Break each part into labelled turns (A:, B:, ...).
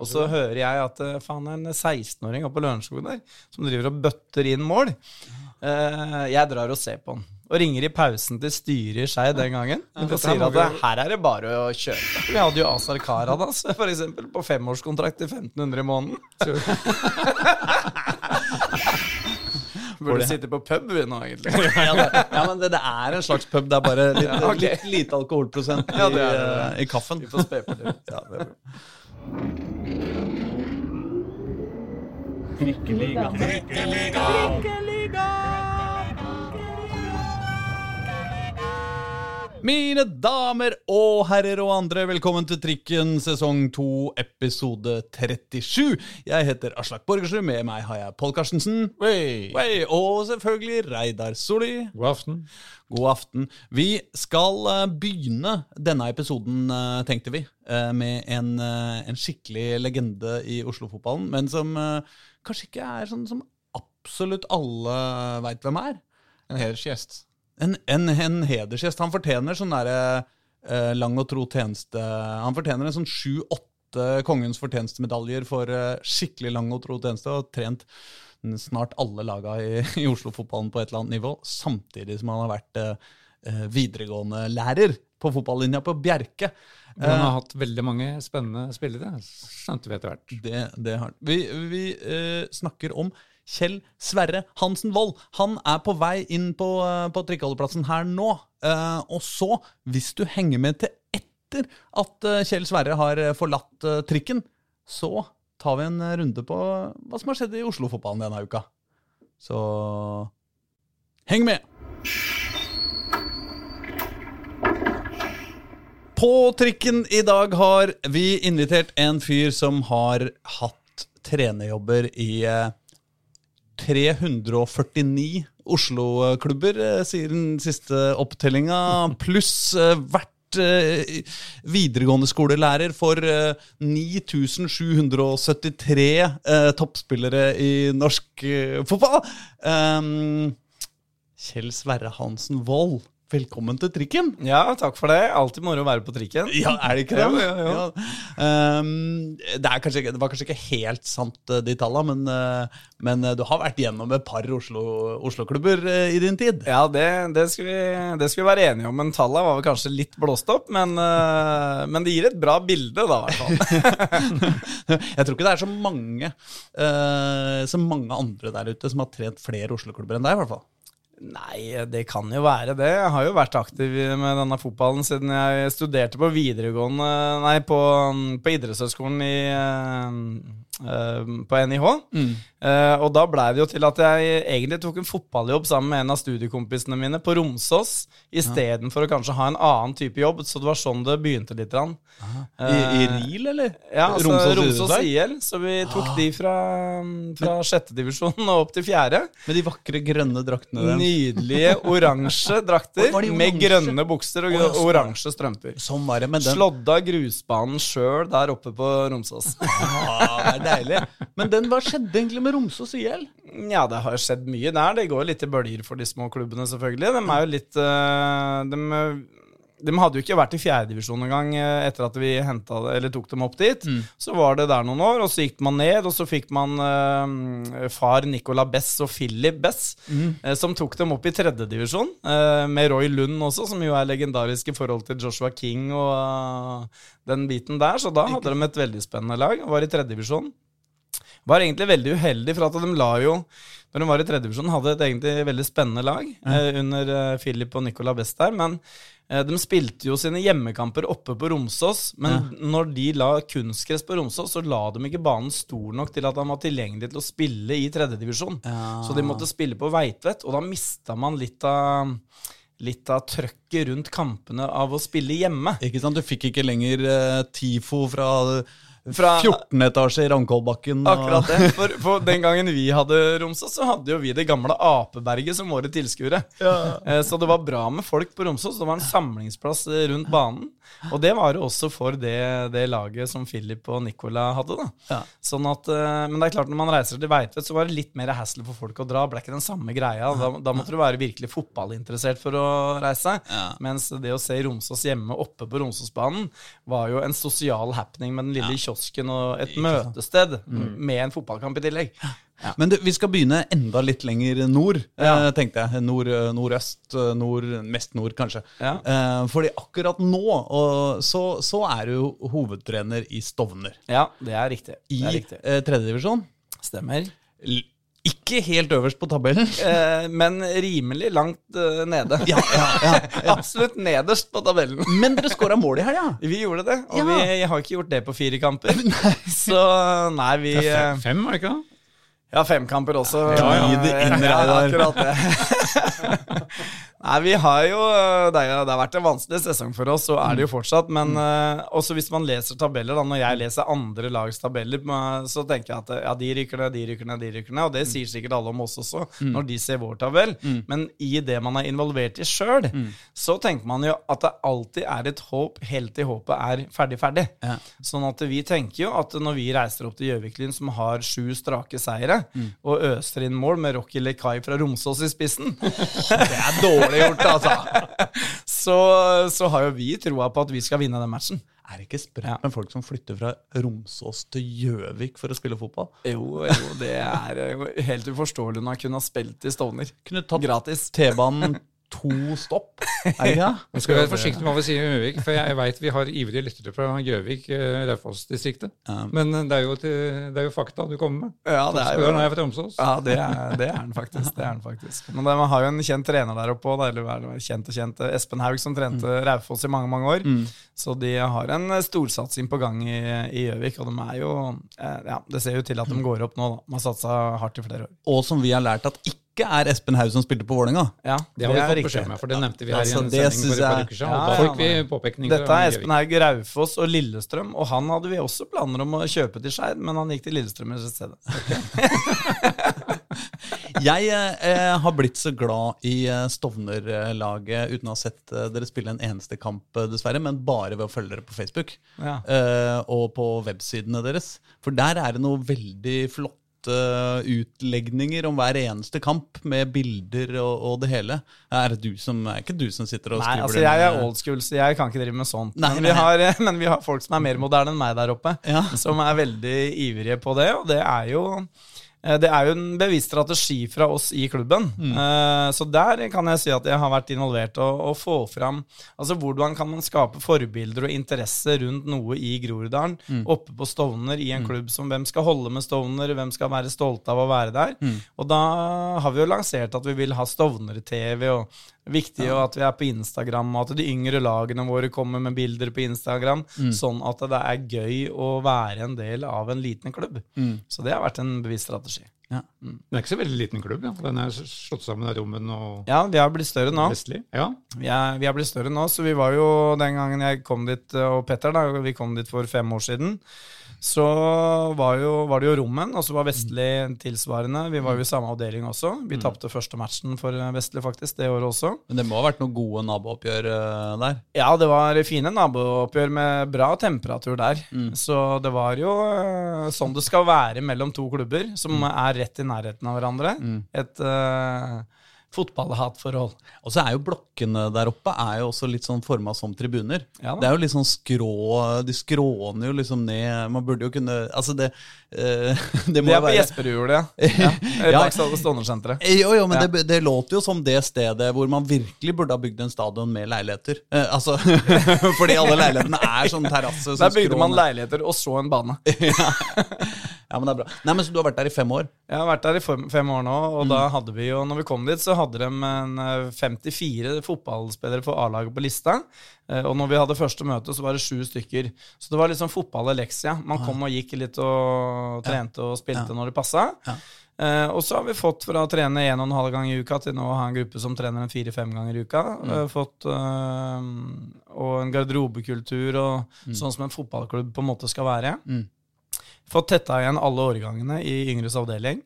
A: Og så hører jeg at eh, faen, det er en 16-åring oppe på Lørenskog der som driver og bøtter inn mål. Eh, jeg drar og ser på han. Og ringer i pausen til styret i Skei den gangen. Og sier at det, her er det bare å kjøpe. Vi hadde jo Azar Karadas, for eksempel, på femårskontrakt til 1500 i måneden. Burde sitte på pub vi nå, egentlig.
B: ja, det, ja, men det, det er en slags pub. Det er bare litt,
A: Ja, okay.
B: litt lite alkoholprosent i,
A: Ja, det er
B: eh, i kaffen.
A: Vi får spe på det.
B: Ja, det er bra. Drikkeliga. Drikkeliga! Drikkeliga! Mine damer og herrer og andre, velkommen til Trikken sesong 2, episode 37. Jeg heter Aslak Borgersrud, med meg har jeg Pål Karstensen. Wey, og selvfølgelig Reidar Soli.
C: God aften.
B: God aften. Vi skal eh, begynne denne episoden, eh, tenkte vi, eh, med en, en skikkelig legende i Oslo-fotballen, men som kanskje ikke er sånn som absolutt alle veit hvem er.
C: En hedersgjest.
B: En, en, en hedersgjest. Han fortjener sånn derre eh, lang og tro tjeneste Han fortjener en sånn sju-åtte Kongens fortjenestemedaljer for eh, skikkelig lang og tro tjeneste, og trent snart alle laga i, i Oslo-fotballen på et eller annet nivå, samtidig som han har vært eh, eh, videregående lærer på fotballinja på Bjerke.
C: Han har hatt veldig mange spennende spillere, skjønte vi etter hvert.
B: Det, det har han. Vi, vi eh, snakker om Kjell Sverre Hansen Wold. Han er på vei inn på, eh, på trikkeholdeplassen her nå. Eh, og så, hvis du henger med til etter at eh, Kjell Sverre har forlatt trikken, så tar vi en runde på hva som har skjedd i Oslo-fotballen denne uka. Så heng med! På trikken i dag har vi invitert en fyr som har hatt trenerjobber i eh, 349 Oslo-klubber, eh, sier den siste opptellinga, pluss hvert vært eh, videregående skolelærer for eh, 9773 eh, toppspillere i norsk eh, fotball. Um, Kjell Sverre Hansen Wold, velkommen til trikken.
A: Ja, takk for det. Alltid moro å være på trikken.
B: Ja, er det ikke det?
A: Ja, ja, ja.
B: Um, det, er kanskje, det var kanskje ikke helt sant, eh, de tallene, men, eh, men eh, du har vært gjennom et par Oslo- Oslo-klubber eh, i din tid.
A: Ja, det, det, skal vi, det skal vi være enige om. Men tallene var vel kanskje litt blåst opp. Men, uh, men det gir et bra bilde, da, i hvert fall.
B: Jeg tror ikke det er så mange Så mange andre der ute som har trent flere Oslo-klubber enn deg, i hvert fall.
A: Nei, det kan jo være det. Jeg har jo vært aktiv med denne fotballen siden jeg studerte på videregående Nei, på, på idrettshøgskolen i eh, på NIH. Eh, og da blei det jo til at jeg egentlig tok en fotballjobb sammen med en av studiekompisene mine på Romsås, istedenfor å kanskje ha en annen type jobb. Så det var sånn det begynte litt. grann.
B: I, i RIL, eller?
A: Ja, altså
B: Romsås?
A: IL. Så vi tok de fra, fra sjette divisjon og opp til fjerde.
B: Med de vakre grønne draktene deres.
A: Nydelige oransje drakter med grønne bukser og
B: oh, ja,
A: oransje strømper.
B: Sånn var det med den.
A: Slått av grusbanen sjøl der oppe på Romsås.
B: Ah, det deilig. Men den, hva skjedde egentlig med Romsås IL?
A: Ja, det har skjedd mye der. Det går litt i bølger for de små klubbene, selvfølgelig. De er jo litt eh, de, de hadde jo ikke vært i fjerdedivisjon engang eh, etter at vi det, eller tok dem opp dit. Så var det der noen år, og så gikk man ned, og så fikk man eh, far Nicola Bess og Philip Bess, eh, som tok dem opp i tredjedivisjon, uh, med Roy Lund også, som jo er legendarisk i forhold til Joshua King og uh, den biten der. Så da hadde de et veldig spennende lag, og var i tredjedivisjon var egentlig veldig uheldig, for at de la jo Når de var i tredjedivisjon, hadde et egentlig veldig spennende lag eh, under Filip Philip og Nicola Best der. Men eh, de spilte jo sine hjemmekamper oppe på Romsås. Men når de la kunstgress på Romsås, så la de ikke banen stor nok til at han var tilgjengelig til å spille i tredjedivisjon. Så de måtte spille på Veitvet, og da mista man litt av Litt av trøkket rundt kampene av å spille hjemme.
B: Ikke sant, Du fikk ikke lenger eh, TIFO fra,
A: Fra-
B: 14 etasje i Ravnkollbakken.
A: Akkurat det. For, for den gangen vi hadde Romsås, så hadde jo vi det gamle Apeberget som våre tilskuere. Ja. Så det var bra med folk på Romsås. Det var en samlingsplass eh, rundt banen. Og det var det også for det, det laget som Philip og Nicola hadde. da.
B: Ja.
A: Sånn at, eh, Men det er klart når man reiser til Veitvet, så var det litt mer hassle for folk å dra. Ble ikke den samme greia. Da, da måtte du være virkelig fotballinteressert for å reise.
B: Ja.
A: Mens det å se Romsås hjemme oppe på Romsåsbanen var jo en sosial happening med den lille kiosken og et møtested med en fotballkamp i tillegg.
B: Men du, vi skal begynne enda litt lenger nord,
A: Ja.
B: eh, tenkte jeg. Nord, eh, nordøst, eh, nord, mest nord, kanskje.
A: Ja.
B: Eh, fordi akkurat nå og, så, så er du hovedtrener i Stovner.
A: Ja, det er riktig.
B: I
A: Det er
B: eh, tredjedivisjon.
A: Stemmer.
B: Ikke helt øverst på tabellen.
A: Eh, men rimelig langt eh, nede.
B: Ja, ja, ja.
A: Absolutt nederst på tabellen.
B: Men dere skåra mål i helga.
A: Vi gjorde det, og
B: Ja.
A: vi har ikke gjort det på fire kamper. Så nei, vi
C: Det er
A: eh,
C: fem, var det ikke det?
A: Ja, fem kamper også.
B: Ja, ja. Inn,
A: Ja, akkurat det. Nei, vi har jo Det, er, det har vært en vanskelig sesong for oss, og er det jo fortsatt. Men eh, også hvis man leser tabeller, da, når jeg leser andre lags tabeller, eh, så tenker jeg at ja, de rykker ned, de rykker ned, de rykker ned. Og det sier sikkert alle om oss også, når de ser vår tabell. Men i det man er involvert i sjøl, så tenker man jo at det alltid er et håp helt til håpet er ferdig, ferdig.
B: Ja.
A: Sånn at vi tenker jo at når vi reiser opp til Gjøviklyn, som har sju strake seire, og øser inn mål med Rocky Lekai fra Romsås i spissen,
B: Det er dårlig gjort, altså.
A: så, så har jo vi troa på at vi skal vinne den matchen.
B: Er det ikke sprøtt
A: Ja.
B: med folk som flytter fra Romsås til Gjøvik for å spille fotball?
A: Jo, jo, det er jo helt uforståelig når jeg kunne ha spilt i Stovner.
B: Kunne tatt
A: Gratis.
B: T-banen to stopp, er det ikke det?
C: Vi skal være forsiktige med hva vi sier i Gjøvik, for jeg vet vi har ivrige lyttere fra Gjøvik, eh, Raufoss-distriktet. Men eh, det er, jo til, det er jo fakta du kommer med.
A: Ja, det er jo
C: er fra Tromsås.
A: ja, det er, det er den faktisk. Det er den faktisk. Men man har jo en kjent trener der oppe òg, eller er kjent og kjent. Espen Haug, som trente Raufoss i mange mange år. Så de har en storsatsing på gang i i Gjøvik, og de er jo eh, Ja, det ser jo til at de går opp nå, da. De har satsa hardt i flere år.
B: Og som vi har lært at ikke er Espen Haug som spilte på Vålerenga.
A: Ja,
C: Det har vi fått beskjed med, for det nevnte vi her
B: Altså,
C: i en
B: det
C: sending for et par uker siden.
A: Ja,
C: fikk vi påpekninger.
A: Dette er Espen Haug Raufoss og Lillestrøm, og han hadde vi også planer om å kjøpe til Skeid, men han gikk til Lillestrøm i stedet.
B: Jeg eh, har blitt så glad i eh, Stovner-laget uten å ha sett eh, dere spille en eneste kamp, eh, dessverre, men bare ved å følge dere på Facebook
A: Ja.
B: eh, og på websidene deres. For der er det noe veldig flotte utlegninger om hver eneste kamp, med bilder og, og det hele. Er det du som, er ikke du som sitter og
A: Nei,
B: skriver
A: altså
B: det
A: jeg er old school, så jeg kan ikke drive med sånt.
B: Nei,
A: men. Vi har, men vi har folk som er mer moderne enn meg der oppe,
B: Ja.
A: som er veldig ivrige på det, og det er jo det er jo en bevisst strategi fra oss i klubben.
B: Mm.
A: Eh, Så der kan jeg si at jeg har vært involvert og, og få fram Altså hvordan kan man skape forbilder og interesse rundt noe i Groruddalen,
B: Mm.
A: oppe på Stovner, i en klubb som hvem skal holde med Stovner, hvem skal være stolte av å være der.
B: Mm.
A: Og da har vi jo lansert at vi vil ha Stovner-TV, og viktig jo at vi er på Instagram, og at de yngre lagene våre kommer med bilder på Instagram,
B: Mm.
A: sånn at det er gøy å være en del av en liten klubb.
B: Mm.
A: Så det har vært en bevisst strategi.
C: Det er ikke så veldig liten klubb. Ja. Den er slått sammen av Rommen og
A: Ja, vi har blitt større nå.
C: Ja.
A: Vi er, vi er blitt større nå, så vi var jo den gangen jeg kom dit, og Petter, da, vi kom dit for fem år siden, så var, jo, var det jo Rommen, og så var Vestli tilsvarende. Vi var jo i samme avdeling også. Vi tapte første matchen for Vestli faktisk, det året også.
B: Men det må ha vært noen gode nabooppgjør eh, der?
A: Ja, det var fine nabooppgjør med bra temperatur der. Så det var jo øh, sånn det skal være mellom to klubber som er rett i nærheten av hverandre. Et øh, fotballhatforhold.
B: Og så er jo blokkene der oppe er jo også litt sånn forma som tribuner.
A: Ja
B: det er jo litt sånn skrå De skråner jo liksom ned Man burde jo kunne Altså, det uh, Det må
A: Det er på
B: være
A: Jesperud, ja. ja.
B: Ja.
A: Bak Stovner-senteret.
B: Jo, jo, men
A: Ja.
B: det, det låter jo som det stedet hvor man virkelig burde ha bygd en stadion med leiligheter. Uh, altså, Fordi alle leilighetene er sånn terrasse.
A: Der bygde man leiligheter og så en bane.
B: Ja, men det er bra. Nei, men Så du har vært der i fem år?
A: Jeg har vært der i fem, fem år nå, og da hadde vi jo, når vi kom dit, så hadde de en eh, 54 fotballspillere for A-laget på lista. Eh, Og når vi hadde første møte, så var det sju stykker. Så det var liksom fotball i leksia. Man kom og gikk litt og trente og spilte når det passa.
B: Ja.
A: Eh, og så har vi fått fra å trene en og en halv gang i uka til nå å ha en gruppe som trener en fire-fem ganger i uka. Eh, fått uh, Og en garderobekultur og sånn som en fotballklubb på en måte skal være.
B: Mm.
A: Fått tetta igjen alle årgangene i Yngres avdeling.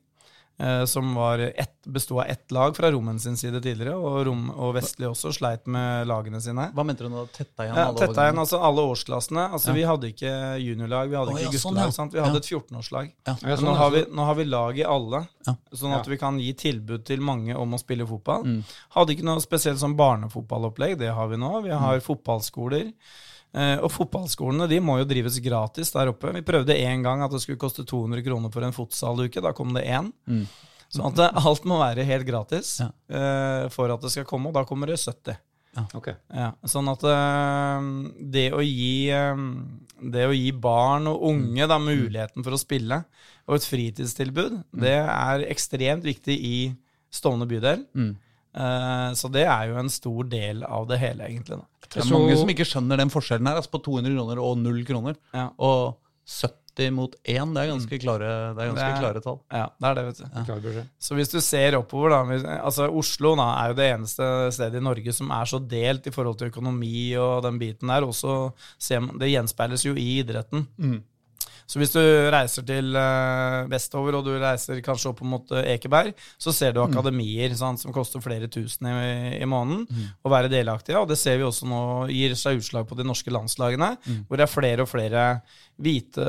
A: Eh, som var ett, besto av ett lag fra Rommen sin side tidligere, og, Rom, og Vestli også sleit med lagene sine.
B: Hva mente du nå? Tetta igjen
A: Ja,
B: alle
A: tetta igjen altså alle årsklassene. Altså
B: Ja.
A: Vi hadde ikke juniorlag, vi hadde ikke
B: ja, sånn,
A: guttelag.
B: ja.
A: sant? Vi hadde et 14-årslag.
B: Ja.
C: Ja, sånn,
A: nå, har vi, nå har vi lag i alle,
B: Ja.
A: sånn at
C: Ja.
A: vi kan gi tilbud til mange om å spille fotball.
B: Mm.
A: Hadde ikke noe spesielt sånn barnefotballopplegg, det har vi nå. Vi har fotballskoler. Eh, og fotballskolene de må jo drives gratis der oppe. Vi prøvde en gang at det skulle koste 200 kroner for en fotsalluke. Da kom det én. Sånn at eh, alt må være helt gratis
B: Ja.
A: uh, for at det skal komme, og da kommer det 70.
C: Ok.
A: Ja, sånn at uh, det å gi um, Det å gi barn og unge da muligheten for å spille, og et fritidstilbud, det er ekstremt viktig i Stovner bydel. Eh, så det er jo en stor del av det hele, egentlig.
B: Det er mange som ikke skjønner den forskjellen her, altså på 200 kroner og 0 kroner.
A: Ja.
B: Og 70 mot 1, det er ganske klare, det er ganske
A: Det er-
B: klare tall.
A: Ja, det er det, vet du.
C: Ja.
A: Så hvis du ser oppover, da altså Oslo da, er jo det eneste stedet i Norge som er så delt i forhold til økonomi og den biten der. Også det gjenspeiles jo i idretten. Så hvis du reiser til eh, vestover, og du reiser kanskje opp mot eh, Ekeberg, så ser du akademier sant, som koster flere tusen i, i måneden å være delaktige. Og det ser vi også nå gir seg utslag på de norske landslagene, hvor det er flere og flere hvite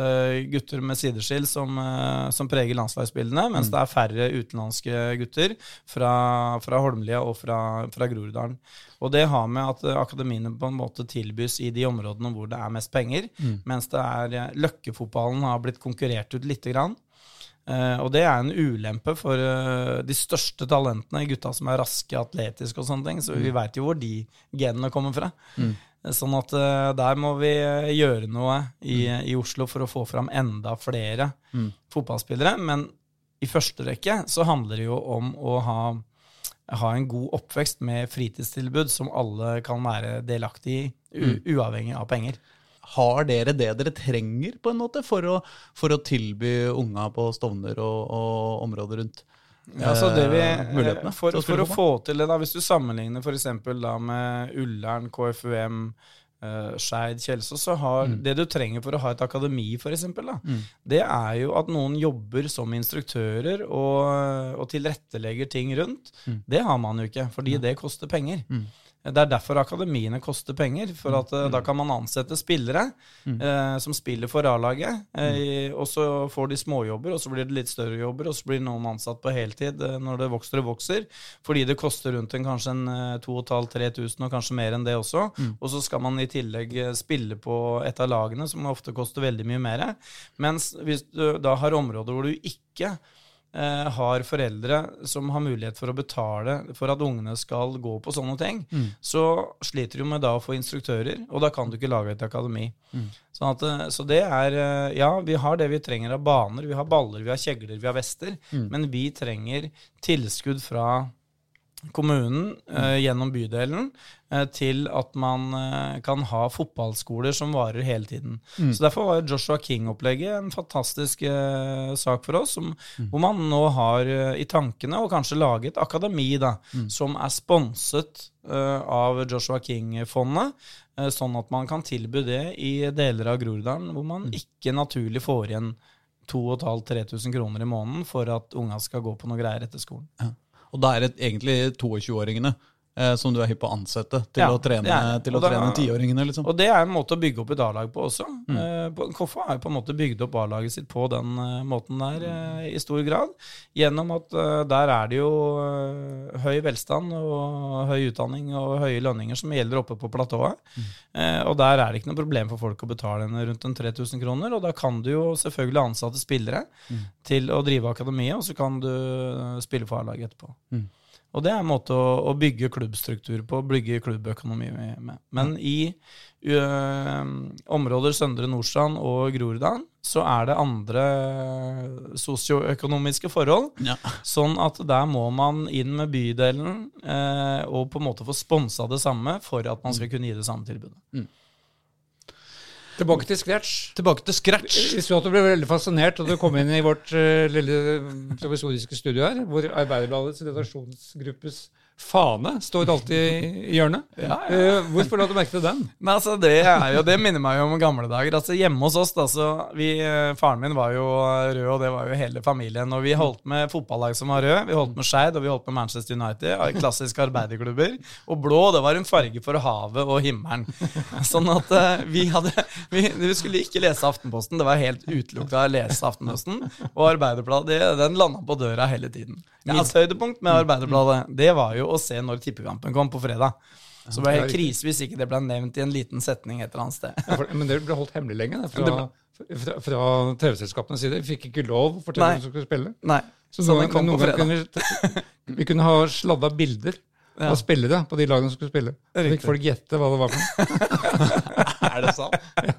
A: gutter med sideskill som, eh, som preger landslagsbildene, mens det er færre utenlandske gutter fra, fra Holmlia og fra, fra Groruddalen. Og det har med at akademiene på en måte tilbys i de områdene hvor det er mest penger, mens det er eh, løkkefotballen har blitt konkurrert ut lite grann. Uh, og det er en ulempe for uh, de største talentene, gutta som er raske, atletiske og sånne ting. Så vi veit jo hvor de genene kommer fra. Mm. Sånn at uh, der må vi eh, gjøre noe i, i Oslo for å få fram enda flere fotballspillere. Men i første rekke så handler det jo om å ha, ha en god oppvekst med fritidstilbud som alle kan være delaktig i, u uavhengig av penger.
B: Har dere det dere trenger på en måte for å, for å tilby unga på Stovner og, og området rundt?
A: Ja, så det vi,
B: eh, mulighetene
A: for,
B: å
A: for å få til det, da, hvis du sammenligner f.eks. da med Ullern, KFUM, uh, Skeid, Kjelsås, så har
B: Mm.
A: det du trenger for å ha et akademi, for eksempel, da, det er jo at noen jobber som instruktører og, og tilrettelegger ting rundt.
B: Mm.
A: Det har man jo ikke, fordi det koster penger. Det er derfor akademiene koster penger, for at
B: Mm.
A: eh, da kan man ansette spillere eh, som spiller for A-laget,
B: Mm.
A: eh, og så får de småjobber, og så blir det litt større jobber, og så blir noen ansatt på heltid eh, når det vokser og vokser, fordi det koster rundt en, kanskje en eh, 2500-3000, og kanskje mer enn det også.
B: Mm.
A: Og så skal man i tillegg eh, spille på et av lagene, som ofte koster veldig mye mer. Mens hvis du da har områder hvor du ikke eh, har foreldre som har mulighet for å betale for at ungene skal gå på sånne ting, så sliter du med da å få instruktører, og da kan du ikke lage et akademi. Sånn at, eh, så det er eh, Ja, vi har det vi trenger av baner. Vi har baller, vi har kjegler, vi har vester. Men vi trenger tilskudd fra kommunen eh, gjennom bydelen eh, til at man eh, kan ha fotballskoler som varer hele tiden. Så Derfor var Joshua King-opplegget en fantastisk eh, sak for oss, som, hvor man nå har eh, i tankene å kanskje lage et akademi da, som er sponset eh, av Joshua King-fondet, sånn at man kan tilby det i deler av Groruddalen hvor man ikke naturlig får igjen 2500-3000 kroner i måneden for at unga skal gå på noe greier etter skolen.
B: Og da er det egentlig 22-åringene eh, som du er hypp på å ansette til
A: Ja,
B: å trene, til å
A: da-
B: trene 10-åringene, liksom.
A: Og det er en måte å bygge opp et A-lag på også. Eh, Koffa har jo på en måte bygd opp A-laget sitt på den eh, måten der eh, i stor grad. Gjennom at der er det jo høy velstand og høy utdanning og høye lønninger som gjelder oppe på platået. Eh, og der er det ikke noe problem for folk å betale en rundt en 3000 kroner. Og da kan du jo selvfølgelig ansette spillere til å drive akademiet, og så kan du spille for A-laget etterpå. Og det er en måte å, å bygge klubbstruktur på, bygge klubbøkonomi med. Men i ø, områder Søndre Nordstrand og Groruddalen så er det andre sosioøkonomiske forhold.
B: Ja.
A: Sånn at der må man inn med bydelen ø, og på en måte få sponsa det samme for at man skal kunne gi det samme tilbudet.
C: Tilbake til scratch.
B: Tilbake til scratch.
C: Vi så at du ble veldig fascinert da du kom inn i vårt uh, lille provisoriske studio her, hvor Arbeiderbladets redaksjonsgruppes fane står alltid i hjørnet. Eh, hvorfor la du merke til den?
A: Men altså, det, jo, det minner meg jo om gamle dager. Altså, hjemme hos oss, da, så vi, eh, Faren min var jo rød, og det var jo hele familien. Og vi holdt med fotballag som var rød. Vi holdt med Skeid, og vi holdt med Manchester United. Klassiske arbeiderklubber. Og blå, det var en farge for havet og himmelen. Sånn at uh, vi hadde vi, vi skulle ikke lese Aftenposten. Det var helt utelukka å lese Aftenposten. Og Arbeiderbladet, den landa på døra hele tiden. Mitt høydepunkt med Arbeiderbladet, det var jo å se når tippekampen kom på fredag. Så det var
C: Ja,
A: helt krise hvis ikke det ble nevnt i en liten setning et eller annet sted.
C: Ja, for, men det ble holdt hemmelig lenge fra, fra, fra TV-selskapenes side. Vi fikk ikke lov å fortelle
A: Nei.
C: hvem som skulle spille.
A: Nei,
C: Så,
A: så
C: noen,
A: på
C: ganger
A: fredag.
C: kunne vi, vi kunne ha sladda bilder
A: Ja.
C: av spillere på de lagene som skulle spille. Så fikk folk gjette hva det var for noe.
B: Er det sant?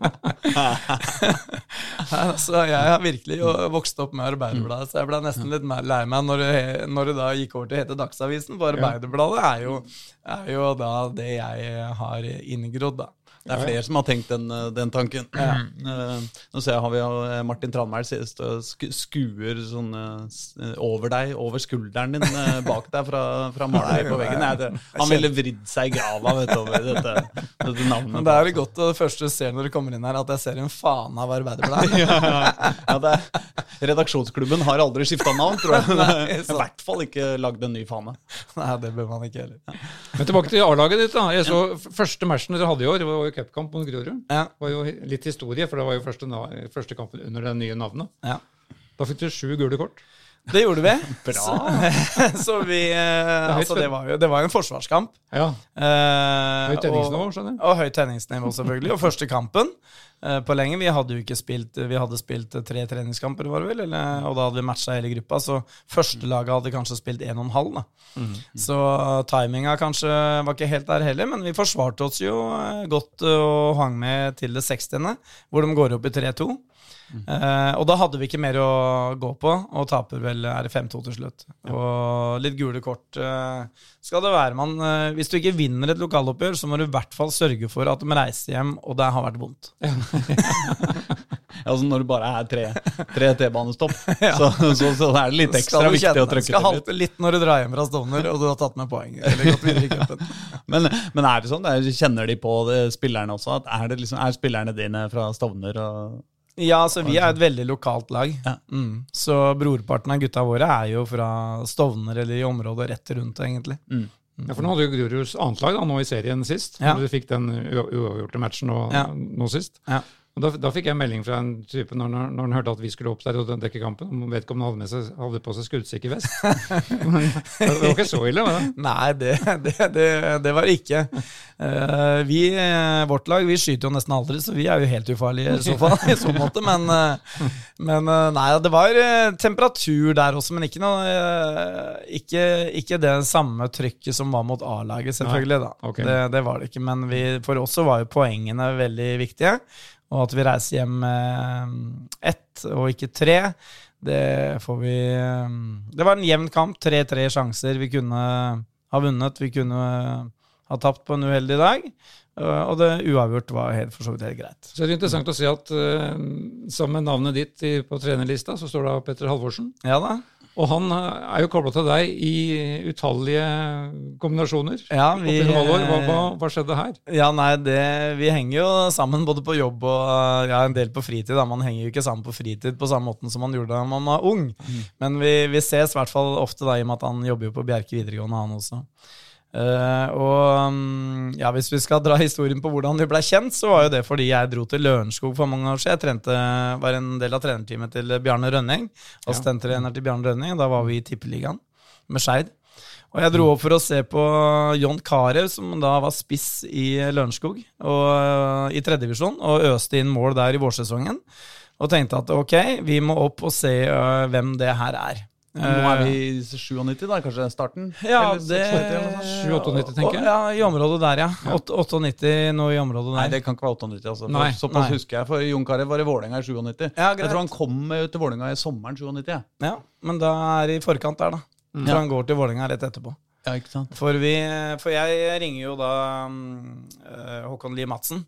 A: Så jeg har virkelig vokst opp med Arbeiderbladet, så jeg ble nesten litt mer lei meg når det, når det da gikk over til å hete Dagsavisen. For Arbeiderbladet er jo, er jo da det jeg har inngrodd, da.
B: Det er flere som har tenkt den, eh, den tanken. Eh, Nå ser jeg har vi eh, Martin Tranmæl sist og skuer sånn over deg, over skulderen din, bak deg fra, fra Malheim på veggen. Jeg, det, han ville vridd seg i grava vet du, over dette, dette navnet.
A: Men det er jo godt, det første du ser når du kommer inn her, at jeg ser en faen av Arbeiderbladet.
B: ja, det er, redaksjonsklubben har aldri skifta navn, tror jeg.
A: Nei,
B: I hvert fall ikke lagd en ny fane.
A: Nei, det bør man ikke heller.
C: Men tilbake til A-laget ditt. da. Jeg så Første matchen dere hadde i år, det var jo cupkamp mot Grorud.
A: Ja,
C: Det var jo litt historie, for det var jo første, første kampen under det nye navnet.
A: ja.
C: Da fikk du sju gule kort.
A: Det gjorde vi.
B: Bra.
A: Så, så vi eh, Altså, det var jo det var jo en forsvarskamp.
C: Ja,
A: Eh,
C: Høyt tenningsnivå,
A: og-
C: skjønner jeg.
A: Og høyt tenningsnivå, selvfølgelig. Og første kampen eh, på lenge. Vi hadde jo ikke spilt Vi hadde spilt eh, tre treningskamper, var det vel? Eller, og da hadde vi matcha hele gruppa, så førstelaget hadde kanskje spilt en og en halv. Da. Så timinga kanskje var ikke helt der heller, men vi forsvarte oss jo eh, godt og hang med til det 60., hvor de går opp i 3-2. Eh, og da hadde vi ikke mer å gå på, og taper vel er det 5-2 til slutt. Og litt gule kort eh, skal det være. Man, eh, hvis du ikke vinner et lokaloppgjør, så må du i hvert fall sørge for at de reiser hjem, og det har vært vondt.
B: Altså når det bare er tre, tre T-banestopp, så, så, så er det litt ekstra
A: Skal du
B: viktig
A: kjenne-
B: å trykke
A: Skal
B: til litt.
A: halte litt når du drar hjem fra Stovner, og du har tatt med poeng. Eller gått videre i cupen.
B: Men, men er det sånn? Er- Kjenner de på det, spillerne også? At er, det liksom, er spillerne dine fra Stovner og
A: Ja, altså vi er et veldig lokalt lag.
B: Ja.
A: Mm. Så brorparten av gutta våre er jo fra Stovner eller i området rett rundt, egentlig.
C: Ja, for nå hadde jo Grorud annet lag da, nå i serien sist.
A: Ja.
C: når du fikk den uavgjorte matchen nå,
A: Ja.
C: nå sist.
A: Ja.
C: Og da, da fikk jeg melding fra en type når, når, når han hørte at vi skulle opp der og dekke kampen. om Vedkommende hadde, med seg, hadde på seg skuddsikker vest. Men det var ikke så ille, var det?
A: Nei, det, det, det, det var det ikke. Uh, vi, eh, vårt lag, vi skyter jo nesten aldri, så vi er jo helt ufarlige i så fall, i så måte. Men, eh, men nei, det var temperatur der også, men ikke noe ikke, ikke det samme trykket som var mot A-laget, selvfølgelig. da.
C: Okay.
A: Det, det var det ikke, men vi, for oss så var jo poengene veldig viktige. Og at vi reiser hjem med ett og ikke tre, det får vi eh, Det var en jevn kamp. Tre-tre sjanser. Vi kunne ha vunnet, vi kunne ha tapt på en uheldig dag. Eh, Og det uavgjort var helt, for så vidt helt greit.
C: Så er interessant å se at uh, sammen med navnet ditt på trenerlista, så står det Petter Halvorsen.
A: Ja da.
C: Og han eh, er jo kobla til deg i utallige kombinasjoner.
A: Ja, vi.
C: Hva, hva, hva skjedde her?
A: Ja, nei, det, Vi henger jo sammen både på jobb og ja, en del på fritid. Da. Man henger jo ikke sammen på fritid på samme måten som man gjorde da man var ung. Men vi, vi ses i hvert fall ofte, da, i og med at han jobber jo på Bjerke videregående, han også. Eh, og mm, ja, Hvis vi skal dra historien på hvordan vi ble kjent, så var jo det fordi jeg dro til Lørenskog for mange år siden. Jeg trente, var en del av trenerteamet til Bjarne Rønning. Assistenttrener til Bjarne Rønning. Da var vi i Tippeligaen med Skeid. Og jeg dro opp for å se på John Carew, som da var spiss i Lørenskog og, i tredjedivisjon, og øste inn mål der i vårsesongen. Og tenkte at ok, vi må opp og se uh, hvem det her er.
B: Nå er vi i 97, da, kanskje starten?
A: Ja, det
B: 96 eller noe sånt?
C: 97, tenker jeg.
A: Ja, i området der, ja. 98 nå i området der.
B: Nei, det kan ikke være 98. Altså.
C: Nei,
B: såpass
A: nei.
B: husker jeg. For Jon Carew var i Vålerenga i 97.
A: Ja, greit.
B: jeg tror han kom eh, til Vålerenga i sommeren 97. Ja.
A: Ja, men da er det i forkant der, da. For
B: Ja.
A: han går til Vålerenga rett etterpå.
B: ja, ikke sant?
A: For, vi, for jeg ringer jo da mm, eh, Håkon Lie Madsen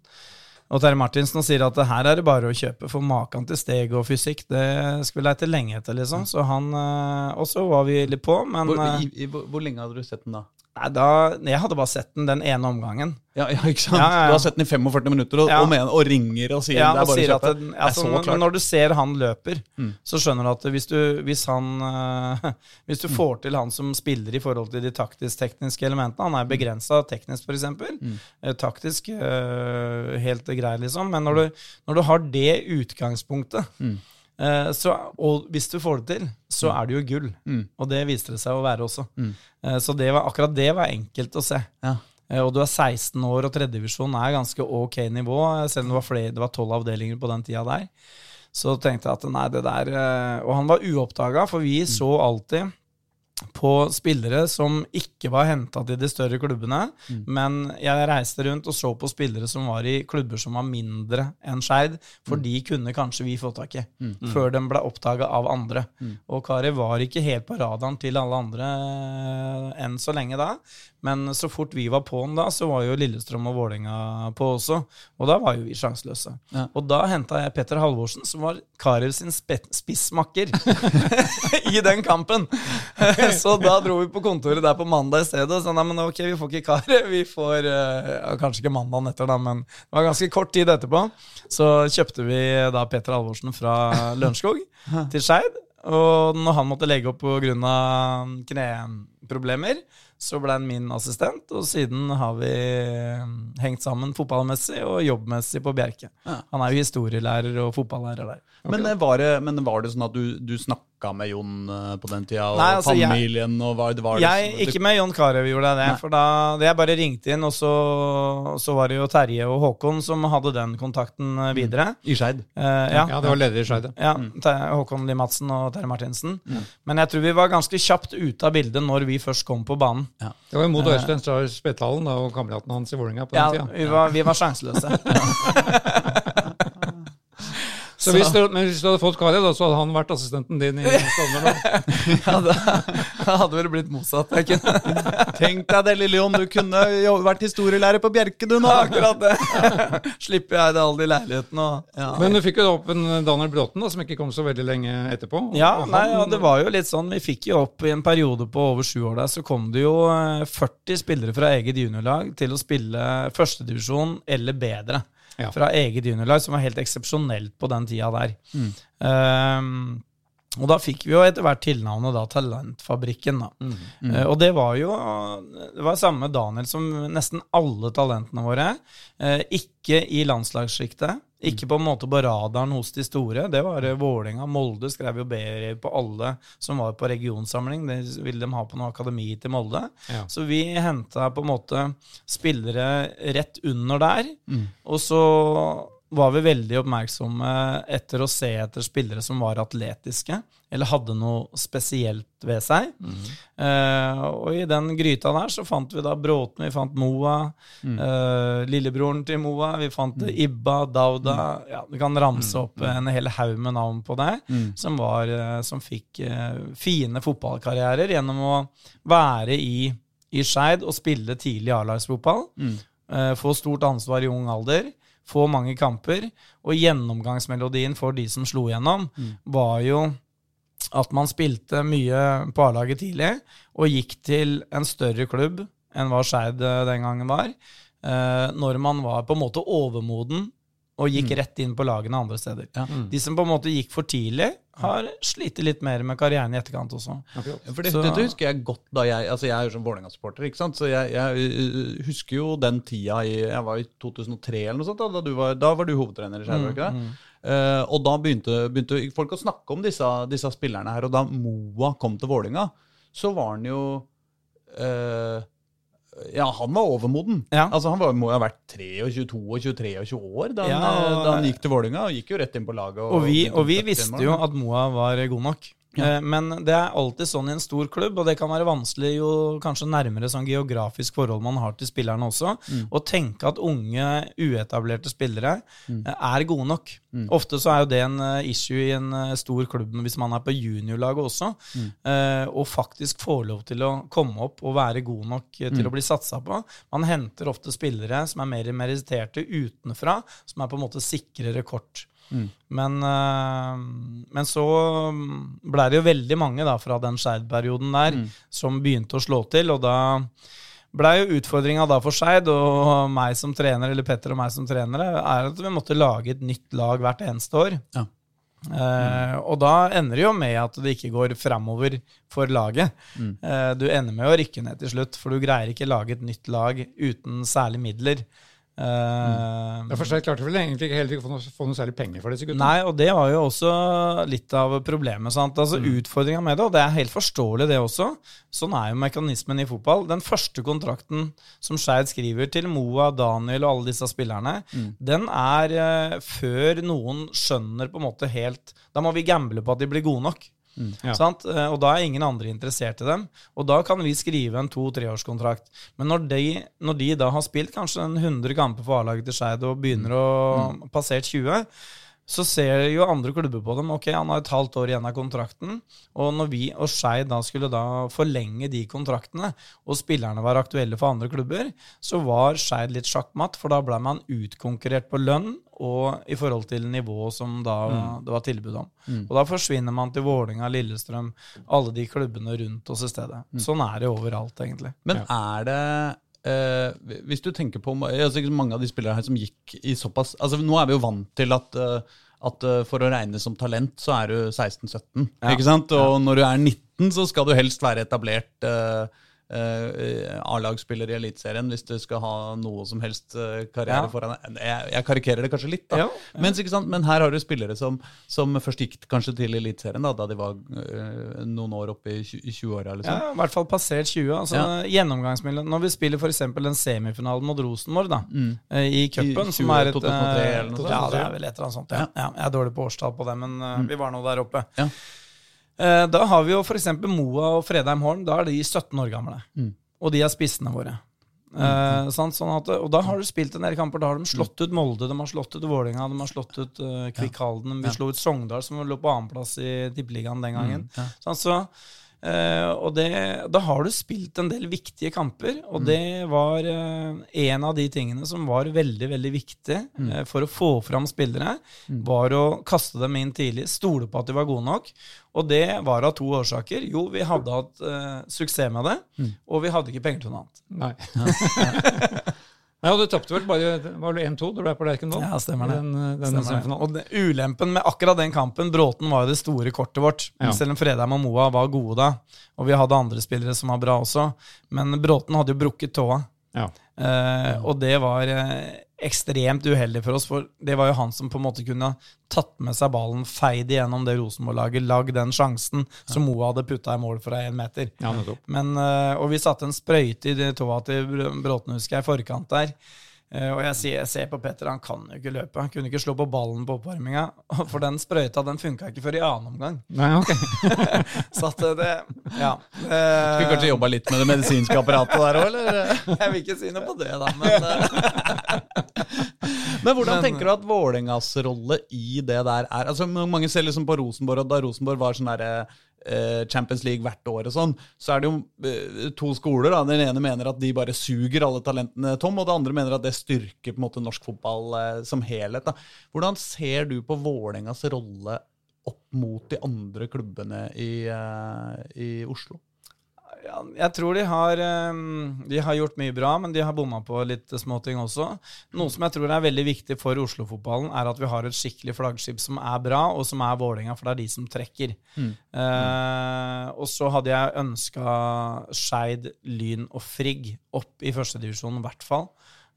A: og Terje Martinsen sier at her er det bare å kjøpe, for maken til steg og fysikk, det skulle jeg leite lenge etter, liksom. Så han eh, Og så var vi litt på, men
B: Hvor,
A: eh,
B: i, i, hvor, hvor lenge hadde du sett den da?
A: Nei, da, jeg hadde bare sett den den ene omgangen.
B: Ja, ja ikke sant?
A: Ja, ja.
B: Du har sett den i 45 minutter og, og, mener, og ringer og sier
A: Ja,
B: det er bare å kjøpe. er
A: altså,
B: så
A: når, når du ser han løper,
B: Mm.
A: så skjønner du at hvis du, hvis han eh, Hvis du
B: Mm.
A: får til han som spiller i forhold til de taktisk-tekniske elementene Han er
B: Mm.
A: begrensa teknisk, f.eks. Mm. Taktisk eh, helt grei, liksom. Men når du, når du har det utgangspunktet,
B: Mm.
A: Eh, så, og hvis du får det til, så er det jo gull.
B: Mm.
A: Og det viste det seg å være også.
B: Mm.
A: Eh, Så det var, akkurat det var enkelt å se.
B: Ja.
A: eh, og du er 16 år, og tredjedivisjon er ganske ok nivå, selv om det var flere, det var tolv avdelinger på den tida der, så tenkte jeg at nei, det der Og han var uoppdaga, for vi så alltid på spillere som ikke var henta til de større klubbene. Mm. Men jeg reiste rundt og så på spillere som var i klubber som var mindre enn Skeid, for mm. de kunne kanskje vi få tak i, mm. før de ble oppdaga av andre. Mm. Og Kari var ikke helt på radaren til alle andre eh, enn så lenge da. Men så fort vi var på'n da, så var jo Lillestrøm og Vålerenga på også. Og da var jo vi sjanseløse. Ja. Og da henta jeg Petter Halvorsen, som var Karev sin spissmakker i den kampen. så da dro vi på kontoret der på mandag i stedet sa nei, men ok, vi får ikke Karev. Vi får uh, Kanskje ikke mandagen etter, da, men det var ganske kort tid etterpå. Så kjøpte vi da Petter Halvorsen fra Lørenskog til Skeid. Og når han måtte legge opp pga. kneproblemer, så ble han min assistent, og siden har vi eh, hengt sammen fotballmessig og jobbmessig på Bjerke. Ja. Han er jo historielærer og fotballærer der.
B: Okay. Men, var det, men, var det, sånn at du, du snakka med Jon eh, på den tida, og Nei, altså, familien? og var, var
A: det, jeg, sånn Ikke med Jon Carew gjorde jeg det. Nei. For da jeg bare ringte inn, og så, så, var det jo Terje og Håkon som hadde den kontakten eh, mm. videre.
B: I Skeid?
A: Uh, ja.
C: ja. det var leder i Skeid.
A: Ja, ja. Håkon Lie Madsen og Terje Martinsen. Mm. Men jeg tror vi var ganske kjapt ute av bildet når vi først kom på banen.
C: Ja. Det var jo mot Øystein Strar Spetalen og kameraten hans i Vålerenga på den
A: ja, tida. Vi var, vi var sjanseløse.
C: Så hvis du, men hvis du hadde fått Kari, da, så hadde han vært assistenten din i Stovner
A: ja, da hadde vel blitt motsatt. Jeg kunne.
B: Tenk deg det, Lille Jon. Du kunne jo vært historielærer på Bjerke, du nå.
A: Akkurat det. Slipper jeg det alle i leilighetene og
C: ja. Men du fikk jo opp en Daniel Bråten, da, som ikke kom så veldig lenge etterpå.
A: Ja, nei, ja, det var jo litt sånn. Vi fikk jo opp i en periode på over sju år der, så kom det jo 40 eh, spillere fra eget juniorlag til å spille førstedivisjon eller bedre ja. fra eget juniorlag, som var helt eksepsjonelt på den tida der. Mm. Um, og da fikk vi jo etter hvert tilnavnet da Talentfabrikken. da. Mm, mm. Uh, og det var jo det var samme Daniel som nesten alle talentene våre. Uh, ikke i landslagssjiktet. Ikke på en måte på radaren hos de store. Det var Vålerenga. Molde skrev jo B-brev på alle som var på regionsamling. Det ville de ha på noe akademi til Molde. Ja. Så vi henta på en måte spillere rett under der. Mm. Og så var vi veldig oppmerksomme etter å se etter spillere som var atletiske, eller hadde noe spesielt ved seg. Mm. Uh, og i den gryta der så fant vi da Bråten, vi fant Moa, mm. uh, lillebroren til Moa, vi fant mm. Ibba, Dauda mm. ja, Du kan ramse mm. opp en hel haug med navn på deg mm. som, var, uh, som fikk fine fotballkarrierer gjennom å være i, i Skeid og spille tidlig A-lagsfotball. få stort ansvar i ung alder få mange kamper. Og gjennomgangsmelodien for de som slo gjennom, mm. var jo at man spilte mye på A-laget tidlig, og gikk til en større klubb enn hva Skeid eh, den gangen var. Eh, når man var på en måte overmoden og gikk mm. rett inn på lagene andre steder. Ja. Mm. De som på en måte gikk for tidlig, har slitt litt mer med karrieren i etterkant også.
B: Ja, for det, Dette husker jeg godt da jeg altså jeg er jo som Vålerenga-supporter, ikke sant? så jeg, jeg, husker jo den tida i jeg var i 2003 eller noe sånt. Da, da, var, da var, du hovedtrener i Skjærvåg, ikke mm, mm. Uh, og da begynte, begynte, folk å snakke om disse, disse, spillerne her. Og da Moa kom til Vålinga, så var han jo uh, ja, han var overmoden. Ja. Altså, han var, må ha vært 23, 22 23 år da han, ja, da han gikk til Vålinga og gikk jo rett inn på laget.
A: Og, og vi, og vi visste jo at Moa var god nok. Ja. Eh, men det er alltid sånn i en stor klubb, og det kan være vanskelig jo kanskje nærmere sånn geografisk forhold man har til spillerne også, mm. å tenke at unge, uetablerte spillere mm. Eh, er gode nok. Mm. Ofte så er jo det en eh, issue i en stor klubb hvis man er på juniorlaget også, mm. og faktisk få lov til å komme opp og være god nok til mm. å bli satsa på. Man henter ofte spillere som er mer meritterte utenfra, som er på en måte sikrere kort. Mm. Men, uh, men, så ble det jo veldig mange da, fra den Skeid-perioden der mm. som begynte å slå til, og da blei jo utfordringa da for Skeid og meg som trener, eller Petter og meg som trenere, er at vi måtte lage et nytt lag hvert eneste år. Ja. Uh, og da ender det jo med at det ikke går framover for laget. Mm. Uh, du ender med å rykke ned til slutt, for du greier ikke lage et nytt lag uten særlig midler. Eh,
C: Ja, for Skeid klarte vel egentlig ikke heller ikke å få noe, få noe særlig penger for disse guttene.
A: Nei, og det var jo også litt av problemet. sant? Altså Utfordringa med det, og det er helt forståelig det også, sånn er jo mekanismen i fotball. Den første kontrakten som Skeid skriver til Moa, Daniel og alle disse spillerne, den er uh, før noen skjønner på en måte helt Da må vi gamble på at de blir gode nok.
C: Ja.
A: Sant? Eh, Og da er ingen andre interessert i dem. Og da kan vi skrive en to-treårskontrakt. Men når de, når de da har spilt kanskje en 100 kamper for A-laget til Skeid og begynner å passert 20, så ser jo andre klubber på dem. Ok, han har et halvt år igjen av kontrakten. Og når vi og Skeid da skulle da forlenge de kontraktene, og spillerne var aktuelle for andre klubber, så var Skeid litt sjakkmatt, for da ble man utkonkurrert på lønn og i forhold til nivået som da det var tilbud om. Og da forsvinner man til Vålinga, Lillestrøm, alle de klubbene rundt oss i stedet. Sånn er det overalt, egentlig.
B: Men er det eh, Hvis du tenker på altså, mange av de spillerne her som gikk i såpass altså Nå er vi jo vant til at, eh, at eh, for å regne som talent, så er du 16-17. ikke sant? Og når du er 19, så skal du helst være etablert eh, A-lagsspiller i Eliteserien hvis du skal ha noe som helst eh, karriere
A: Ja.
B: foran deg. Jeg, jeg karikerer det kanskje litt, da.
A: Ja,
B: Mens, ikke sant? Men her har du spillere som, som først gikk kanskje til Eliteserien da, da de var eh, noen år oppe i 20 i 20-åra. Liksom.
A: Ja, I hvert fall passert 20. Altså,
B: Ja.
A: Gjennomgangsmiddel Når vi spiller f.eks. den semifinalen mot Rosenborg da, mm. i cupen, som er et
B: 2003
A: eh,
B: eller noe sånt.
A: Ja, det er vel et eller annet sånt. Ja. Ja, jeg er dårlig på årstall på det, men eh, vi var nå der oppe.
B: Ja.
A: Eh, Da har vi jo f.eks. Moa og Fredheim Horn. Da er de 17 år gamle. Og de er spissene våre. Eh, sant? Sånn at, og da har du spilt en del kamper. Da har de slått ut Molde, de har slått ut Vålerenga, de har slått ut uh, Kvikkhalden. Vi slo ut Sogndal, som lå på annenplass i Tippeligaen den gangen. Sant? Så, eh, og det, da har du spilt en del viktige kamper, og det var uh, en av de tingene som var veldig veldig viktig uh, for å få fram spillere, var å kaste dem inn tidlig, stole på at de var gode nok. Og det var av to årsaker. Jo, vi hadde hatt suksess med det, og vi hadde ikke penger til noe annet.
C: Nei. Nei, og Du tapte vel bare var det 1-2 da du ble på Lerkendal?
A: Ja, stemmer det.
C: Den, den
A: Stemmer det. Og det, ulempen med akkurat den kampen Bråten var jo det store kortet vårt.
C: Ja.
A: Selv om Fredheim og Moa var gode da. Og vi hadde andre spillere som var bra også. Men Bråten hadde jo brukket tåa.
C: Ja.
A: Eh, og det var eh, ekstremt uheldig for oss, for det var jo han som på en måte kunne tatt med seg ballen, feid igjennom det Rosenborg-laget, lagd den sjansen som Moa hadde putta i mål fra én meter.
C: ja.
A: Men, eh, og vi satte en sprøyte i tåa til Br- Bråten, husker jeg, i forkant der. Eh, Og jeg ser, jeg ser på Petter, han kan jo ikke løpe. Han kunne ikke slå på ballen på oppvarminga. For den sprøyta den funka ikke før i annen omgang.
C: Nei, ok.
A: Så at det Ja.
B: Skulle
A: Eh,
B: kanskje jobba litt med det medisinske apparatet der òg, eller?
A: Jeg vil ikke si noe på det, da, men eh,
B: Men hvordan
A: Men-
B: tenker du at Vålerengas rolle i det der er? Altså Mange ser liksom på Rosenborg, og da Rosenborg var sånn derre eh, Champions League hvert år og sånn, så er det jo eh, to skoler. da Den ene mener at de bare suger alle talentene tom, og det andre mener at det styrker på en måte norsk fotball eh, som helhet. da Hvordan ser du på Vålerengas rolle opp mot de andre klubbene i, eh, i Oslo?
A: Ja, jeg tror de har, eh, de har gjort mye bra, men de har bomma på litt småting også. Noe som jeg tror er veldig viktig for Oslo-fotballen, er at vi har et skikkelig flaggskip som er bra, og som er Vålerenga, for det er de som trekker. Eh, og så hadde jeg ønska Skeid, Lyn og Frigg opp i førstedivisjonen, i hvert fall.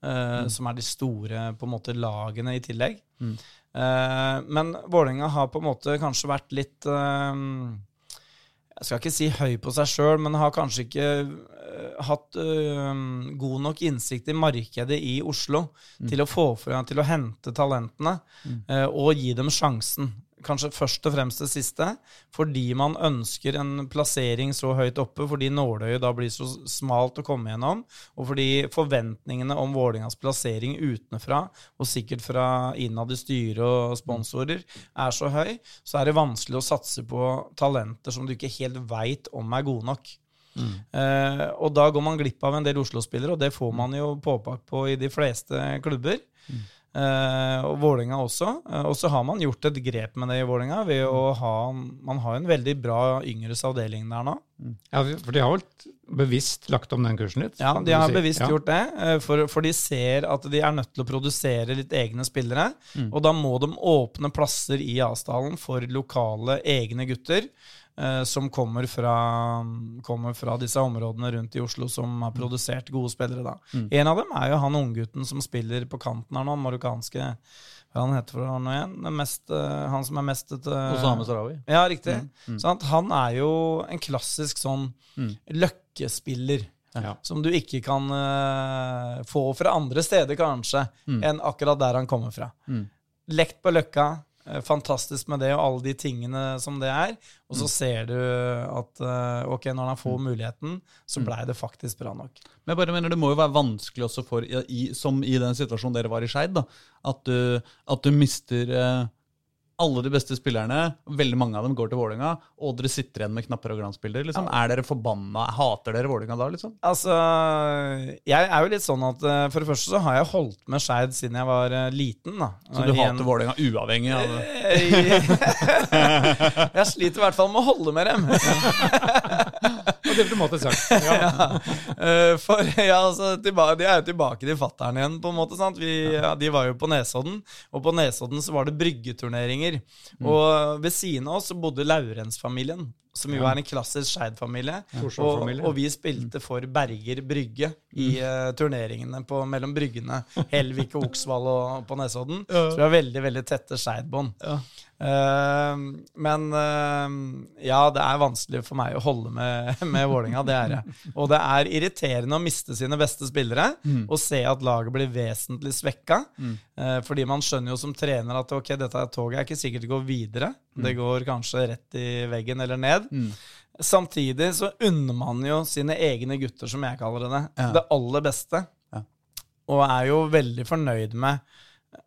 A: eh, Som er de store på en måte lagene i tillegg. Eh, men Vålerenga har på en måte kanskje vært litt eh, jeg skal ikke si høy på seg sjøl, men har kanskje ikke øh, hatt øh, god nok innsikt i markedet i Oslo til å få frem, til å hente talentene øh, og gi dem sjansen. Kanskje først og fremst det siste, fordi man ønsker en plassering så høyt oppe, fordi nåløyet da blir så smalt å komme gjennom, og fordi forventningene om Vålerengas plassering utenfra, og sikkert fra innad i styre og sponsorer, er så høy, så er det vanskelig å satse på talenter som du ikke helt veit om er gode nok. Eh, og da går man glipp av en del Oslo-spillere, og det får man jo påpakt på i de fleste klubber. Eh, og Vålerenga også. Eh, og så har man gjort et grep med det i Vålerenga ved å ha Man har en veldig bra yngres avdeling der nå.
C: Ja, for de har vel bevisst lagt om den kursen litt?
A: Ja, de har bevisst
C: Ja.
A: gjort det, eh, for, for de ser at de er nødt til å produsere litt egne spillere.
C: Mm.
A: Og da må de åpne plasser i Asdalen for lokale, egne gutter. Eh, som kommer fra, kommer fra disse områdene rundt i Oslo som har produsert gode spillere. da. En av dem er jo han unggutten som spiller på kanten her nå, den marokkanske Hva han heter for han igjen? Mest, eh, han som er mest et eh,
B: Osame Sarawi.
A: Ja, riktig. Sant? Han er jo en klassisk sånn løkkespiller.
C: Ja.
A: Som du ikke kan uh, få fra andre steder, kanskje, enn akkurat der han kommer fra. Lekt på Løkka. Eh, Fantastisk med det og alle de tingene som det er. Og så ser du at eh, ok, når han får muligheten, så blei det faktisk bra nok.
B: Men jeg bare mener Det må jo være vanskelig også for, i, som i den situasjonen dere var i Skeid, at, du- at du mister eh, alle de beste spillerne. Veldig mange av dem går til Vålerenga, og dere sitter igjen med knapper og glansbilder. Liksom. Er dere forbanna? Hater dere Vålerenga da, liksom?
A: Altså, jeg er jo litt sånn at eh, for det første så har jeg holdt med Skeid siden jeg var eh, liten. da.
B: Så du
A: I en-
B: hater Vålerenga uavhengig av det?
A: jeg sliter i hvert fall med å holde med dem.
C: Og diplomatisk sagt. Ja.
A: ja. For ja, altså, tilbake, De er jo tilbake til fattern igjen, på en måte. sant? Vi, ja, de var jo på Nesodden, og på Nesodden så var det bryggeturneringer. Og ved siden av oss så bodde Laurens-familien, som jo er en klassisk Skeid-familie. Og, og vi spilte for Berger Brygge i uh, turneringene på, mellom bryggene. Helvik og Oksvall og på Nesodden. Så vi har veldig veldig tette Skeid-bånd. Uh, men uh, ja, det er vanskelig for meg å holde med, med Vålinga, det er det. Og det er irriterende å miste sine beste spillere og se at laget blir vesentlig svekka. Eh, fordi man skjønner jo som trener at ok, dette toget er ikke sikkert det går videre. Det går kanskje rett i veggen eller ned. Samtidig så unner man jo sine egne gutter, som jeg kaller det, det aller beste.
B: Ja.
A: Og er jo veldig fornøyd med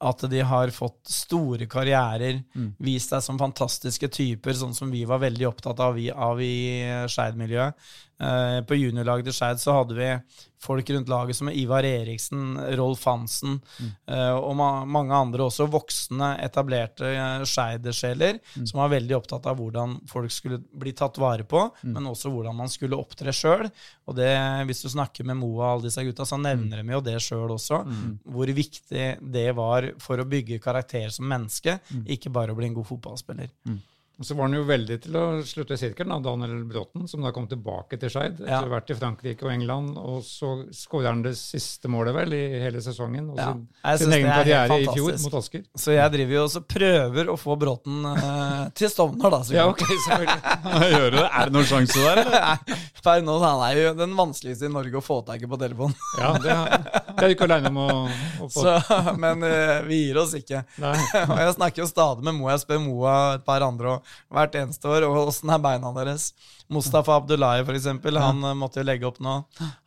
A: at de har fått store karrierer, vist seg som fantastiske typer, sånn som vi var veldig opptatt av, i- av i Skeid-miljøet. Eh, på juniorlaget til Skeid så hadde vi folk rundt laget som Ivar Eriksen, Rolf Hansen eh, og ma mange andre også voksne, etablerte uh, Skeid-sjeler som var veldig opptatt av hvordan folk skulle bli tatt vare på, men også hvordan man skulle opptre sjøl. Og det, hvis du snakker med Moa og alle disse gutta, så nevner de jo det sjøl også. Hvor viktig det var for å bygge karakter som menneske, ikke bare å bli en god fotballspiller.
C: Og så var han jo veldig til å slutte sirkelen, da, Daniel Bråten, som da kom tilbake til Skeid
A: Ja.
C: Etter vært i Frankrike og England. Og så skårer han det siste målet, vel, i hele sesongen. Og
A: Ja,
C: sin,
A: jeg
C: sin
A: synes
C: egen
A: er
C: karriere i fjor
A: fantastisk.
C: mot Asker.
A: Så jeg driver jo også prøver å få Bråten eh, til Stovner, da. så
C: Ja, ok, selvfølgelig.
B: Gjør du det? Er det noen sjanse der, eller?
A: Nei, Per nå han er jo den vanskeligste i Norge å få tak i på telefon.
C: Ja, det, er- det er ikke aleine om å, å få.
A: Så, men eh, vi gir oss ikke.
C: Nei.
A: og jeg snakker jo stadig med Moa. Jeg spør Moa et par andre og hvert eneste år og åssen er beina deres. Mustafa Abdullahi, for eksempel, han eh, måtte jo legge opp nå.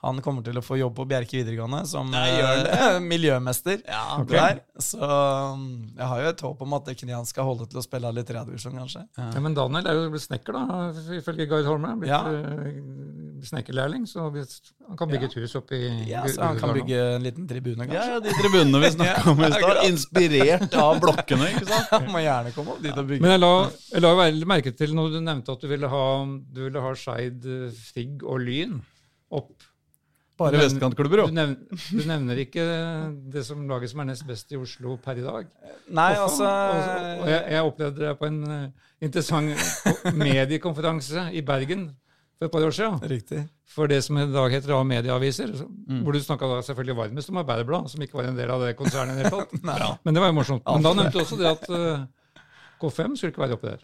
A: Han kommer til å få jobb på Bjerke videregående som eh, miljømester.
C: okay.
A: der. Så um, jeg har jo et håp om at hans skal holde til å spille litt radiosjon, kanskje.
C: Ja, men Daniel er jo blitt snekker, da, ifølge Gard Holme. Blitt
A: Ja.
C: eh, snekkerlærling, så han kan bygge et hus oppe i
A: Ja, så han kan bygge en liten tribune,
B: Ja,
A: kanskje.
B: ja, de tribunene vi snakka om i stad. Inspirert av blokkene, ikke sant?
A: Han må gjerne komme opp dit og bygge.
C: Men jeg la, jeg la merke til når du nevnte at du ville ha, du ville ha Skeid, eh, Frigg og Lyn opp.
B: Bare vestkantklubber,
C: Du,
B: jo.
C: nevner, du nevner ikke det som laget som er nest best i Oslo per i dag.
A: Nei,
C: Hvorfor?
A: altså
C: Og- og jeg, jeg opplevde det på en eh, interessant mediekonferanse i Bergen for et par år siden.
A: Riktig.
C: For det som i dag heter A Medieaviser, så-
B: Mm.
C: hvor du snakka selvfølgelig varmest om Arbeiderblad, som ikke var en del av det konsernet. i det hele tatt. Men det var jo morsomt. Men da nevnte du også det at uh, K5 skulle ikke være oppe der.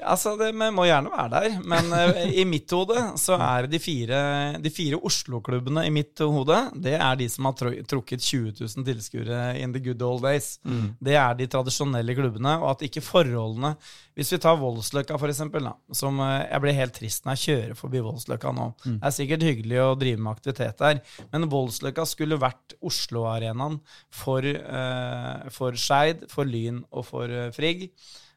A: Altså, det vi må gjerne være der, men eh, i mitt hode så er de fire, de fire Oslo-klubbene i mitt hode, det er de som har trukket 20 000 tilskuere in the good old days. Det er de tradisjonelle klubbene, og at ikke forholdene Hvis vi tar Voldsløkka, for eksempel, da, som eh, jeg blir helt trist når jeg kjører forbi Voldsløkka nå. Det er sikkert hyggelig å drive med aktivitet der, men Voldsløkka skulle vært Oslo-arenaen for, uh, for Skeid, for Lyn og for uh, Frigg.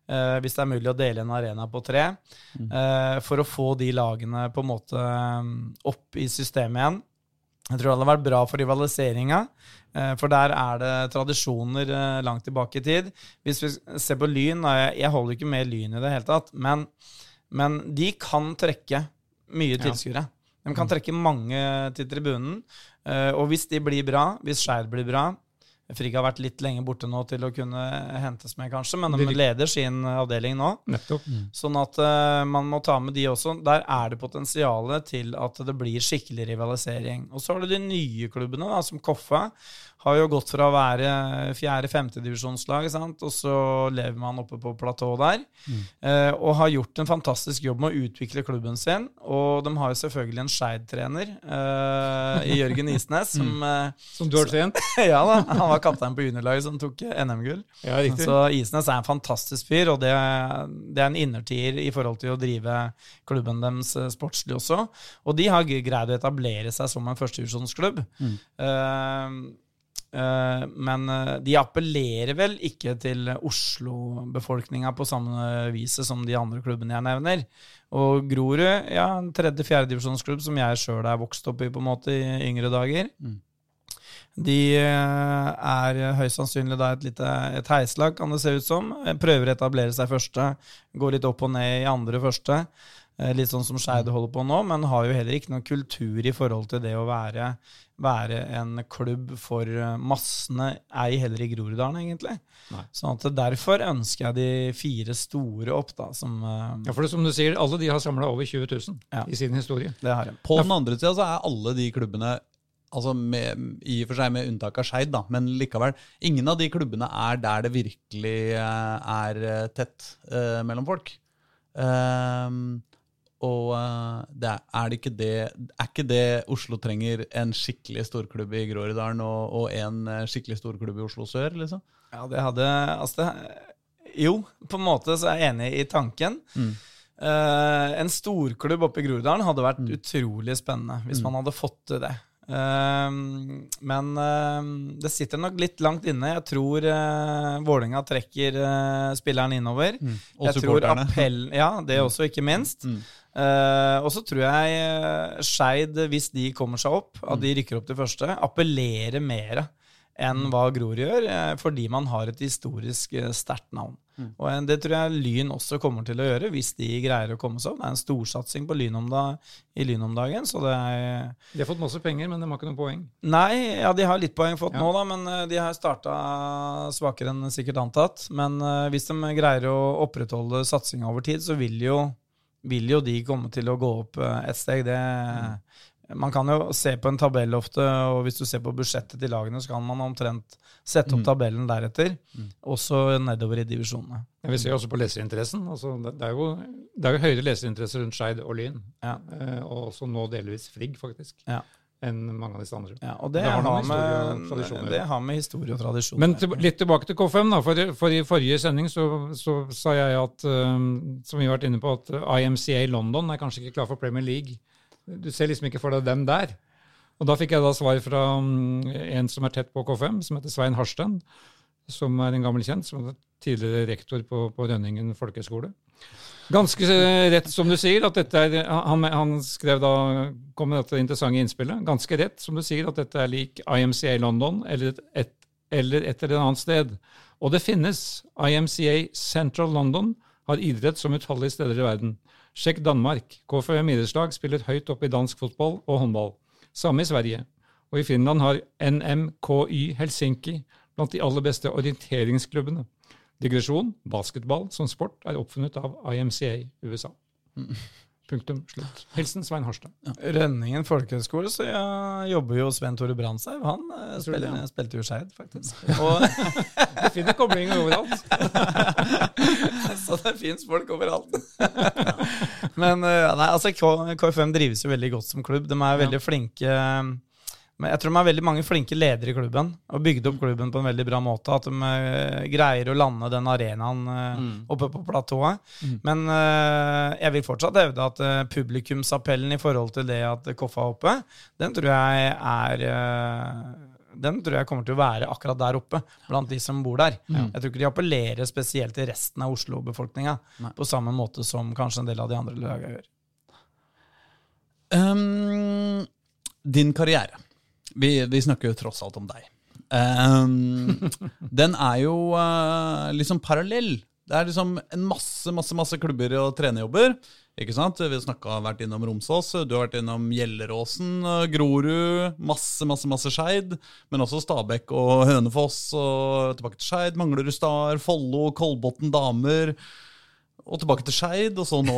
A: Eh, hvis det er mulig å dele en arena på tre, uh, for å få de lagene på en måte eh, opp i systemet igjen. Jeg tror det hadde vært bra for rivaliseringa, for der er det tradisjoner langt tilbake i tid. Hvis vi ser på Lyn, jeg, jeg holder ikke med Lyn i det hele tatt, men, men de kan trekke mye tilskuere. De kan trekke mange til tribunen, og hvis de blir bra, hvis Skeid blir bra, Frigg har vært litt lenge borte nå til å kunne hentes med, kanskje, men de leder sin avdeling nå.
C: Nettopp.
A: Sånn at uh, man må ta med de også. Der er det potensialet til at det blir skikkelig rivalisering. Og så har du de nye klubbene, da, som Koffa. Har jo gått fra å være fjerde-femtedivisjonslag, og så lever man oppe på platået der. Eh, og har gjort en fantastisk jobb med å utvikle klubben sin. Og de har jo selvfølgelig en Skeid-trener eh, i Jørgen Isnes, som eh,
C: Som du har trent.
A: Ja da, han var kaptein på juniorlaget som tok eh, NM-gull.
C: Ja.
A: Så Isnes er en fantastisk fyr, og det, det er en innertier i forhold til å drive klubben deres eh, sportslig også. Og de har greid å etablere seg som en førstevisjonsklubb. Mm. Men eh, de appellerer vel ikke til Oslo-befolkninga på samme viset som de andre klubbene jeg nevner. Og Grorud, ja, en tredje-fjerdedivisjonsklubb som jeg sjøl er vokst opp i på en måte i yngre dager. De eh, er høyst sannsynlig da et lite et heislag, kan det se ut som. Eh, Prøver å etablere seg første, går litt opp og ned i andre første. Eh, Litt sånn som Skeide holder på nå, men har jo heller ikke noen kultur i forhold til det å være, være en klubb for eh, massene, ei heller i Groruddalen, egentlig.
C: Nei.
A: Sånn at derfor ønsker jeg de fire store opp, da, som eh,
C: Ja, for det, som du sier, alle de har samla over 20 000
A: Ja.
C: i sin historie.
A: det har jeg.
B: På den andre sida så er alle de klubbene Altså med, I og for seg med unntak av Skeid, men likevel. Ingen av de klubbene er der det virkelig er eh, tett eh, mellom folk. Ehm, og eh, det er, er det ikke det Er ikke det Oslo trenger en skikkelig storklubb i Groruddalen og, og en eh, skikkelig storklubb i Oslo sør, liksom?
A: Ja, det hadde Altså, det Jo, på en måte så er jeg enig i tanken. Eh, en storklubb oppe i Groruddalen hadde vært utrolig spennende hvis man hadde fått til det. Uh, men uh, det sitter nok litt langt inne. Jeg tror uh, Vålerenga trekker spilleren innover.
B: Og
A: jeg
B: supporterne.
A: appell, Ja, det også, ikke minst. Eh, og så tror jeg uh, Skeid, hvis de kommer seg opp, at de rykker opp til første, appellerer mer enn hva Grorud gjør, eh, fordi man har et historisk eh, sterkt navn. Og eh, det tror jeg Lyn også kommer til å gjøre, hvis de greier å komme seg opp. Det er en storsatsing på Lyn om da, i Lyn om dagen, så det er
C: De har fått masse penger, men de har ikke noe poeng.
A: Nei, ja, de har litt poeng fått
C: Ja.
A: nå, da, men eh, de har starta svakere enn sikkert antatt. Men uh, hvis de greier å opprettholde satsinga over tid, så vil jo, vil jo de komme til å gå opp eh, et steg. Det, Man kan jo se på en tabell ofte, og hvis du ser på budsjettet til lagene, så kan man omtrent sette opp tabellen deretter, også nedover i divisjonene.
C: Vi ser jo også på leserinteressen. Altså, det, er jo, det er jo høyere leserinteresse rundt Skeid og Lyn,
A: Ja.
C: eh, og også nå delvis Frigg, faktisk,
A: Ja.
C: Enn mange av disse andre.
A: Ja, og det,
C: Det har
A: har,
C: med
A: det har med historie og tradisjon
C: Men til, litt tilbake til K5. da, for, for I forrige sending så, så sa jeg at, um, som vi har vært inne på, at IMCA London er kanskje ikke klar for Premier League. Du ser liksom ikke for deg dem der. Og Da fikk jeg da svar fra um, en som er tett på K5, som heter Svein Harsten. Som er en gammel kjent, som er tidligere rektor på, på Rønningen folkehøgskole. Ganske eh, rett som du sier, at dette er Han, han skrev da, kom med dette interessante innspillet. Ganske rett som du sier, at dette er lik IMCA London eller et, eller et eller annet sted. Og det finnes. IMCA Central London har idrett som utallige steder i verden. Sjekk Danmark. KFUM idrettslag spiller høyt opp i dansk fotball og håndball. Samme i Sverige. Og i Finland har NMKY Helsinki blant de aller beste orienteringsklubbene. Digresjon, basketball som sport er oppfunnet av IMCA USA. Punktum slutt. Hilsen Svein Harstad.
A: Rønningen folkehøgskole, så jeg jobber jo Sven Tore Brandtzæg. Han eh, spiller,
C: det,
A: spilte jo Skeid, faktisk. Og,
C: Du finner koblinger overalt.
A: så det fins folk overalt. Men eh, nei, altså, K- KFM drives jo veldig godt som klubb. De er veldig flinke men jeg tror de har veldig mange flinke ledere i klubben, og bygde opp klubben på en veldig bra måte. At de eh, greier å lande den arenaen mm. oppe på platået. Men eh, jeg vil fortsatt hevde at eh, publikumsappellen i forhold til det at Koffa er oppe, den tror jeg er eh, den tror jeg kommer til å være akkurat der oppe, blant de som bor der. Jeg tror ikke de appellerer spesielt til resten av Oslo-befolkninga, på samme måte som kanskje en del av de andre lagene gjør.
B: Um, din karriere. Vi, vi snakker jo tross alt om deg. Um, den er jo uh, liksom parallell Det er liksom en masse masse, masse klubber og trenerjobber. Ikke sant? Vi har vært innom Romsås, du har vært innom Gjelleråsen, Grorud, masse masse, masse Skeid. Men også Stabekk og Hønefoss og tilbake til Skeid. Manglerud Star, Follo, Kolbotn damer. Og tilbake til Skeid, og så nå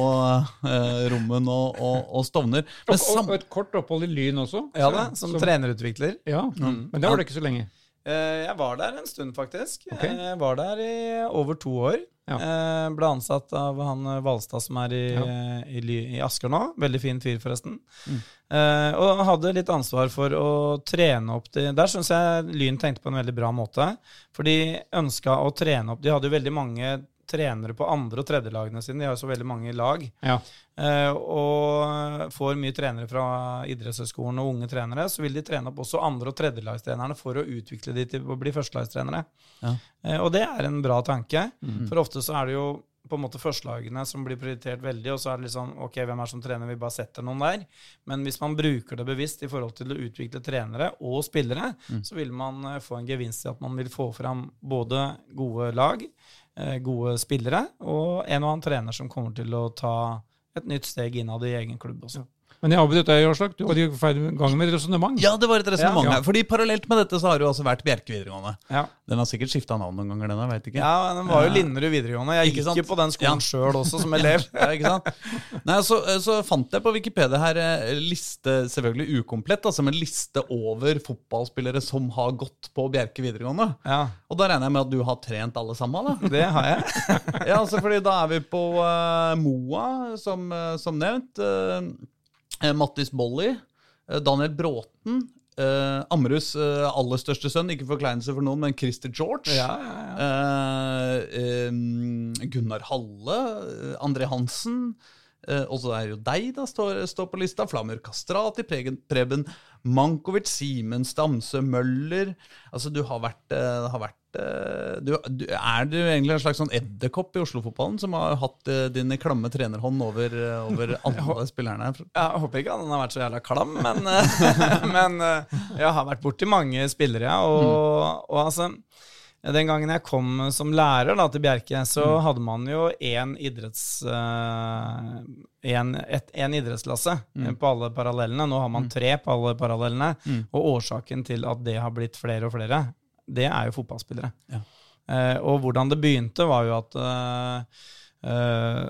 B: eh, Rommen og, og, og Stovner. Men
C: Og, og et kort opphold i Lyn også.
A: Ja da, som, trenerutvikler.
C: Ja, Men det var det ikke så lenge.
A: Eh, Jeg var der en stund, faktisk.
C: Okay.
A: Jeg var der i over to år.
C: Ja.
A: Eh, Ble ansatt av han eh, Valstad som er i, i, i Asker nå. Veldig fin fyr, forresten.
C: Mm.
A: Eh, og hadde litt ansvar for å trene opp de Der syns jeg Lyn tenkte på en veldig bra måte. For de ønska å trene opp De hadde jo veldig mange trenere på andre- og tredjelagene sine. De har jo så veldig mange lag.
C: Ja.
A: Eh, og får mye trenere fra idrettshøyskolen og unge trenere, så vil de trene opp også andre- og tredjelagstrenerne for å utvikle de til å bli førstelagstrenere.
B: Ja.
A: Eh, og det er en bra tanke, for ofte så er det jo på en måte førstelagene som blir prioritert veldig, og så er det liksom ok, hvem er som trener, vi bare setter noen der. Men hvis man bruker det bevisst i forhold til å utvikle trenere og spillere, så vil man eh, få en gevinst i at man vil få fram både gode lag, gode spillere, og en og annen trener som kommer til å ta et nytt steg innad i egen klubb også.
C: Men jeg avbrøt deg, Aslak. Du var i gang med et resonnement.
B: Ja, det var et resonnement
A: Ja.
B: Fordi parallelt med dette så har du altså vært Bjerke videregående.
A: Ja.
B: Den har sikkert skifta navn noen ganger, den. Jeg vet ikke.
A: Ja, den var jo Linderud videregående. Jeg gikk jo på den skolen
B: Ja.
A: sjøl også, som elev.
B: Ja, ikke sant? Nei, så, så fant jeg på Wikipedia her eh, liste, selvfølgelig ukomplett, altså, men liste over fotballspillere som har gått på Bjerke videregående.
A: Ja,
B: Og da regner jeg med at du har trent alle sammen, da?
A: det har jeg.
B: Ja, altså fordi da er vi på uh, Moa, som, eh, som nevnt. eh, Mattis Bolli. eh, Daniel Bråten. eh, Ammerus eh, aller største sønn, ikke forkleinelse for noen, men Christer George.
A: Ja, ja, ja.
B: Eh, eh, Gunnar Halle. eh, André Hansen. Eh, og så er jo deg, da, står, står på lista. Flamur Kastrati, Preben Mankovic, Simen Stamse, Møller. Altså, du har vært, eh, har vært eh, du, du, Er du egentlig en slags sånn edderkopp i Oslo-fotballen som har hatt din klamme trenerhånd over, over alle spillerne?
A: Jeg håper ikke han har vært så jævla klam, men, men jeg har vært borti mange spillere, ja. Og, og altså den gangen jeg kom som lærer da, til Bjerke, så hadde man jo én idretts, uh, en, et, en idrettsklasse mm. på alle parallellene. Nå har man tre på alle parallellene. Og årsaken til at det har blitt flere og flere, det er jo fotballspillere.
B: Ja.
A: Uh, og hvordan det begynte, var jo at uh, eh,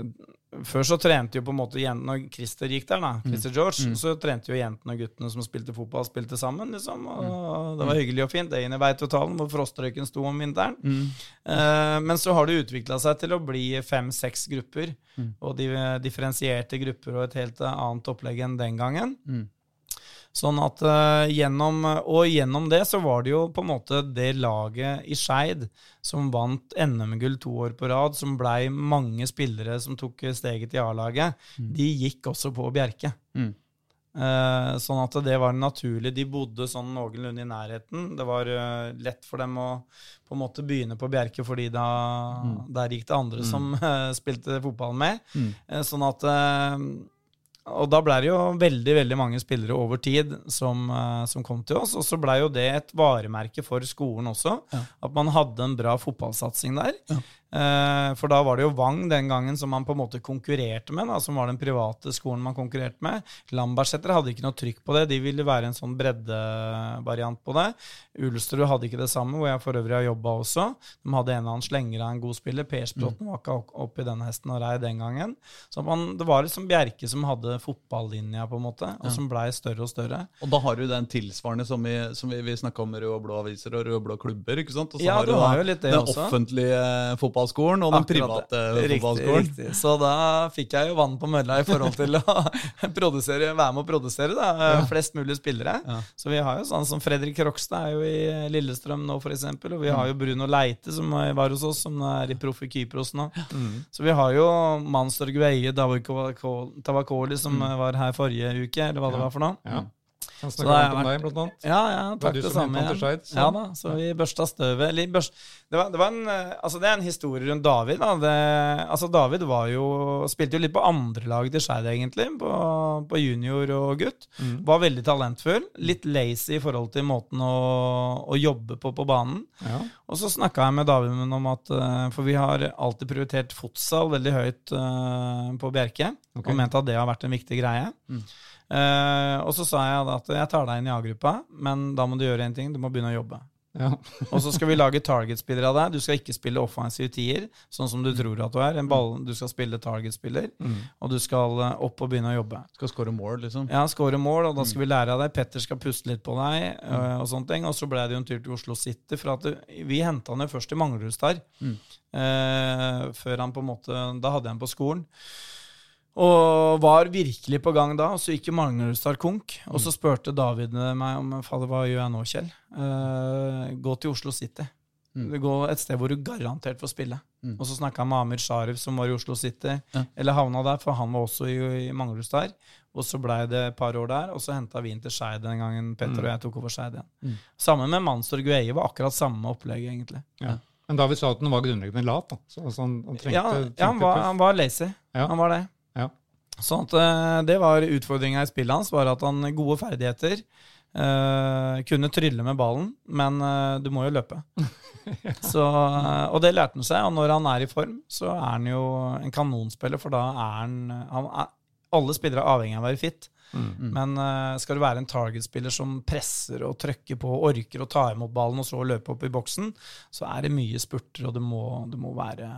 A: før så trente jo på en måte jentene Når Christer gikk der, da, Christer George, så trente jo jentene og guttene som spilte fotball, spilte sammen. liksom, og Det var hyggelig og fint. Det inn i Veitotalen, hvor frostrøyken sto om vinteren. Eh, men så har det utvikla seg til å bli fem-seks grupper, og de, differensierte grupper og et helt annet opplegg enn den gangen. Sånn at uh, gjennom, Og gjennom det så var det jo på en måte det laget i Skeid som vant NM-gull to år på rad, som blei mange spillere som tok steget til A-laget, de gikk også på Bjerke.
B: Mm.
A: Uh, sånn at det var naturlig. De bodde sånn noenlunde i nærheten. Det var uh, lett for dem å på en måte begynne på Bjerke, fordi da, der gikk det andre som eh, spilte fotball med.
B: Mm.
A: Sånn at og da ble det jo veldig veldig mange spillere over tid som, eh, som kom til oss. Og så blei jo det et varemerke for skolen også,
B: Ja.
A: at man hadde en bra fotballsatsing der. Eh, for da var det jo Vang den gangen som man på en måte konkurrerte med, da, som var den private skolen man konkurrerte med. Lambertseter hadde ikke noe trykk på det, de ville være en sånn breddevariant på det. Ulsterud hadde ikke det samme, hvor jeg for øvrig har jobba også. De hadde en eller annen slenger av en god spiller. Persbråten var ikke opp- den hesten og rei den gangen. Så man, det var liksom Bjerke som hadde fotballinja, på en måte, og som blei større og større.
B: Og da har du den tilsvarende som vi, som vi, vi snakka om røde og blå aviser og røde og blå klubber. ikke sant? Og så
A: Ja,
B: har
A: du har
B: da
A: jo litt det
B: den
A: også.
B: offentlige fotballskolen og den
A: Akkurat
B: private.
A: Riktig,
B: fotballskolen.
A: Riktig. Så da fikk jeg jo vann på mølla i forhold til å være med å produsere da, flest mulig spillere.
B: Ja.
A: Så vi har jo sånn som Fredrik Krokstad er jo i Lillestrøm nå, f.eks. Og vi har jo Bruno Leite, som var hos oss, som er i Proff i Kypros nå. Så vi har jo Manstorg Veie, Tavakoli, som var her forrige uke, eller hva det var for noe.
C: Han
A: har
C: varmt om deg, blant annet.
A: Ja, ja, takk det,
C: det
A: samme.
C: Så-
A: Ja da, så vi børsta støvet. Eller børst. det, var, det, var en, eh, altså det er en historie rundt David. Da. Det, altså David var jo, spilte jo litt på andrelaget til Skeid, egentlig. På, på junior og gutt.
C: Mm.
A: Var veldig talentfull. Litt lazy i forhold til måten å, å jobbe på på banen.
C: Ja.
A: Og så snakka jeg med David om at eh, For vi har alltid prioritert fotsal veldig høyt uh, på Bjerke.
C: Okay.
A: Og ment at det har vært en viktig greie. Eh, og så sa jeg at jeg tar deg inn i A-gruppa, men da må du gjøre én ting. Du må begynne å jobbe.
C: Ja.
A: Og så skal vi lage target-spillere av deg. Du skal ikke spille offensive tier, sånn som du tror at du er. En ball, du skal spille target-spiller, og du skal eh, opp og begynne å jobbe.
B: Skal score mål, liksom.
A: Ja, score mål, og da skal vi lære av deg. Petter skal puste litt på deg, øh, og sånne ting. Og så ble det jo en tur til Oslo City, for at vi henta han jo først i Manglerudstad. Eh, før han på en måte Da hadde jeg han på skolen. Og var virkelig på gang da, og så gikk jo Manglerudstad konk. Og så spurte David meg om fader, hva gjør jeg nå, Kjell? Uh, gå til Oslo City. Gå et sted hvor du garantert får spille. Og så snakka jeg med Amir Sharif, som var i Oslo City.
B: Ja.
A: Eller havna der, for han var også i, i Manglerudstad. Og så blei det et par år der, og så henta vi inn til Skeid den gangen Petter og jeg tok over Skeid igjen. Sammen med Mansour Gueye var akkurat samme opplegg, egentlig.
C: Ja. Men David sa at han var grunnleggende lat. Da. Så, altså, han, han trengte,
A: Ja,
C: trengte
A: ja han, var, han var lazy.
C: Ja.
A: Han var det.
C: Ja.
A: Sånn at eh, det var utfordringa i spillet hans, var at han gode ferdigheter. Uh, kunne trylle med ballen, men uh, du må jo løpe. så, uh, og det lærte han seg, og når han er i form, så er han jo en kanonspiller, for da er han, han er, Alle spillere er avhengig av å være fit. Men eh, skal du være en target-spiller som presser og trykker på, orker å ta imot ballen og så løpe opp i boksen, så er det mye spurter, og du må, du må være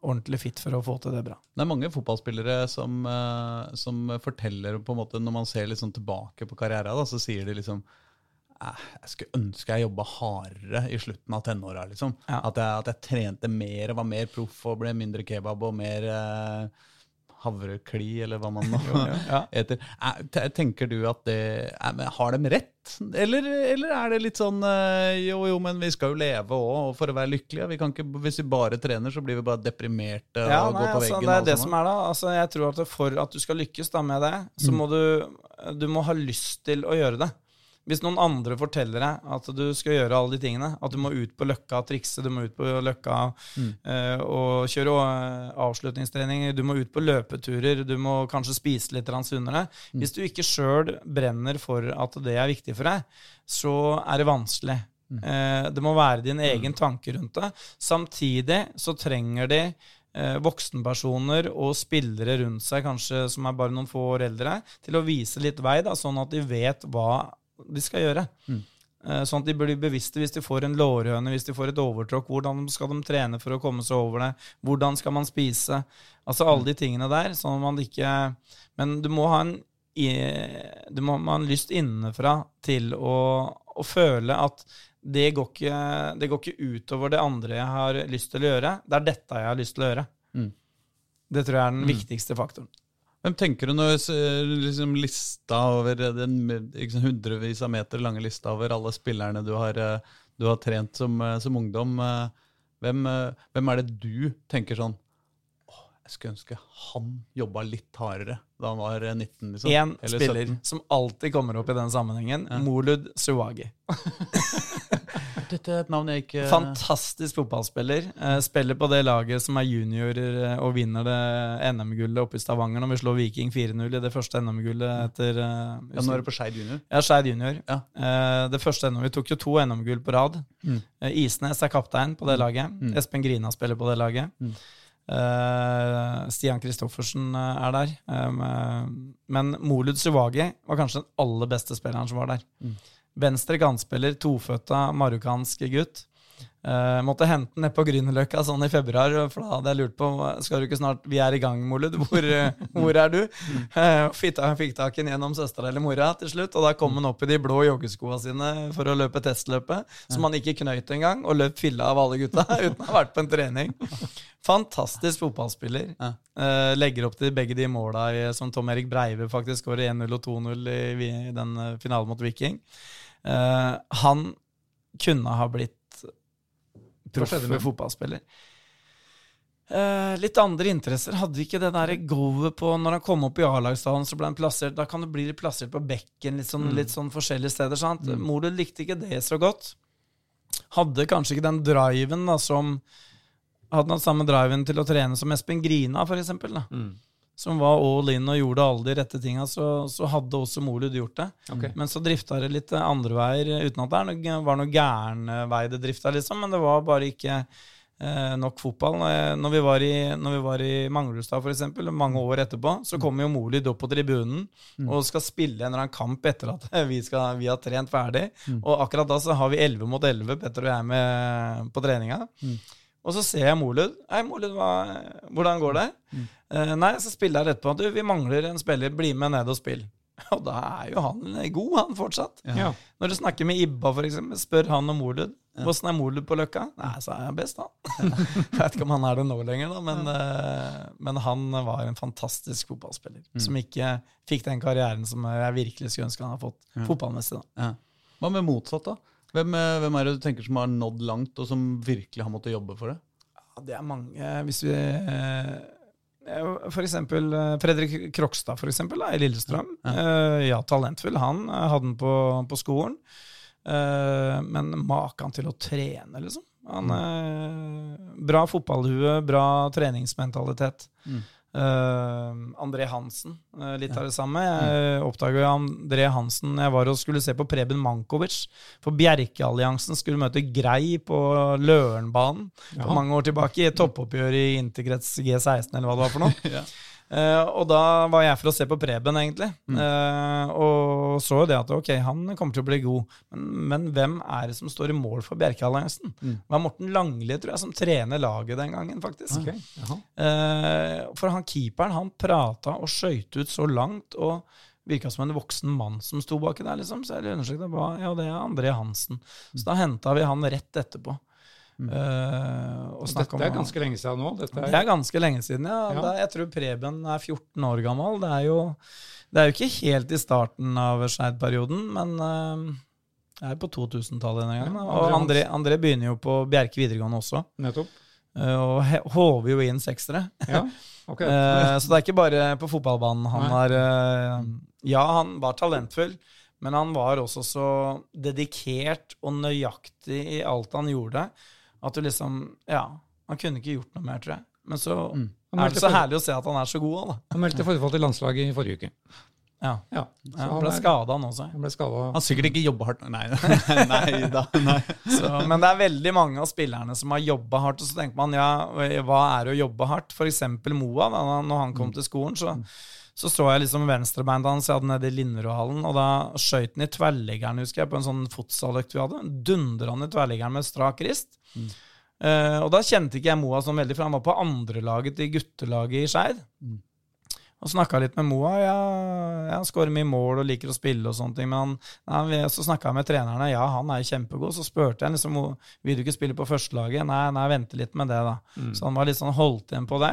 A: ordentlig fit for å få til det bra.
B: Det er mange fotballspillere som, eh, som forteller på en måte, Når man ser sånn tilbake på karrieren, da, så sier de liksom «Eh, jeg skulle ønske jeg jobba hardere i slutten av tenåra. Liksom.
A: Ja.
B: At, jeg, at jeg trente mer og var mer proff og ble mindre kebab og mer eh, havrekli, eller hva man nå
A: Ja.
B: heter. Tenker du at det Har de rett? Eller, eller er det litt sånn eh, Jo, jo, men vi skal jo leve òg for å være lykkelige. Vi kan ikke, hvis vi bare trener, så blir vi bare deprimerte
A: Ja,
B: og
A: nei,
B: går på
A: altså,
B: veggen.
A: det er det som er da. Altså, jeg tror at for at du skal lykkes da med det, så må du, du må ha lyst til å gjøre det. Hvis noen andre forteller deg at du skal gjøre alle de tingene, at du må ut på Løkka og trikse, du må ut på Løkka eh, og kjøre avslutningstreninger, avslutningstrening, du må ut på løpeturer, du må kanskje spise litt sunnere mm. Hvis du ikke sjøl brenner for at det er viktig for deg, så er det vanskelig. Eh, det må være din egen tanke rundt det. Samtidig så trenger de eh, voksenpersoner og spillere rundt seg, kanskje som er bare noen få år eldre, til å vise litt vei, da, sånn at de vet hva de skal gjøre. Mm. Sånn at de blir bevisste hvis de får en lårhøne, hvis de får et overtråkk. Hvordan skal de trene for å komme seg over det? Hvordan skal man spise? Altså alle de tingene der. sånn at man ikke Men du må ha en, du må ha en lyst innenfra til å, å føle at det går, ikke, det går ikke utover det andre jeg har lyst til å gjøre. Det er dette jeg har lyst til å gjøre.
B: Mm.
A: Det tror jeg er den viktigste faktoren.
B: Hvem tenker du når liksom lista over den liksom, hundrevis av meter lange lista over alle spillerne du har, eh, du har trent som, eh, som ungdom? eh, Hvem, eh, hvem er det du tenker sånn jeg skulle ønske han jobba litt hardere da han var eh, 19. liksom.
A: Én
B: Eller
A: spiller
B: 17.
A: som alltid kommer opp i den sammenhengen, Molud Suwagi.
B: Dette er et navn jeg ikke
A: Fantastisk fotballspiller. Eh, spiller på det laget som er juniorer eh, og vinner det NM-gullet oppe i Stavanger når vi slår Viking 4-0 i det første NM-gullet etter uh,
B: ja, Nå er det på Skeid junior.
A: Ja, Skeid junior.
B: Ja.
A: Uh, det første NM, Vi tok jo to NM-gull på rad. Eh, Isnes er kaptein på det laget. Espen Grina spiller på det laget. Eh, Stian Kristoffersen eh, er der. Um, men Molud Suvagi var kanskje den aller beste spilleren som var der. Venstre kantspiller, toføtta marokkansk gutt. Eh, måtte hente den ned på Grünerløkka sånn i februar, for da hadde jeg lurt på Skal du ikke snart Vi er i gang, Molud. Hvor, eh, hvor er du? Uh, fikk, fikk tak i den gjennom søstera eller mora til slutt, og da kom han opp i de blå joggeskoa sine for å løpe testløpet, som han ikke knøyt engang, og løp filla av alle gutta uten å ha vært på en trening. Fantastisk fotballspiller. Eh, legger opp til begge de måla som Tom Erik Breive faktisk skårer 1-0 og 2-0 i, i den eh, finalen mot Viking. Eh, han kunne ha blitt
C: skjedde med
A: fotballspiller. Uh, litt andre interesser. Hadde ikke det der goet på Når han kom opp i A-lagsdalen, så ble han plassert Da kan du bli plassert på bekken, litt sånn, litt sånn forskjellige steder. sant? Molud likte ikke det så godt. Hadde kanskje ikke den driven da som Hadde hatt samme driven til å trene som Espen Grina, for eksempel. Da. Som var all in og gjorde alle de rette tinga, så, så hadde også Molud gjort det.
C: Okay.
A: Men så drifta det litt andre veier, uten at det er noe, var noe gæren eh, vei det drifta, liksom. Men det var bare ikke eh, nok fotball. Eh, Når vi var i, når vi var i Manglerudstad, eksempel, mange år etterpå, så kommer jo Molud opp på tribunen og skal spille en eller annen kamp etter at vi, skal, vi har trent ferdig. Og akkurat da så har vi 11 mot 11, Petter og jeg, med på treninga. Og så ser jeg Molud. Hei, Molud, hvordan går det? Eh, nei, så spiller jeg rett på Du, vi mangler en spiller. Bli med ned og spill. Og da er jo han god, han fortsatt.
C: Ja.
A: Når du snakker med Ibba, for eksempel, spør han om Morlud. Åssen er Molud på Løkka? Nei, så er jeg best, han. jeg vet ikke om han er det nå lenger, da, men, eh, men han var en fantastisk fotballspiller. Som ikke fikk den karrieren som jeg virkelig skulle ønske han hadde fått fotballmessig. da.
B: Ja. Hva med motsatt, da? Hvem, eh, hvem er det du tenker som har nådd langt, og som virkelig har måttet jobbe for det?
A: Ja, det er mange Hvis vi eh, For eksempel eh, Fredrik Krokstad for eksempel, da, i Lillestrøm. Ja. Ja, talentfull. Han eh, hadde den på, på skolen. Eh, Men maken til å trene, liksom. Han mm. Bra fotballhue, bra treningsmentalitet. Eh, André Hansen, uh, litt av det samme. Jeg oppdaga André Hansen jeg var og skulle se på Preben Mankovic. For Bjerkealliansen skulle møte Grei på Lørenbanen for mange år tilbake. I toppoppgjør i Interkrets G16, eller hva det var for noe.
B: Ja.
A: Eh, og da var jeg for å se på Preben, egentlig. Eh, og så jo det at ok, han kommer til å bli god. Men, men hvem er det som står i mål for Bjerkealliansen? Det var Morten Langli, tror jeg, som trener laget den gangen, faktisk.
C: Okay.
A: Eh, for han keeperen, han prata og skøyt ut så langt, og virka som en voksen mann som sto baki der, liksom. Så jeg undersøkte hva Ja, det er André Hansen. Så da henta vi han rett etterpå. Eh, og snakket
C: Dette er ganske lenge siden nå. Dette
A: det
C: er,
A: er ganske lenge siden, ja.
C: Ja.
A: Er, jeg tror Preben er 14 år gammel. Det er jo, det er jo ikke helt i starten av Skeid-perioden, men uh, det er på 2000-tallet denne gangen.
C: Ja,
A: og
C: André
A: André, begynner jo på Bjerke videregående også,
C: nettopp.
A: Uh, og håver jo inn seksere.
C: Ja, ok.
A: Eh, så det er ikke bare på fotballbanen han
C: Nei.
A: har eh, Ja, han var talentfull, men han var også så dedikert og nøyaktig i alt han gjorde, at du liksom Ja, han kunne ikke gjort noe mer, tror jeg. Men så
C: mm.
A: er det så herlig å se at han er så god da.
C: Han meldte forfall til landslaget i forrige uke.
A: Ja.
C: Ja, så
A: han
C: han,
A: ble skada, han også.
C: han ble skadet.
B: Han sikkert ikke jobba hardt. Nei, nei, da. Nei.
A: Så, men det er veldig mange av spillerne som har jobba hardt. Og så tenker man ja, hva er det å jobbe hardt? Eksempel Moa. Da når han kom til skolen, så, så så jeg liksom venstrebeinet hans. Jeg hadde nede i Linderudhallen, og da skøyt han i tverrliggeren, husker jeg, på en sånn fotsaløkt vi hadde. Dundra han i tverrliggeren med strak rist. Eh, og da kjente ikke jeg Moa sånn veldig, for han var på andrelaget til guttelaget i Skeid. Og snakka litt med Moa. Ja, han skårer mye mål og liker å spille og sånne ting. Men han, nei, så snakka jeg med trenerne. Ja, han er kjempegod. Så spurte jeg liksom vil du ikke spille på førstelaget. Nei, nei, vente litt med det, da. Så han var litt sånn holdt igjen på det.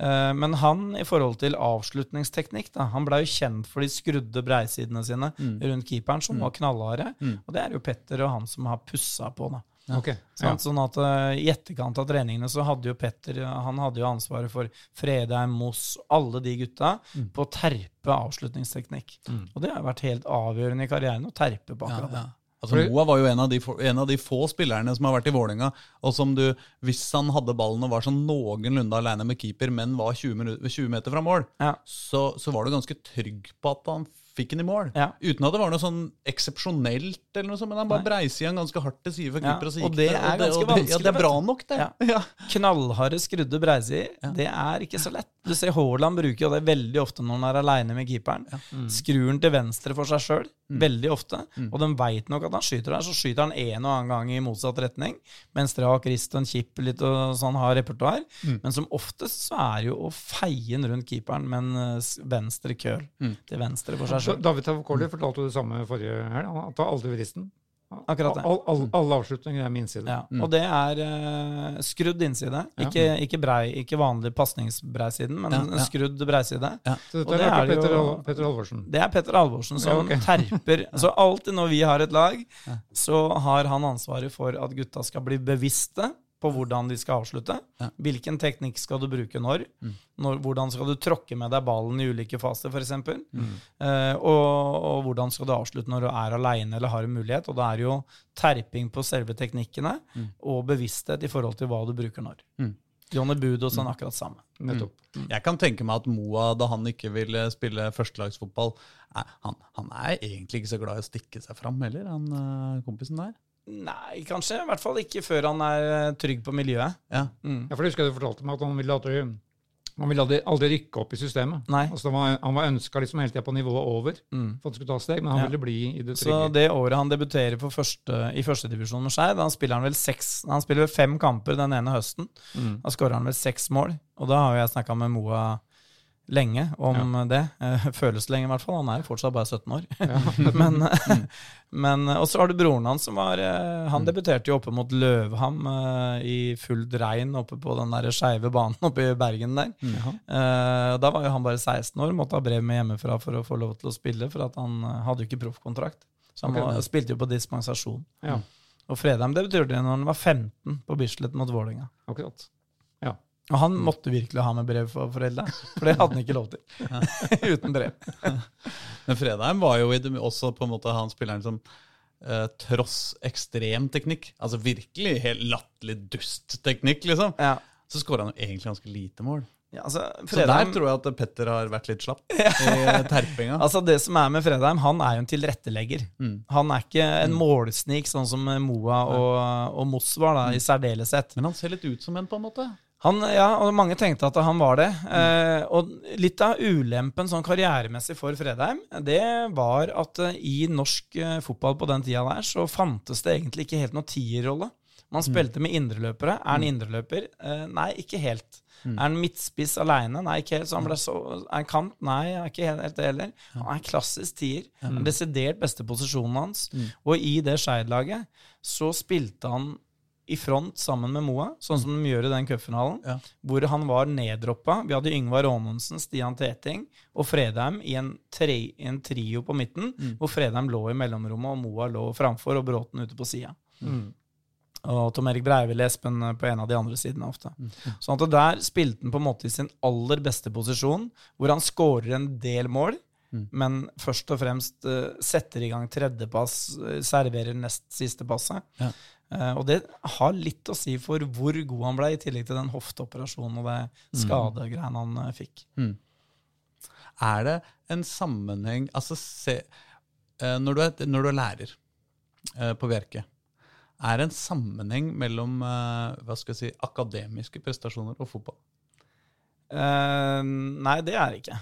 A: Eh, men han i forhold til avslutningsteknikk, da, han blei jo kjent for de skrudde breisidene sine rundt keeperen, som var knallharde. Og det er jo Petter og han som har pussa på, da.
C: Ok, ja.
A: Sånn at uh, I etterkant av treningene så hadde jo Petter Han hadde jo ansvaret for Fredheim, Moss, alle de gutta, på å terpe avslutningsteknikk. Og det har vært helt avgjørende i karrieren å terpe på
B: Ja,
A: akkurat det.
B: ja. Altså, Moa var jo en av, de, en av de få spillerne som har vært i Vålerenga, og som du, hvis han hadde ballen og var sånn noenlunde aleine med keeper, men var 20, minu- 20 meter fra mål,
A: Ja.
B: så, så var du ganske trygg på at han fikk han i mål.
A: Ja.
B: Uten at det var noe sånn eksepsjonelt, eller noe sånt, men han bare breiser igjen ganske hardt til side for keeper, og så
A: og
B: gikk
A: det
B: det.
A: er ganske
B: og det, Ja,
A: vanskelig,
B: det er bra nok, det.
A: Ja. Knallharde skrudde breisider, det er ikke så lett. Du ser Haaland bruker jo det veldig ofte når han er aleine med keeperen. Skrur han til venstre for seg sjøl, veldig ofte. Og de veit nok at han skyter der, så skyter han en og annen gang i motsatt retning. Med en strak rist og en kipp litt og sånn har repertoar. Men som oftest så er det jo å feie den rundt keeperen med en eh, venstre køl til venstre for seg sjøl.
C: David Tavakoli fortalte jo det samme forrige helg. Han tar aldri vristen.
A: Akkurat det.
C: All, all, alle avslutninger er med innside.
A: Ja, og det er uh, skrudd innside. Ikke, ikke, brei, ikke vanlig pasningsbreisiden, men
B: Ja, ja.
A: skrudd breiside.
C: Så
A: Og
C: dette
A: det
C: er
A: er det
C: Petter,
A: jo-
C: Petter Halvorsen.
A: Det er Petter Alvorsen som
C: Ja, ok.
A: terper. Så alltid når vi har et lag, så har han ansvaret for at gutta skal bli bevisste på hvordan de skal avslutte.
B: Ja.
A: Hvilken teknikk skal du bruke når? når hvordan skal du tråkke med deg ballen i ulike faser, f.eks.? Eh, og, og hvordan skal du avslutte når du er aleine eller har en mulighet? Og da er det jo terping på selve teknikkene og bevissthet i forhold til hva du bruker når.
B: Mm.
A: Johnny Budos er akkurat samme.
C: Nettopp.
B: Jeg kan tenke meg at Moa, da han ikke ville spille førstelagsfotball, han, han er egentlig ikke så glad i å stikke seg fram heller, han eh, kompisen der.
A: Nei, kanskje. I hvert fall ikke før han er eh, trygg på miljøet.
B: Ja.
A: Mm.
C: Ja, for jeg husker du fortalte meg at han ville aldri, han ville aldri, aldri rykke opp i systemet.
A: Nei.
C: Altså, han var, han var ønska liksom hele tida på nivået over
A: Mm.
C: for at han skulle ta steg, men han
A: Ja.
C: ville bli i det
A: Så det året han debuterer på første, i førstedivisjon med Skeid, da spiller han vel seks Han spiller vel fem kamper den ene høsten.
C: Mm.
A: Da skårer han vel seks mål. Og da har jo jeg snakka med Moa lenge om det. Eh, Føles lenge, i hvert fall. Han er jo fortsatt bare 17 år. men, men Og så har du broren hans som var eh, Han debuterte jo oppe mot Løvham eh, i fullt regn oppe på den der skeive banen oppe i Bergen der.
C: Jaha.
A: Eh, Da var jo han bare 16 år, måtte ha brev med hjemmefra for å få lov til å spille, for at han eh, hadde jo ikke proffkontrakt. Så han okay. spilte jo på dispensasjon.
C: Ja,
A: Og Fredheim debuterte når han var 15 på Bislett mot Vålerenga.
C: akkurat.
A: Og han måtte virkelig ha med brev for foreldra, for det hadde han ikke lov til. Uten brev.
B: Men Fredheim var jo det, også på en måte han spilleren som eh, tross ekstrem teknikk, altså virkelig helt latterlig dust teknikk, liksom,
A: Ja.
B: så skåra han jo egentlig ganske lite mål.
A: Ja, altså,
B: Så der tror jeg at Petter har vært litt slapp i terpinga.
A: altså Det som er med Fredheim, han er jo en tilrettelegger.
B: Mm.
A: Han er ikke en målsnik, sånn som Moa og, og Moss var, da, i særdeleshet.
B: Men han ser litt ut som en, på en måte.
A: Han, ja, og mange tenkte at han var det. Eh, og litt av ulempen sånn karrieremessig for Fredheim, det var at eh, i norsk eh, fotball på den tida der, så fantes det egentlig ikke helt noen tierrolle. Man spilte med indreløpere. Er han indreløper? Eh, nei, ikke helt. Er han midtspiss aleine? Nei, ikke helt. Så han ble så, er han kant? Nei, er ikke helt, helt det heller. Han er en klassisk tier. Den desidert beste posisjonen hans. Og i det Skeid-laget så spilte han i front sammen med Moa, sånn som de gjør i den cupfinalen,
B: Ja.
A: hvor han var neddroppa. Vi hadde Yngvar Aanonsen, Stian Teting og Fredheim i en, tre, i en trio på midten, hvor Fredheim lå i mellomrommet, og Moa lå framfor, og Bråten ute på sida. Og Tom Erik Breivill Espen på en av de andre sidene ofte. Sånn at der spilte han på en måte i sin aller beste posisjon, hvor han skårer en del mål, men først og fremst uh, setter i gang tredjepass, uh, serverer nest siste passet.
B: Ja.
A: Eh, og det har litt å si for hvor god han ble, i tillegg til den hofteoperasjonen og det skadegreiene han fikk. fikk.
B: Er det en sammenheng Altså, se eh, Når du er, når du er lærer eh, på Bjerke, er det en sammenheng mellom eh, hva skal jeg si, akademiske prestasjoner og fotball?
A: Eh, nei, det er det ikke.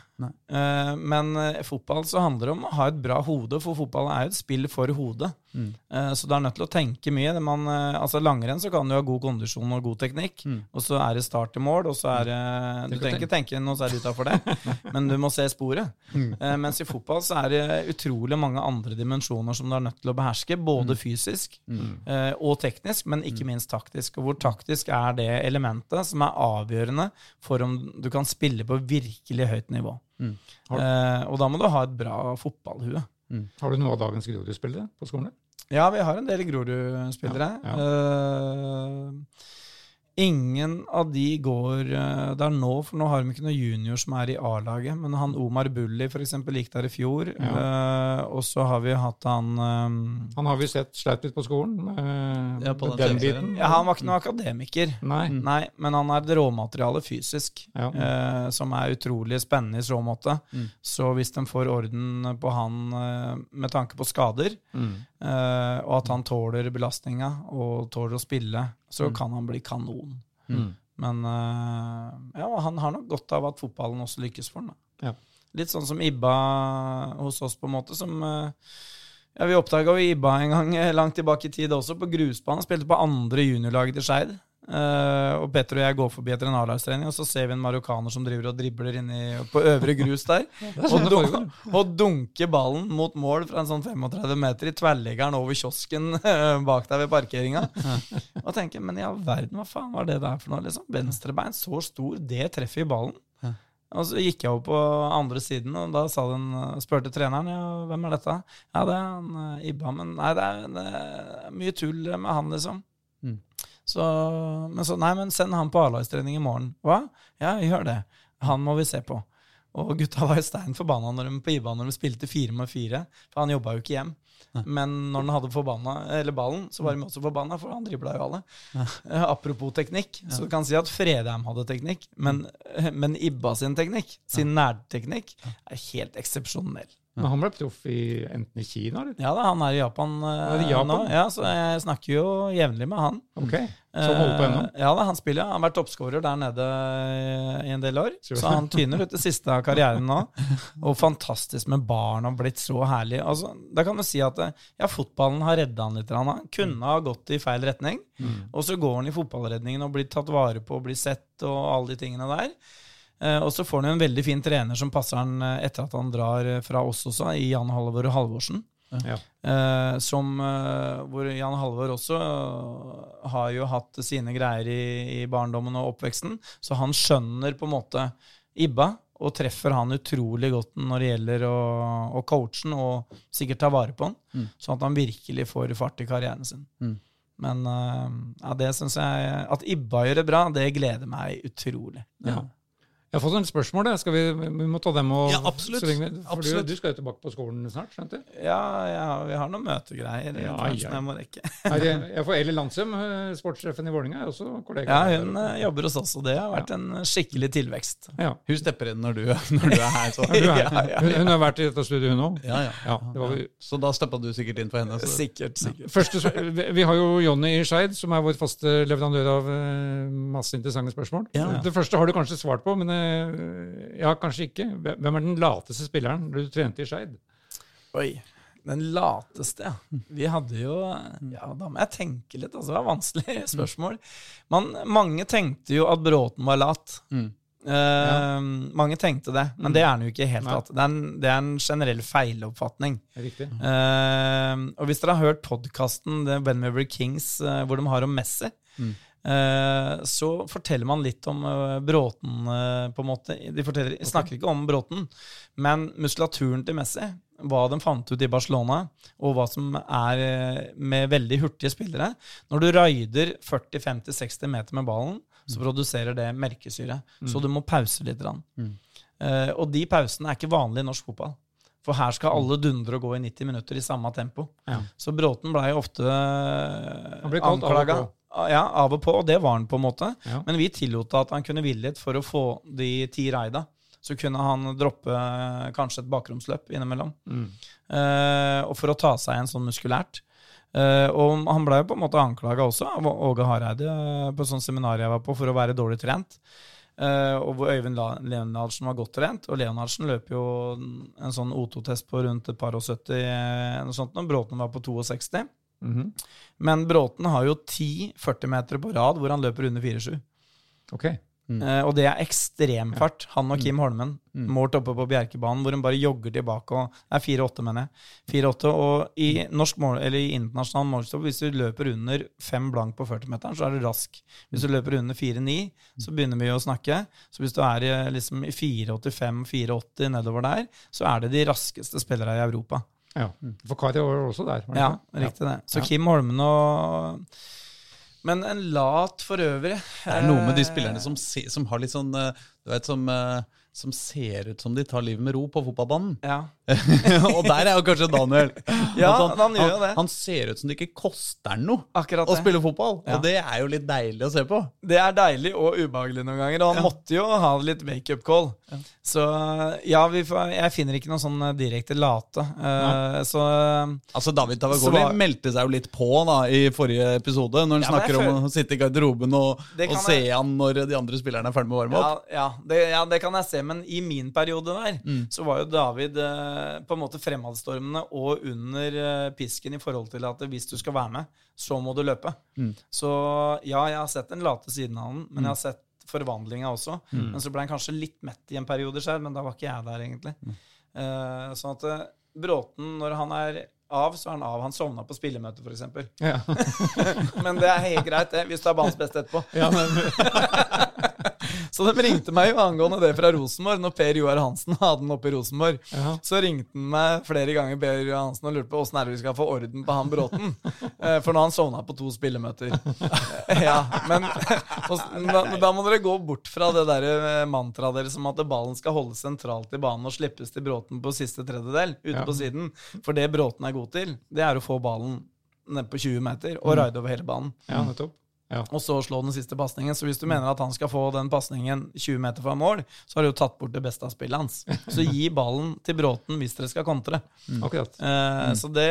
A: Eh, men uh, fotball så handler det om å ha et bra hode, for fotball er jo et spill for hodet.
B: Mm.
A: Så du er nødt til å tenke mye. Man, altså Langrenn så kan du ha god kondisjon og god teknikk,
B: Mm.
A: og så er det start til mål, og så er det Du trenger ikke tenke noe særlig utafor det, men du må se sporet.
B: Mm.
A: Mens i fotball så er det utrolig mange andre dimensjoner som du er nødt til å beherske, både
B: Mm.
A: fysisk eh, og teknisk, men ikke minst taktisk. Og hvor taktisk er det elementet som er avgjørende for om du kan spille på virkelig høyt nivå.
B: Mm.
A: Eh, og da må du ha et bra fotballhue.
C: Har du noe av dagens Grorud-spillere på skolen?
A: Ja, vi har en del Grorud-spillere.
C: Ja,
A: Eh, ingen av de går eh, der nå, for nå har de ikke noen junior som er i A-laget. Men han Omar Bulli eksempel, gikk der i fjor. Eh, og så har vi hatt han eh,
C: Han har vi sett sleit litt på skolen. Uh,
B: Ja, på den
C: den biten.
A: Ja, han var ikke noen akademiker.
C: Nei.
A: Nei, men han er et råmateriale fysisk,
C: Ja.
A: uh, som er utrolig spennende i så måte.
B: Mm.
A: Så hvis de får orden på han med tanke på skader,
C: Mm.
A: eh, og at han tåler belastninga og tåler å spille, så kan han bli kanon.
C: Mm.
A: Men eh, ja, han har nok godt av at fotballen også lykkes for ham.
C: Ja.
A: Litt sånn som Ibba hos oss, på en måte, som eh, ja, Vi oppdaga Ibba en gang eh, langt tilbake i tid også, på grusbanen. Spilte på andre juniorlaget til Skeid. Eh, og Petter og jeg går forbi etter en A-lagstrening, og så ser vi en marokkaner som driver og dribler inni på øvre grus der. og, dun og dunker ballen mot mål fra en sånn 35 meter i tverrleggeren over kiosken bak der ved parkeringa. Og tenker, men i all verden, hva faen var det der for noe? liksom? Venstrebein så stor, det treffer i ballen. Og så gikk jeg over på andre siden, og da sa den, spurte treneren ja, hvem er dette. Ja, det er han eh, Ibba, men nei, det er, det er mye tull med han, liksom.
B: Mm.
A: Så, men så nei, men send han på A-lagstrening i morgen. Hva? Ja, gjør det. Han må vi se på. Og gutta var jo stein forbanna når de på IBA når de spilte fire med fire, for han jobba jo ikke hjem. Men når han hadde forbanna, eller ballen, så var de også forbanna, for han dribla jo alle. Eh, apropos teknikk, så du kan si at Fredheim hadde teknikk, men, men Ibba sin teknikk, sin nærteknikk, er helt eksepsjonell.
C: Men han ble proff i, enten i Kina, eller?
A: Ja da, han er i Japan, eh,
C: Er i Japan?
A: nå. Ja, så jeg snakker jo jevnlig med han.
C: Ok, Så han holder på ennå?
A: Eh, Ja da, han spiller. Han har vært toppskårer der nede i en del år. Så han tyner ut det siste av karrieren nå. Og fantastisk med barn og blitt så herlig. Altså, da kan du si at eh, ja, fotballen har redda han litt. Han kunne ha gått i feil retning. Og så går han i fotballredningen og blir tatt vare på og blir sett og alle de tingene der. Eh, og så får han jo en veldig fin trener som passer han eh, etter at han drar eh, fra oss også, i Jan Halvor Halvorsen.
C: Ja.
A: Som, hvor Jan Halvor også har jo hatt sine greier i, i barndommen og oppveksten, så han skjønner på en måte Ibba, og treffer han utrolig godt når det gjelder å, å coache han, og sikkert ta vare på han, sånn at han virkelig får fart i karrieren sin.
B: Mm.
A: Men uh, ja, det syns jeg At Ibba gjør det bra, det gleder meg utrolig.
C: Ja. Jeg har fått en spørsmål. Skal vi, vi må ta dem og
B: Ja, absolutt.
C: For
B: Absolutt.
C: Du, du skal jo tilbake på skolen snart? skjønte jeg?
A: Ja, ja vi har noen møtegreier.
C: Ja, ja.
A: jeg må rekke.
C: Nei, Jeg får Eli Landsem, eh, sportssjefen i Vålinga, er også kollega.
A: Ja, hun der. jobber hos oss, og det har vært en skikkelig tilvekst.
C: Ja.
B: Hun stepper inn når du, når du er her. Så.
C: Du
A: er,
C: Hun, hun har vært i dette studioet, hun òg?
B: Ja, ja. Så da steppa du sikkert inn for henne. Så.
A: Sikkert, sikkert.
C: Første, vi- har jo Jonny i Skeid, som er vår faste leverandør av eh, masse interessante spørsmål. Det første har du kanskje svart på, men eh, ja, kanskje ikke. Hvem er den lateste spilleren du trente i Skeid?
A: Oi. Den lateste, ja. Vi hadde jo Ja, da må jeg tenke litt. Altså, det var vanskelig spørsmål. Man, mange tenkte jo at Bråten var lat.
B: Mm.
A: Eh, Mange tenkte det, men det er han jo ikke i helt
C: hele
A: tatt. Det er en, det er en generell feiloppfatning.
C: Riktig.
A: Eh, og hvis dere har hørt podkasten When We Were Kings, uh, hvor de har om Messi,
B: Mm.
A: Eh, så forteller man litt om eh, Bråten, eh, på en måte. De forteller, snakker ikke om Bråten, men muskulaturen til Messi, hva de fant ut i Barcelona, og hva som er med veldig hurtige spillere. Når du raider 40-50-60 meter med ballen, så produserer det merkesyre. Så du må pause litt. Mm. Og de pausene er ikke vanlige i norsk fotball. For her skal alle dundre og gå i 90 minutter i samme tempo.
C: Ja.
A: Så Bråten blei ofte eh, anklaga. Ja, av og på, og det var han på en måte.
C: Ja.
A: Men vi tillot at han kunne hvile litt for å få de ti reida. Så kunne han droppe eh, kanskje et bakromsløp innimellom.
C: Mm.
A: Eh, og for å ta seg en sånn muskulært. Eh, og han ble jo på en måte anklaga også av Åge Hareide eh, på et sånt seminar jeg var på, for å være dårlig trent. Eh, og hvor Øyvind Leonardsen var godt trent. Og Leonardsen løp jo en sånn O2-test på rundt et par og 70, eh, noe sånt, når Bråten var på 62.
C: Mhm.
A: Men Bråten har jo 10 40 meter på rad hvor han løper under 4-7. Eh, og det er ekstremfart. Han og Kim Holmen
B: Mm.
A: målt oppe på Bjerkebanen, hvor hun bare jogger tilbake. og er 4-8, mener jeg. 4-8, og i, norsk mål, eller i internasjonal målestokk, hvis du løper under 5 blank på 40-meteren, så er du rask. Hvis du løper under 4-9, så begynner vi å snakke. Så hvis du er i, liksom, i 4-85-4-80 nedover der, så er det de raskeste spillere i Europa.
C: Ja. For Kari var også der. var det
A: Ja,
C: det?
A: riktig det. Så
C: Ja.
A: Kim Holmen og Men en lat for øvrig.
B: Det er noe med de spillerne som, som har litt sånn eh, Du vet, som, eh, som ser ut som de tar livet med ro på fotballbanen.
A: Ja.
B: og der er jo kanskje Daniel.
A: Ja,
B: han,
A: han gjør jo det.
B: Han ser ut som det ikke koster noe
A: Akkurat
B: å
A: det.
B: spille fotball.
A: Ja.
B: Og det er jo litt deilig å se på.
A: Det er deilig og ubehagelig noen ganger, og han måtte jo ha litt makeup call. Så ja, vi får, jeg finner ikke noe sånn eh, direkte late. Eh, så
B: Altså David Tavagoli
A: var-
B: meldte seg jo litt på da i forrige episode, når han
A: Ja,
B: snakker
A: om
B: om å sitte i garderoben og, og se
A: jeg-
B: han når de andre spillerne er ferdig med å varme
A: ja,
B: opp.
A: ja, det, ja, det kan jeg se, men i min periode der
B: Mm.
A: så var jo David eh, på en måte fremadstormende og under eh, pisken i forhold til at hvis du skal være med, så må du løpe.
B: Mm.
A: Så ja, jeg har sett den late siden av den, men jeg har sett forvandlinga også.
B: Mm.
A: Men så ble han kanskje litt mett i en periode selv, men da var ikke jeg der, egentlig.
B: Mm.
A: Eh, sånn at eh, Bråten, når han er av, så er han av. Han sovna på spillemøte, f.eks.
C: Ja.
A: Men det er helt greit, det, hvis du er banens beste etterpå.
C: Ja, men,
A: Så de ringte meg jo angående det fra Rosenborg, når Per Joar Hansen hadde den oppe i Rosenborg.
C: Ja.
A: Så ringte han meg flere ganger Per Joar Hansen og lurte på åssen er det vi skal få orden på han Bråten. Eh, For nå har han sovna på to spillemøter. Ja, men da, da må dere gå bort fra det der eh, mantraet deres om at ballen skal holdes sentralt i banen og slippes til Bråten på siste tredjedel, ute
C: Ja.
A: på siden. For det Bråten er god til, det er å få ballen ned på 20 meter og ride over hele banen.
C: Ja, nettopp. Ja.
A: Og så slå den siste pasningen. Så hvis du mener at han skal få den pasningen 20 meter fra mål, så har du jo tatt bort det beste av spillet hans. Så gi ballen til Bråten hvis dere skal kontre.
C: Akkurat.
A: Eh, Så det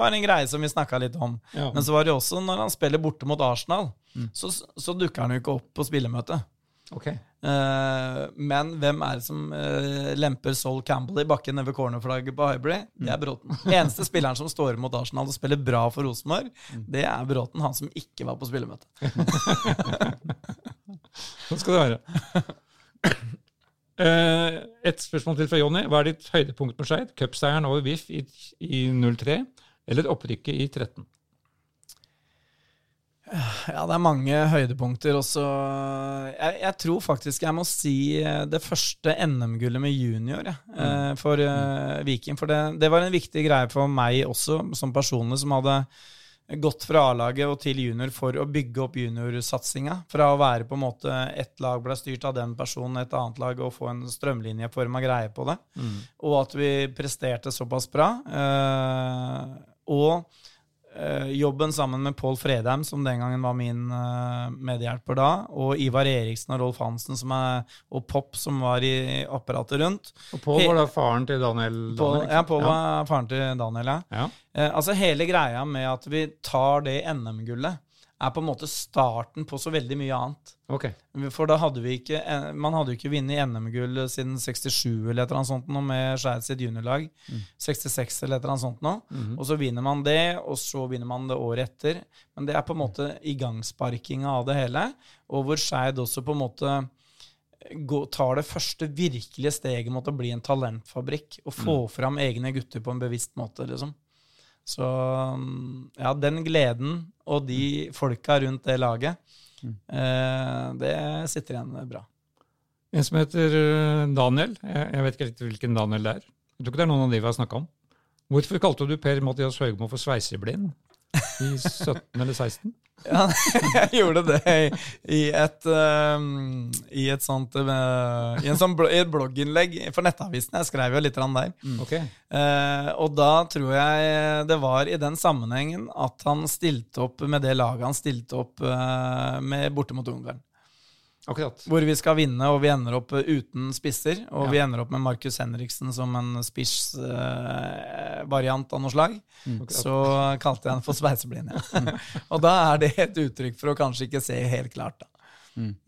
A: var en greie som vi snakka litt om.
C: Ja.
A: Men så var det jo også når han spiller borte mot Arsenal, så, så dukker han jo ikke opp på spillemøtet.
C: Ok.
A: Uh, men hvem er det som uh, lemper Sol Campbell i bakken nede ved cornerflagget på Hybrid? Det er Bråten. Eneste spilleren som står mot Arsenal og spiller bra for Rosenborg, det er Bråten, han som ikke var på spillemøtet.
C: Sånn skal det være. Uh, Et spørsmål til fra Jonny. Hva er ditt høydepunkt med Skeid? Cupseieren over VIF i, i 03 eller opprykket i 13?
A: Ja, det er mange høydepunkter også. Jeg, jeg tror faktisk jeg må si eh, det første NM-gullet med junior ja, mm. for uh, Viking. For det, det var en viktig greie for meg også, som personlig, som hadde gått fra A-laget og til junior for å bygge opp juniorsatsinga. Fra å være på en måte ett lag ble styrt av den personen, et annet lag, og få en strømlinjeforma greie på det. Og at vi presterte såpass bra. Uh, og eh, jobben sammen med Pål Fredheim, som den gangen var min eh, medhjelper da, og Ivar Eriksen og Rolf Hansen som er, og Pop, som var i apparatet rundt.
C: Og Pål var da faren til Daniel? Daniel,
A: ja, Pål
C: ja.
A: var faren til Daniel, ja.
C: Ja.
A: Eh, altså Hele greia med at vi tar det NM-gullet, er på en måte starten på så veldig mye annet.
C: Ok.
A: For da hadde vi ikke eh, Man hadde jo ikke vunnet NM-gull siden 67 eller et eller annet sånt nå, med Skeid sitt juniorlag. 66 eller et eller annet sånt nå. Og så vinner man det, og så vinner man det året etter. Men det er på en måte igangsparkinga av det hele, og hvor Skeid også på en måte gå- tar det første virkelige steget mot å bli en talentfabrikk og få fram egne gutter på en bevisst måte, liksom. Så mm, ja, den gleden og de folka rundt det laget, eh, det sitter igjen bra.
C: En som heter eh, Daniel. Jeg, vet ikke helt hvilken Daniel det er. Jeg tror ikke det er noen av de vi har snakka om. Hvorfor kalte du Per-Mathias Høgmo for sveiseblind i 17 eller 16?
A: Ja, jeg gjorde det i, et um, I et sånt uh, I, en sånn blo i et blogginnlegg for Nettavisen. Jeg skrev jo litt der. der.
C: Okay.
A: Uh, og da tror jeg det var i den sammenhengen at han stilte opp med det laget han stilte opp uh, med borte mot Ungarn.
C: Akkurat.
A: Hvor vi skal vinne, og vi ender opp eh, uten spisser. Og
C: Ja.
A: vi ender opp med Markus Henriksen som en spiss-variant av noe slag. Så kalte jeg den for sveiseblind. Ja. og da er det et uttrykk for å kanskje ikke se helt klart. da.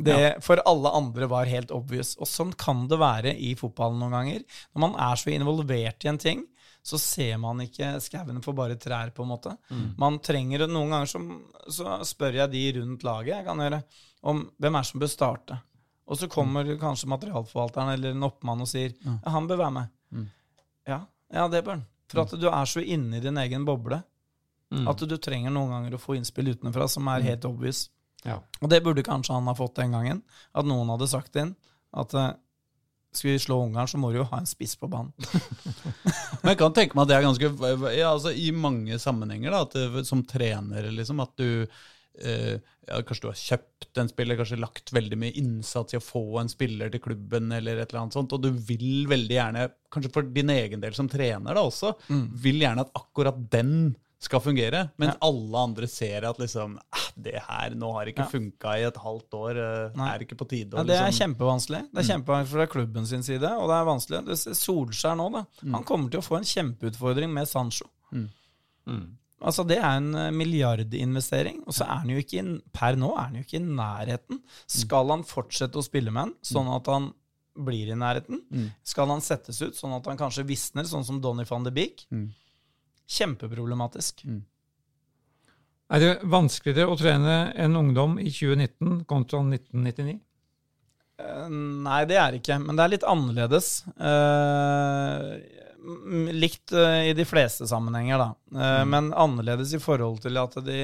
A: Det for alle andre var helt obvious. Og sånn kan det være i fotballen noen ganger. Når man er så involvert i en ting, så ser man ikke skauene for bare trær, på en måte. Man trenger Noen ganger så, så spør jeg de rundt laget jeg kan gjøre, om hvem er som bør starte. Og så kommer kanskje materialforvalteren eller en oppmann og sier ja, han bør være med. Ja, ja, det bør han. For at du er så inne i din egen boble at du trenger noen ganger å få innspill utenfra som er helt obvious.
C: Ja.
A: Og det burde kanskje han ha fått den gangen. At noen hadde sagt inn at eh, skal vi slå Ungarn, så må du jo ha en spiss på banen.
B: Men jeg kan tenke meg at det er ganske ja, altså, I mange sammenhenger, da, at som trener, liksom, at du eh, ja, Kanskje du har kjøpt en spiller, kanskje lagt veldig mye innsats i å få en spiller til klubben, eller et eller annet sånt, og du vil veldig gjerne, kanskje for din egen del som trener da også, vil gjerne at akkurat den skal fungere, mens
A: Ja.
B: alle andre ser at liksom ah, Det her nå har ikke
A: Ja.
B: funka i et halvt år. eh,
A: Nei.
B: er ikke på tide å
A: Ja, det er
B: liksom
A: kjempevanskelig. Det er kjempevanskelig fra klubben sin side, og det er vanskelig. Solskjær nå, da. Han kommer til å få en kjempeutfordring med Sancho. Altså, det er en eh, milliardinvestering, og så er han jo ikke inn, per nå er han jo ikke i nærheten. Skal han fortsette å spille med han, sånn at han blir i nærheten? Skal han settes ut, sånn at han kanskje visner, sånn som Donny van de Beek? Kjempeproblematisk.
C: Er det vanskeligere å trene en ungdom i 2019 kontra 1999?
A: Eh, Nei, det er det ikke, men det er litt annerledes. Uh, likt eh, i de fleste sammenhenger, da. Mm. Men annerledes i forhold til at de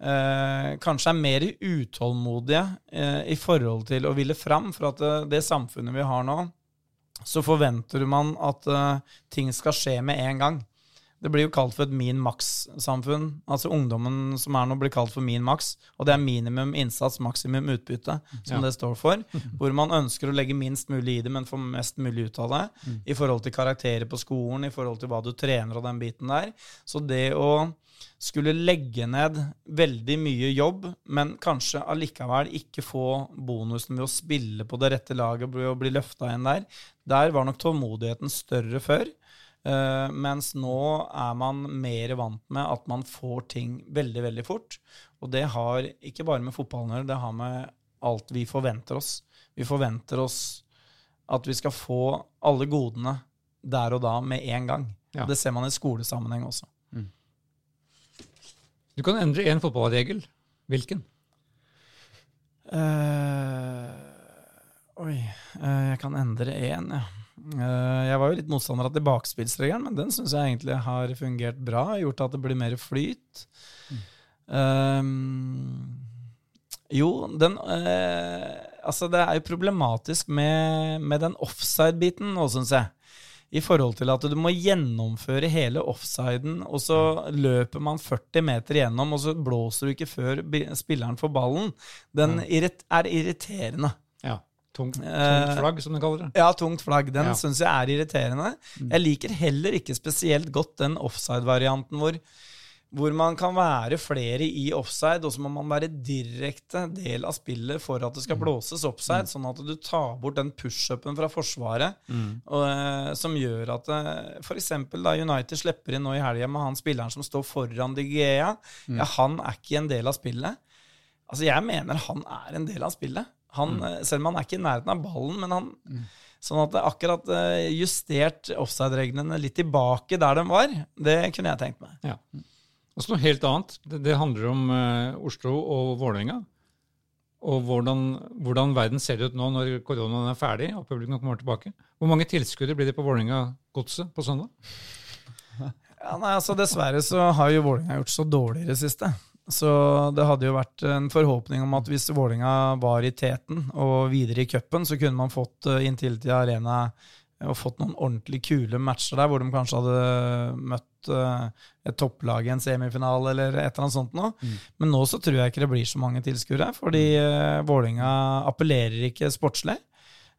A: eh, kanskje er mer utålmodige eh, i forhold til å ville fram. For at det, det samfunnet vi har nå, så forventer man at eh, ting skal skje med en gang. Det blir jo kalt for et min maks-samfunn. Altså Ungdommen som er nå, blir kalt for min maks. Og det er minimum innsats, maksimum utbytte, som
C: Ja.
A: det står for. Hvor man ønsker å legge minst mulig i det, men få mest mulig ut av det. I forhold til karakterer på skolen, i forhold til hva du trener og den biten der. Så det å skulle legge ned veldig mye jobb, men kanskje allikevel ikke få bonusen ved å spille på det rette laget og bli løfta inn der, der var nok tålmodigheten større før. Eh, mens nå er man mer vant med at man får ting veldig, veldig fort. Og det har ikke bare med fotballen å gjøre, det har med alt vi forventer oss. Vi forventer oss at vi skal få alle godene der og da med en gang.
C: Ja.
A: Det ser man i skolesammenheng også.
C: Du kan endre én fotballregel. Hvilken?
A: Uh, oi, uh, jeg kan endre én, ja. Eh, jeg var jo litt motstander av tilbakespillsregelen, men den syns jeg egentlig har fungert bra. Gjort at det blir mer flyt. Eh, jo, den uh, Altså, det er jo problematisk med, med den offside-biten nå, syns jeg. I forhold til at du må gjennomføre hele offsiden, og så løper man 40 meter gjennom, og så blåser du ikke før spilleren får ballen. Den er irriterende.
C: Ja. Tungt,
A: Eh,
C: tungt flagg, som de kaller det.
A: Ja, tungt flagg. Den
C: Ja. Mm.
A: syns jeg er irriterende. Jeg liker heller ikke spesielt godt den offside-varianten hvor, hvor man kan være flere i offside, og så må man være direkte del av spillet for at det
C: Mm.
A: skal blåses offside, sånn at du tar bort den pushupen fra Forsvaret og, eh, som gjør at f.eks. for eksempel da United slipper inn nå i helga med han spilleren som står foran De Gea. Ja, han er ikke en del av spillet. Altså, jeg mener han er en del av spillet. Han, mm. Selv om han er ikke i nærheten av ballen, men han Sånn at det akkurat eh, justert offside-reglene litt tilbake der de var, det kunne jeg tenkt meg.
C: Ja. Og så noe helt annet. Det, det handler om uh, Oslo og Vålerenga. Og hvordan, hvordan verden ser ut nå når koronaen er ferdig og publikum kommer tilbake. Hvor mange tilskuere blir det på Vålerenga-godset på søndag?
A: Ja, nei, altså Dessverre så har jo Vålerenga gjort så dårlig i det siste. Så det hadde jo vært en forhåpning om at hvis Vålinga var i teten og videre i cupen, så kunne man fått inntil Intility Arena og fått noen ordentlig kule matcher der, hvor de kanskje hadde møtt eh, et topplag i en semifinale eller et eller annet sånt noe. Men nå så tror jeg ikke det blir så mange tilskuere, fordi uh, Vålerenga appellerer ikke sportslig.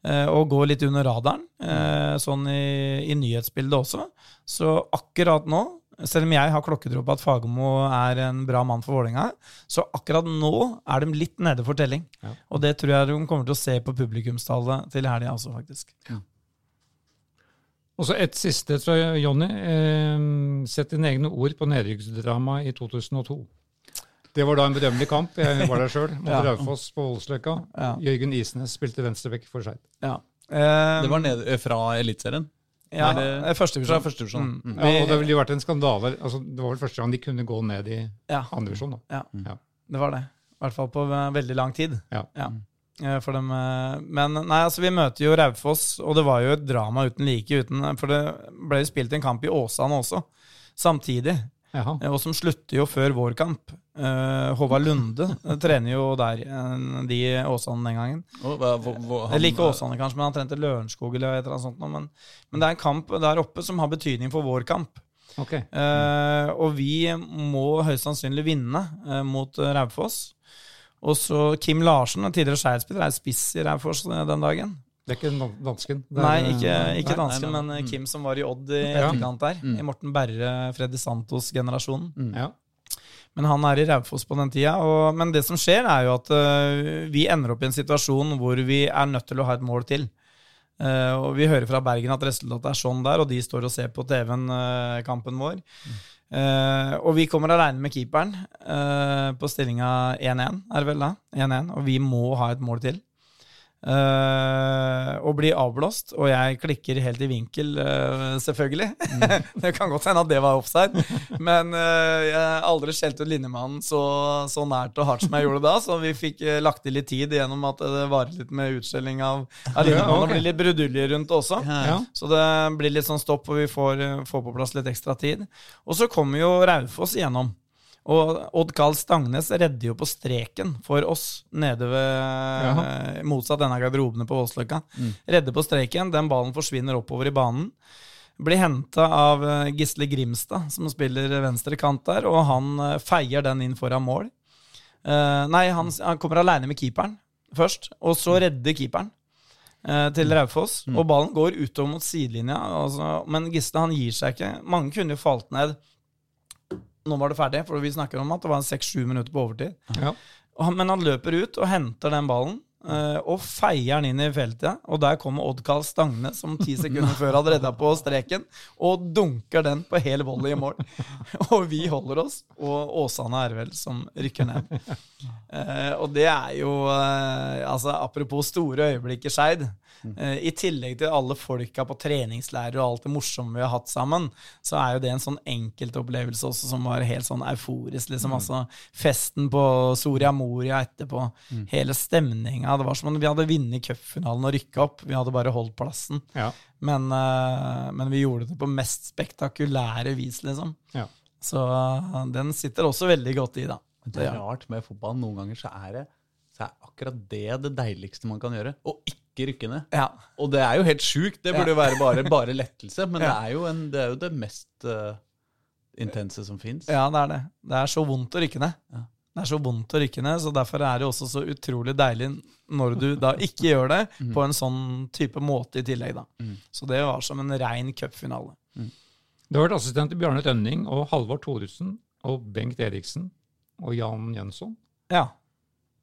A: eh, og går litt under radaren, eh, sånn i, i nyhetsbildet også. Så akkurat nå, selv om jeg har klokketro på at Fagermo er en bra mann for Vålerenga, så akkurat nå er de litt nede for telling.
C: Ja.
A: Og det tror jeg de kommer til å se på publikumstallet til helga også, faktisk.
C: Og så et siste fra Jonny. Eh, Sett dine egne ord på nedrykksdramaet i 2002. Det var da en bedømmelig kamp. Jeg var der sjøl, mot
A: Ja.
C: Raufoss på Voldsløkka.
A: Ja.
C: Jørgen Isnes spilte venstrebekk for Skeid.
A: Ja. Eh,
D: Det var ned, eh, fra Eliteserien.
A: Ja,
D: er
A: første
D: Fra første divisjon.
A: Mm.
D: Mm.
C: Ja, og det ville jo vært en skandale. Altså, det var vel første gang de kunne gå ned i
A: Ja,
C: andre divisjon. da.
A: ja,
C: Ja.
A: det var det. I hvert fall på eh, veldig lang tid.
C: Ja.
A: Eh, For dem, eh, men nei, altså vi møter jo Raufoss, og det var jo et drama uten like. Uten, for det ble jo spilt en kamp i Åsane også, samtidig.
C: Jaha.
A: eh, Og som slutter jo før vår kamp. Eh, Håvard Lunde trener jo der, eh, de Åsane den gangen.
D: Oh, hva- hva- han-
A: Eller ikke Åsane, kanskje, men han trente Lørenskog eller et eller annet sånt. noe, Men, men det er en kamp der oppe som har betydning for vår kamp.
C: Okay.
A: Uh, og vi må høyst sannsynlig vinne uh, mot Raufoss. Og så Kim Larsen, en tidligere Skeid-spiller, er spiss i Raufoss den dagen.
C: Det er ikke dansken? Er-
A: Nei, ikke, ikke
D: nei,
A: dansken,
D: nei, nei.
A: men eh,
D: Mm.
A: Kim som var i Odd i etterkant der.
D: Mm.
A: I Morten Berre, Freddy Santos-generasjonen.
D: Mm.
C: Ja.
A: Men han er i Raufoss på den tida. Og, men det som skjer, er jo at uh, vi ender opp i en situasjon hvor vi er nødt til å ha et mål til. Uh, og vi hører fra Bergen at resultatet er sånn der, og de står og ser på TV-en uh, kampen vår. Eh, og vi kommer aleine med keeperen eh, på stillinga 1-1, er det vel da? 1-1, og vi må ha et mål til. Eh, og blir avblåst, og jeg klikker helt i vinkel, uh, selvfølgelig. det kan godt hende at det var offside, men uh, jeg har aldri skjelt ut linjemannen så, så nært og hardt som jeg gjorde da, så vi fikk lagt til litt tid gjennom at det varer litt med utskjelling av, av linjemannen, og blir litt brudulje rundt også, også.
C: Ja.
A: Så det blir litt sånn stopp, og vi får, får på plass litt ekstra tid. Og så kommer jo Raufoss igjennom. Og Odd Karl Stangnes redder jo på streken for oss nede ved Motsatt denne garderobene på Voldsløkka. Redder på streken, den ballen forsvinner oppover i banen. Blir henta av eh, Gisle Grimstad, som spiller venstre kant der, og han eh, feier den inn foran mål. Uh, nei, han, han kommer aleine med keeperen først, og så redder keeperen uh, til Raufoss. Og ballen går utover mot sidelinja, altså, men Gisle han gir seg ikke. Mange kunne jo falt ned. Nå var det ferdig, for vi snakker om at det var seks-sju minutter på overtid.
C: Ja.
A: Han, men han løper ut og henter den ballen. eh, og feier den inn i feltet. Og der kommer Odd-Karl Stagne, som ti sekunder før hadde redda på streken, og dunker den på hel volley i mål. og vi holder oss, og Åsane er vel som rykker ned. Eh, og det er jo eh, altså Apropos store øyeblikk i Skeid. Eh, I tillegg til alle folka på treningslærer og alt det morsomme vi har hatt sammen, så er jo det en sånn enkeltopplevelse også som var helt sånn euforisk. liksom, altså Festen på Soria Moria etterpå. Hele stemninga. Det var som om vi hadde vunnet cupfinalen og rykka opp. Vi hadde bare holdt plassen.
C: Ja.
A: Men, uh, men vi gjorde det på mest spektakulære vis, liksom.
C: Ja.
A: Så uh, den sitter også veldig godt i, da.
B: Det er rart med fotball. Noen ganger så er det så er akkurat det det deiligste man kan gjøre. Og ikke rykke ned.
A: Ja.
B: Og det er jo helt sjukt. Det burde jo være bare, bare lettelse. Men det, er jo en, det er jo det mest uh, intense som fins.
A: Ja, det er det. Det er så vondt å rykke ned.
B: Ja.
A: Det er så vondt å rykke ned, så derfor er det også så utrolig deilig når du da ikke gjør det på en sånn type måte i tillegg, da. Så det var som en rein cupfinale.
C: Du har vært assistent til Bjarne Tønning og Halvor Thoresen og Bengt Eriksen og Jan Jønsson.
A: Ja.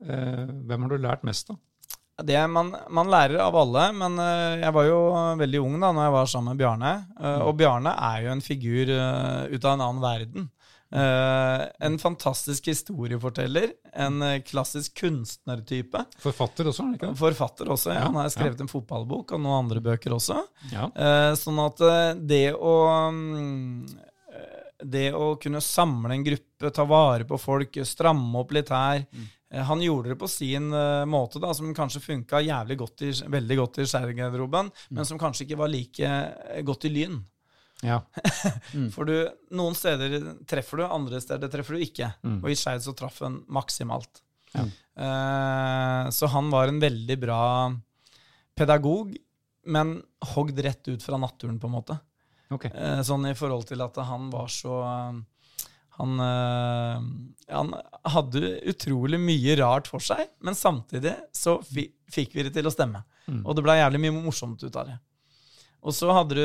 C: Eh, hvem har du lært mest av?
A: Det man, man lærer av alle, men eh, jeg var jo veldig ung da når jeg var sammen med Bjarne. eh, og Bjarne er jo en figur eh, ut av en annen verden. Uh, en fantastisk historieforteller. En klassisk kunstnertype.
C: Forfatter også, er det ikke det?
A: Forfatter også. Ja.
C: Ja,
A: Han har skrevet en fotballbok og noen andre bøker også.
C: Ja.
A: Uh, sånn at det å mm, eh, Det å kunne samle en gruppe, ta vare på folk, stramme opp litt her eh, Han gjorde det på sin uh, måte, da, som kanskje funka jævlig godt i, veldig godt i skjærgarderoben, men som kanskje ikke var like eh, godt i Lyn.
C: Ja.
A: For du, noen steder treffer du, andre steder treffer du ikke.
C: Mm.
A: Og i Skeid så traff han maksimalt.
C: Ja.
A: Uh, så han var en veldig bra pedagog, men hogd rett ut fra naturen, på en måte.
C: Okay.
A: Uh, sånn i forhold til at han var så han, eh, han hadde utrolig mye rart for seg, men samtidig så fi, fikk vi det til å stemme.
C: Mm.
A: Og det ble jævlig mye morsomt ut av det. Og så hadde du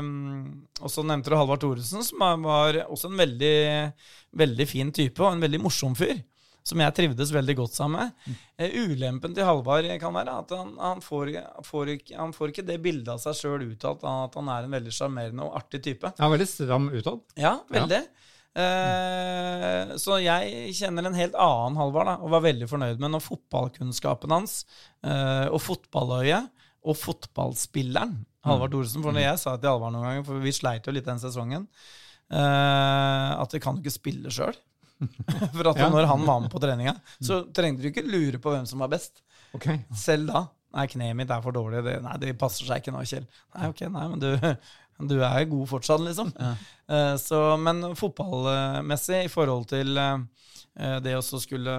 A: mm, Og så nevnte du Halvard Thoresen, som var også en veldig, veldig fin type og en veldig morsom fyr. Som jeg trivdes veldig godt sammen med. Mm. ulempen til Halvard kan være at han, han, får, får ikke, han får ikke det bildet av seg sjøl uttalt, at han er en veldig sjarmerende og artig type.
C: Han er veldig stram utad.
A: Ja, veldig. Eh, så jeg kjenner en helt annen Halvard, da, og var veldig fornøyd med når fotballkunnskapen hans eh, og fotballøyet og fotballspilleren Halvard Thoresen. For når jeg sa til Halvard noen ganger, for vi sleit jo litt den sesongen, eh, at vi kan jo ikke spille sjøl. for at
C: Ja.
A: når han var med på treninga, så trengte du ikke lure på hvem som var best.
C: Okay.
A: Selv da. Nei, kneet mitt er for dårlig. Det, nei, det passer seg ikke nå, Kjell. Nei, ok, nei, men du, du er god fortsatt, liksom. Ja. så, men fotballmessig, i forhold til eh, det å skulle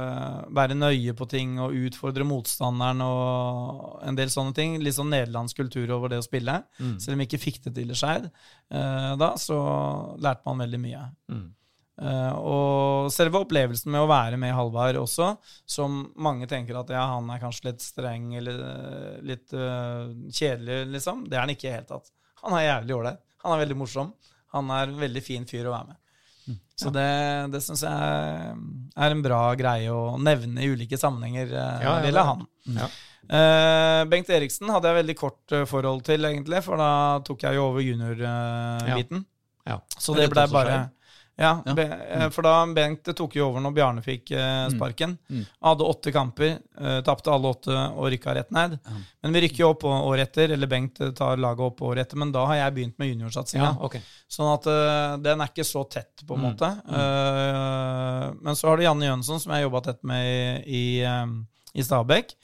A: være nøye på ting og utfordre motstanderen og en del sånne ting, litt sånn nederlandsk kultur over det å spille, selv om vi ikke fikk det til i Skeid, eh, da så lærte man veldig mye.
C: Mm.
A: Eh, og selve opplevelsen med å være med Halvard også, som mange tenker at ja, han er kanskje litt streng eller eh, litt eh, kjedelig, liksom. Det er han ikke i det hele tatt. Han er jævlig ålreit. Han er veldig morsom. Han er en veldig fin fyr å være med. Så det, det syns jeg er en bra greie å nevne i ulike sammenhenger eh,
C: Ja, ja,
A: gjelder
C: er-
A: han.
C: Ja.
A: Uh, Bengt Eriksen hadde jeg veldig kort eh, forhold til, egentlig, for da tok jeg jo over junior-biten.
C: Ja.
A: Så
B: Det
A: det
B: er
A: ble bare. Ja,
B: Ja.
A: Eh, for da Bengt tok jo over når Bjarne fikk eh, sparken.
B: Mm.
A: Hadde åtte kamper, eh, tapte alle åtte og rykka rett ned.
B: Ja.
A: Men vi rykker jo opp året etter, eller Bengt tar laget opp året etter, men da har jeg begynt med juniorsatsinga.
C: ja, okay.
A: Sånn at den er ikke så tett, på en
B: Mm.
A: måte. Eh, men så har du Janne Jønsson, som jeg har jobba tett med i, i, i Stabekk.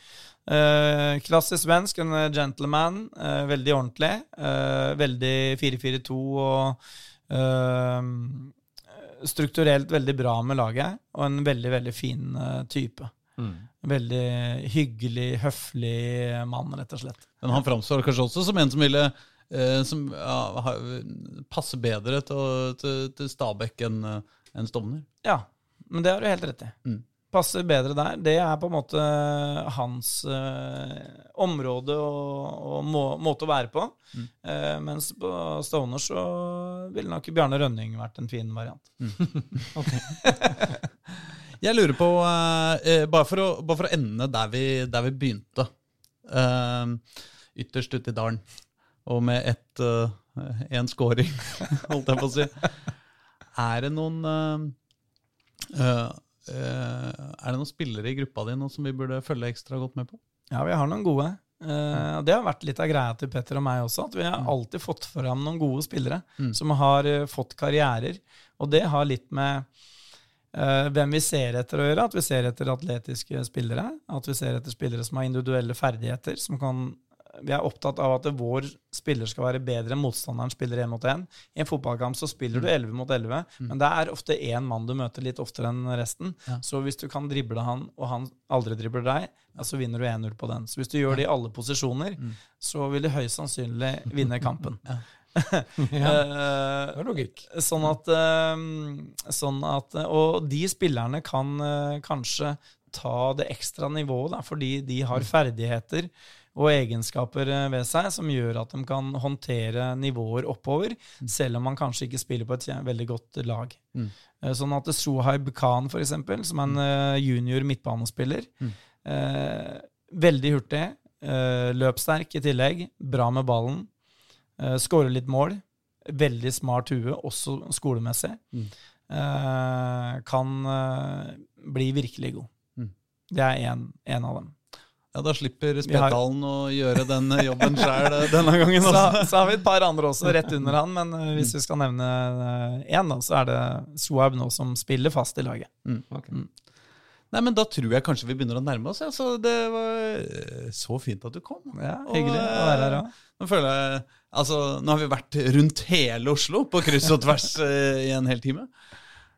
A: Uh, klassisk svensk, en gentleman. Uh, veldig ordentlig. Uh, veldig 4-4-2 og strukturelt veldig bra med laget, og en veldig, veldig fin uh, type. Mm. Veldig hyggelig, høflig mann, rett og slett.
B: Men han framstår kanskje også som en som ville eh, som ja, passe bedre til, til, til Stabæk enn en Stovner?
A: Ja, men det har du helt rett i. Mm passer bedre der. Det er på en måte hans uh, område og, og må, måte å være på. Mm. Uh, mens på Stovner så ville nok Bjarne Rønning vært en fin variant. Mm.
B: Jeg lurer på, uh, bare, for å, bare, for å, ende der vi, der vi begynte, ytterst ute i dalen, og med ett én scoring, holdt jeg på å si. Er det noen Eh, er det noen spillere i gruppa di nå som vi burde følge ekstra godt med på?
A: Ja, vi har noen gode. Uh, det har vært litt av greia til Petter og meg også, at vi har mm. alltid fått fram noen gode spillere mm. som har uh, fått karrierer. Og det har litt med hvem vi ser etter å gjøre. At vi ser etter atletiske spillere. At vi ser etter spillere som har individuelle ferdigheter, som kan vi er opptatt av at vår spiller skal være bedre enn motstanderen spiller én mot én. I en fotballkamp så spiller du 11 mm. mot 11, mm. men det er ofte én mann du møter litt oftere enn resten. Ja. Så hvis du kan drible han, og han aldri dribler deg, ja, så vinner du 1-0 på den. Så hvis du gjør det i alle posisjoner, mm. så vil du høyst sannsynlig vinne kampen. ja.
C: ja, det er logikk.
A: sånn at, eh, sånn at Og de spillerne kan eh, kanskje ta det ekstra nivået, da, fordi de har ferdigheter og egenskaper eh, ved seg som gjør at de kan håndtere nivåer oppover, mm. selv om man kanskje ikke spiller på et veldig godt lag. Mm. Eh, sånn at Sohaib Khan, for eksempel, som er en uh, junior midtbanespiller, mm. eh, veldig hurtig, eh, løpssterk i tillegg, bra med ballen, eh, skårer litt mål, veldig smart hue, også skolemessig, mm. eh, kan bli virkelig god. Mm. Det er én av dem.
B: Ja, Da slipper Spetalen å gjøre den jobben sjøl eh, denne gangen.
A: Så, så, har vi et par andre også rett under han, men eh, hvis vi skal nevne én, eh, så er det Swab nå som spiller fast i laget. Mm. Okay. Mm.
B: Nei, men Da tror jeg kanskje vi begynner å nærme oss. Ja. Så det var så fint at du kom.
A: Ja, Hyggelig og, å være her òg.
B: Nå føler jeg, altså, nå har vi vært rundt hele Oslo på kryss og tvers i en hel time.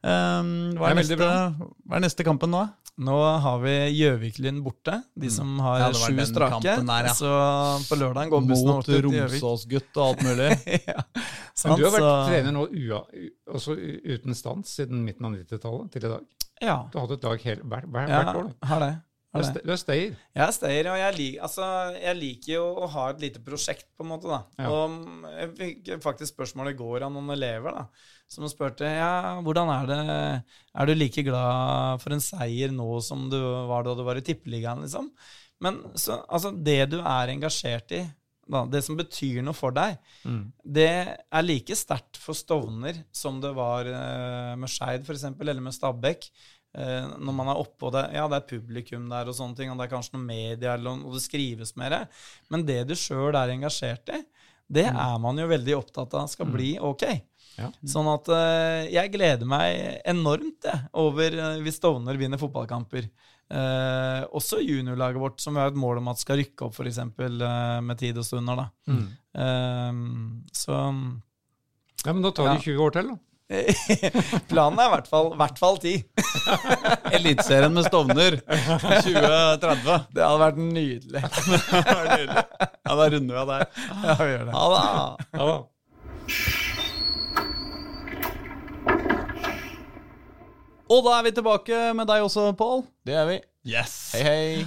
B: Um, hva, er neste, hva, er neste, kampen nå?
A: Nå har vi Gjøviklyn borte, de mm. som har ja, sju strake. Der, ja. Så på lørdag går bussen over til
B: Gjøvik. Mot Romsåsgutt og alt mulig. ja.
C: Men du har vært så... trener nå ua, også uten stans siden midten av 90-tallet til i dag?
A: Ja.
C: Du har hatt et lag hele, hvert, hvert år?
A: Ja, har det.
C: Du er stayer?
A: Jeg er stayer, og jeg, lik, altså, jeg, liker jo å ha et lite prosjekt, på en måte. da. Ja. Og jeg fikk faktisk spørsmål i går av noen elever da, som spurte ja, hvordan er det Er du like glad for en seier nå som du var da du var i Tippeligaen, liksom? Men så, altså, det du er engasjert i, da, det som betyr noe for deg, mm. det er like sterkt for Stovner som det var uh, med Skeid, f.eks., eller med Stabæk. Uh, når man er oppå det Ja, det er publikum der, og sånne ting, og det er kanskje noe media, og det skrives mer. Men det du sjøl er engasjert i, det mm. er man jo veldig opptatt av skal mm. bli ok. Ja. Sånn at uh, jeg gleder meg enormt jeg, over uh, hvis Stovner vinner fotballkamper. Uh, også juniorlaget vårt, som vi har et mål om at skal rykke opp, f.eks. Uh, med tid og stunder. da. Mm. så
C: Ja, Men da tar det 20 år til, da.
A: Planen er i hvert fall, hvert fall ti.
B: Eliteserien med Stovner 2030.
A: Det hadde vært nydelig.
B: Ja, da runder vi av der.
A: Ja, vi gjør det.
B: Ha det. Ha det. Og da er vi tilbake med deg også, Pål.
A: Det er vi.
B: Yes.
A: Hei, hei.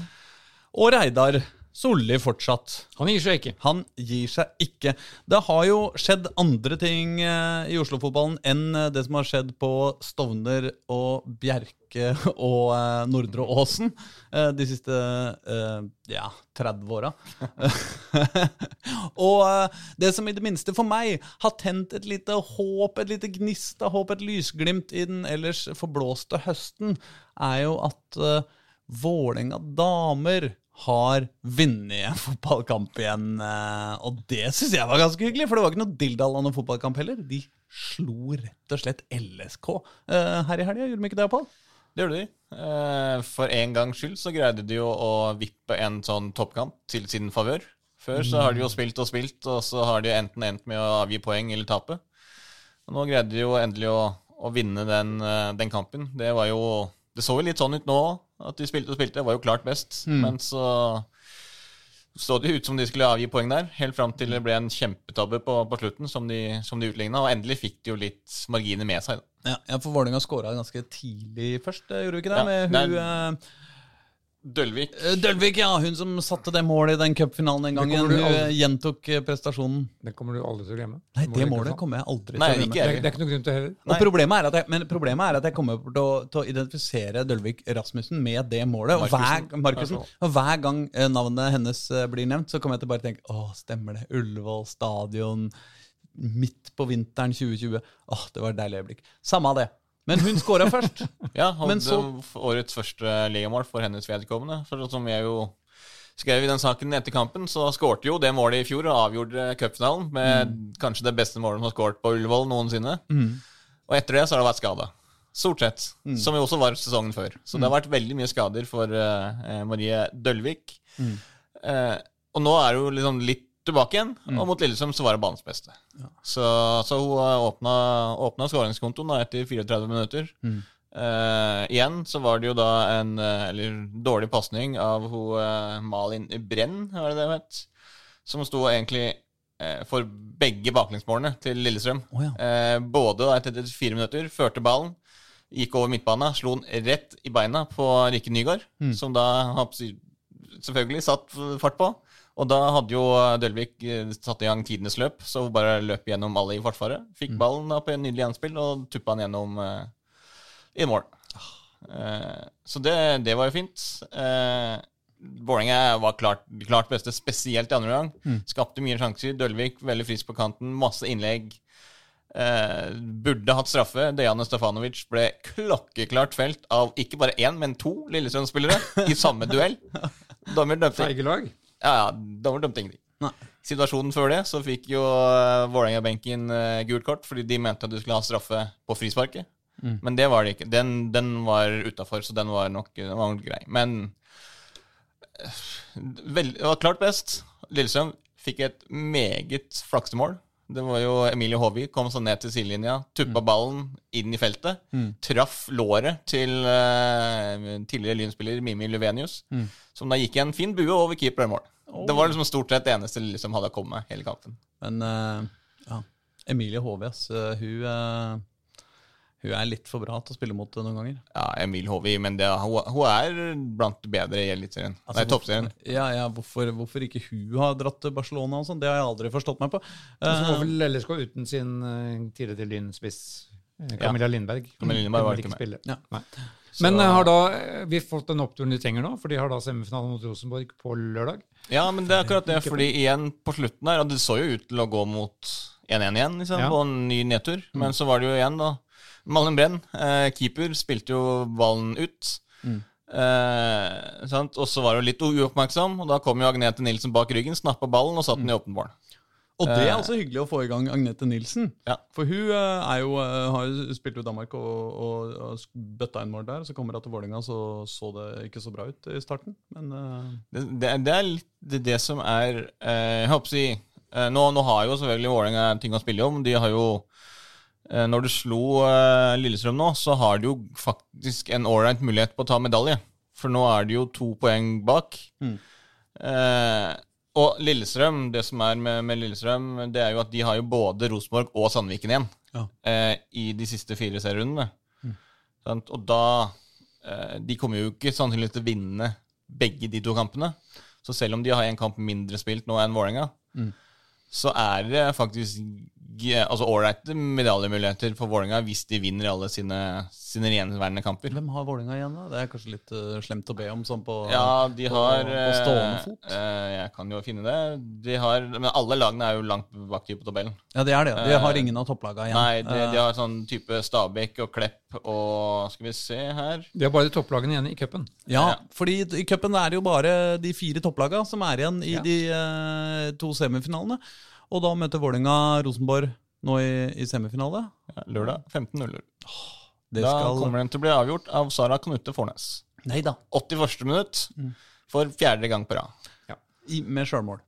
B: Og Reidar. Solli fortsatt.
C: Han gir seg ikke.
B: Han gir seg ikke. Det har jo skjedd andre ting eh, i Oslo-fotballen enn eh, det som har skjedd på Stovner og Bjerke og eh, Nordre Åsen de siste ja, 30 åra. og det som i det minste for meg har tent et lite håp, et lite gnist av håp, et lysglimt i den ellers forblåste høsten, er jo at Vålerenga damer har vunnet en fotballkamp igjen. Eh, og det syns jeg var ganske hyggelig, for det var ikke noe dilldall noen fotballkamp heller. De slo rett og slett LSK eh, her i helga, gjorde de ikke det, Pål?
E: Det gjorde de. Eh, for en gangs skyld så greide de jo å vippe en sånn toppkamp til sin favør. Før så har de jo spilt og spilt, og så har de enten endt med å avgi poeng eller tape. Og nå greide de jo endelig å, å vinne den, den kampen. Det var jo Det så jo litt sånn ut nå at de spilte og spilte. Var jo klart best. Men så så det ut som de skulle avgi poeng der, helt fram til det ble en kjempetabbe på, på slutten, som de, som de utligna. Og endelig fikk de jo litt marginer med seg. Da.
B: Ja, for Vålerenga skåra ganske tidlig først, eh, gjorde vi ikke det?
E: Ja,
B: Med
E: det
B: hun
E: er-
B: eh,
E: Dølvik
B: Eh, Dølvik, ja. Hun som satte det målet i den cupfinalen den gangen. Hun
C: aldri-
B: eh, gjentok eh, prestasjonen.
C: Det kommer du aldri til å glemme.
B: Nei, det målet
C: ikke
B: kommer jeg aldri
E: Nei,
B: til å glemme.
C: Det det er ikke noe grunn til heller.
B: Og problemet er at jeg, men problemet er at jeg kommer til å, til å identifisere Dølvik Rasmussen med det målet. Og hver.
E: Markussen,
B: og hver gang navnet hennes blir nevnt, så kommer jeg til å bare tenke Å, stemmer det. Ullevål stadion. Midt på vinteren 2020. Åh, det var et deilig øyeblikk. Samme av det. Men hun skåra først.
E: Ja,
B: Men så-
E: årets første ligamål for hennes vedkommende. For som jeg jo skrev i den saken etter kampen, så skårte jo det målet i fjor og avgjorde cupfinalen med
B: Mm.
E: kanskje det beste målet som har skåret på Ullevål noensinne. Og etter det så har det vært skada. Stort sett.
B: Mm.
E: Som jo også var sesongen før. Så det har vært veldig mye skader for uh, Marie Dølvik.
B: Mm.
E: Eh, og nå er hun liksom litt tilbake igjen,
B: Mm.
E: og mot Lillestrøm så var det banens beste. Så, så hun åpna, åpna skåringskontoen etter 34 minutter.
B: Mm.
E: Eh, igjen så var det jo da en eh, eller, dårlig pasning av hun, eh, Malin Brenn, var det det hun het, som sto egentlig eh, for begge baklengsmålene til Lillestrøm.
B: Oh, ja.
E: eh, både da etter 34 minutter, førte ballen, gikk over midtbanen, slo den rett i beina på Rikke Nygaard,
B: Mm.
E: som da selvfølgelig satt fart på. Og da hadde jo Dølvik eh, satt i gang tidenes løp, så hun bare løp gjennom alle i Forsvaret. Fikk ballen da på en nydelig gjenspill og tuppa den gjennom uh, i mål. Uh, så det, det var jo fint. Uh, Vålerenga var klart, klart beste, spesielt i andre omgang. Skapte mye sjanser. Dølvik veldig frisk på kanten, masse innlegg. Eh, burde hatt straffe. Dejane Stefanovic ble klokkeklart felt av ikke bare én, men to Lillestrøm-spillere i samme duell. Dommer dømte
C: lag.
E: Ja, ja, dommer dømte ingenting.
B: Nei.
E: Situasjonen før det, så fikk jo uh, Vålerenga-benken uh, gult kort fordi de mente at du skulle ha straffe på frisparket. Men det var det ikke. Den, den var utafor, så den var nok, den var nok grei. Men eh, vel, det var klart best. Lillestrøm fikk et meget flaksemål. Det var jo Emilie Håvik kom sånn ned til sidelinja, tuppa ballen inn i feltet. Traff låret til uh, tidligere Lynspiller Mimi Luvenius, som da gikk i en fin bue over keeper i mål. Det var liksom stort sett det eneste Lillestrøm hadde å komme med hele kampen.
B: Men uh, ja. Emilie Håvias, eh, hun, eh, hun er litt for bra til å spille mot det noen ganger.
E: Ja, Emil Håvi, men det, hun, hun er blant de bedre i Eliteserien.
B: Altså,
E: Nei, toppserien.
B: Ja, ja, hvorfor, hvorfor ikke hun har dratt til Barcelona og sånn, det har jeg aldri forstått meg på.
C: Og så må
B: Eh,
C: vel LSK uten sin uh, tidligere Lyn-spiss Camilla Camilla Lindberg.
E: Camilla Lindberg var ikke med.
C: spille.
B: Ja.
C: Nei. Men eh, har da eh, vi fått den oppturen de trenger nå? For de har da semifinale mot Rosenborg på lørdag.
E: Ja, men det er akkurat det, fordi igjen på slutten her, og det så jo ut til å gå mot 1-1 igjen, liksom,
C: Ja.
E: på en ny nedtur. Men så var det jo igjen, da. Malin Brenn, eh, keeper, spilte jo ballen ut. Eh. Og så var hun litt uoppmerksom, og da kom jo Agnete Nilsen bak ryggen, snappa ballen og satte den i åpen mål.
B: og det er
E: eh,
B: også hyggelig å få i gang Agnete Nilsen.
E: Ja.
B: For hun eh, jo, eh, har jo spilt ut i Danmark og, og, og bøtta inn mål der. Så kommer hun til Vålerenga, så så det ikke så bra ut i starten. Men uh...
E: Det, det, det er litt det, det som er eh, Jeg håper å si eh, nå, nå har jo selvfølgelig Vålerenga ting å spille om. De har jo Når du slo eh, Lillestrøm nå, så har du jo faktisk en ålreit mulighet på å ta medalje. For nå er det jo to poeng bak.
B: Mm.
E: Eh, og Lillestrøm, det som er med, med Lillestrøm, det er jo at de har jo både Rosenborg og Sandviken igjen
B: Ja.
E: eh, i de siste fire serierundene. Sant? Og da eh, De kommer jo ikke sannsynligvis til å vinne begge de to kampene. Så selv om de har en kamp mindre spilt nå enn Vålerenga, så er det faktisk altså ålreite medaljemuligheter for Vålerenga hvis de vinner alle sine, sine gjenværende kamper.
B: hvem har Vålerenga igjen, da? Det er kanskje litt uh, slemt å be om sånn på
E: Ja, de har
B: på stående
E: eh,
B: fot.
E: Uh, Jeg kan jo finne det. De har, men alle lagene er jo langt bak på tabellen.
B: Ja, det er det. De har ingen av topplagene igjen.
E: Nei, de, de
B: Eh,
E: har sånn type Stabæk og Klepp og Skal vi se her
C: De har bare topplagene igjen i cupen.
B: Ja,
E: Ja.
B: fordi i cupen er det jo bare de fire topplagene som er igjen i
C: Ja.
B: de uh, to semifinalene. Og da møter Vålerenga Rosenborg nå i, i semifinale.
E: ja, lørdag 15.00.
B: Det
E: Da
B: skal
E: kommer den til å bli avgjort av Sara Knute Fornes.
B: Neida.
E: 81. minutt
B: Mm.
E: for fjerde gang på rad.
B: I, med sjølmål.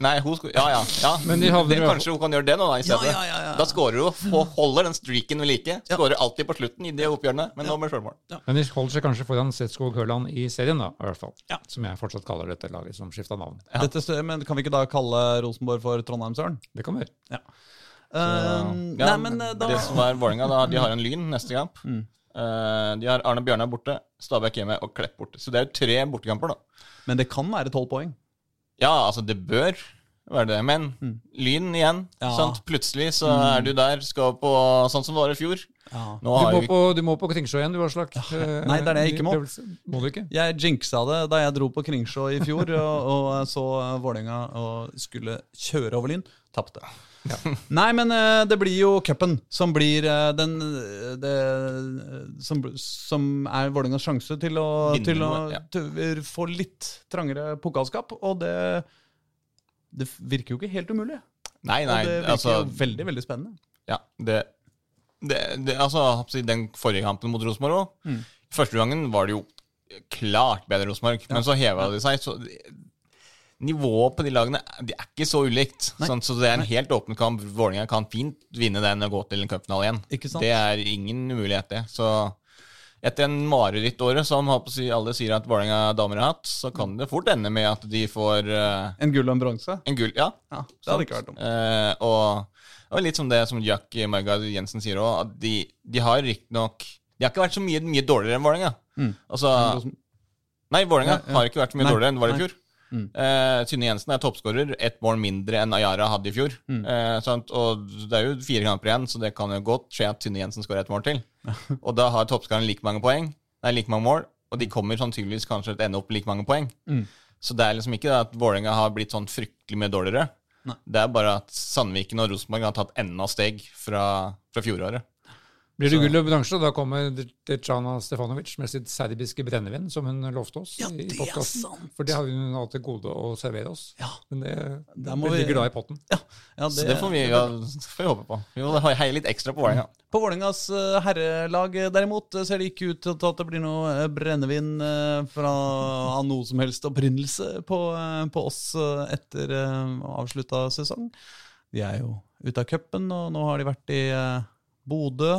E: Nei, hun sko Ja, ja. ja.
C: Men de havner
E: det, kanskje hun kan gjøre det nå, da, i stedet.
B: ja, ja, ja.
E: Da scorer hun og holder den streaken ved like. Skårer alltid på slutten i de oppgjørene, men nå med sjølmål.
C: Men de holder seg kanskje foran Setskog Hørland i serien, da, i hvert fall.
B: Ja.
C: Som jeg fortsatt kaller dette laget som skifta navn.
B: Dette, stø- men kan vi ikke da kalle Rosenborg for Trondheimsøren?
C: Det kan vi.
B: Ja. Um,
E: Ja,
B: nei, men eh, da
E: Det som er Vålerenga, da, de har en Lyn neste kamp.
B: Mm.
E: Eh, de har Arne Bjørnar borte, Stabæk hjemme og Klepp borte. Så det er jo tre bortekamper, da.
B: Men det kan være tolv poeng.
E: Ja, altså, det bør være det. Men Lyn igjen.
B: Mm. Ja.
E: Sant? Plutselig så er du der, skal på sånn som det var i fjor.
B: Ja.
E: Nå
C: Du må,
E: vi
C: på, du må på Kringsjå igjen, du, Aslak. Ja.
B: Nei, det er det jeg ikke må.
C: Må du ikke?
B: Jeg jinxa det da jeg dro på Kringsjå i fjor og, og så Vålerenga og skulle kjøre over Lyn. Tapte. Nei, men eh, det blir jo cupen som blir eh, den eh, det, som, som er Vålerengas sjanse til å,
E: Vinne
B: til å
E: ja.
B: til, få litt trangere pokalskap. Og det, det virker jo ikke helt umulig.
E: Nei, nei,
B: og det virker
E: altså
B: jo veldig, veldig spennende.
E: Ja, det, det, Altså, den forrige kampen mot Rosenborg òg.
B: Mm.
E: Første gangen var det jo klart bedre Rosenborg, men så heva de seg. Så nivået på de lagene de er ikke så ulikt. Sånn, så det er en helt åpen kamp. Vålerenga kan fint vinne den og gå til en cupfinale igjen.
B: Ikke sant?
E: Det er ingen umulighet, det. Så etter en marerittåret, som alle sier at Vålerenga damer har hatt, så kan det fort ende med at de får uh,
B: En gull og en bronse?
E: en gull. Ja,
B: Ja, det hadde ikke vært dumt.
E: Uh, og, og litt som det som Jack Margard Jensen sier òg, at de, de har riktignok De har ikke vært så mye, mye dårligere enn Vålerenga.
B: Mm.
E: Altså, nei, Vålerenga har ikke vært så mye
B: Nei,
E: dårligere enn det var i
B: nei.
E: fjor.
B: Mm.
E: Eh, Synne Jensen er toppskårer, ett mål mindre enn Ayara hadde i fjor.
B: Mm.
E: Uh, sant? Og det er jo fire kamper igjen, så det kan jo godt skje at Synne Jensen skårer ett mål til. og da har toppskåreren like mange poeng, nei, like mange mål, og de kommer sannsynligvis kanskje til å ende opp med like mange poeng.
B: Mm.
E: Så det er liksom ikke at Vålerenga har blitt sånn fryktelig mye dårligere.
B: Nei.
E: Det er bare at Sandviken og Rosenborg har tatt enda steg fra, fra fjoråret.
C: Blir det gull og bransje, da kommer Dejana Stefanovic med sitt serbiske brennevin, som hun lovte oss
B: Ja,
C: i
B: det er
C: podkasten.
B: sant.
C: For det har hun hatt til gode å servere oss.
B: Ja.
C: Men det, det
B: vi-
C: ligger da i potten.
B: Ja,
E: Så det får vi, ja, får vi håpe på. Vi må heie litt ekstra på Vålerenga.
B: På Vålerengas eh, herrelag eh, derimot eh, ser det ikke ut til at det blir noe brennevin fra av noe som helst opprinnelse på, på oss etter avslutta sesong. De er jo ute av cupen, og nå har de vært i Bodø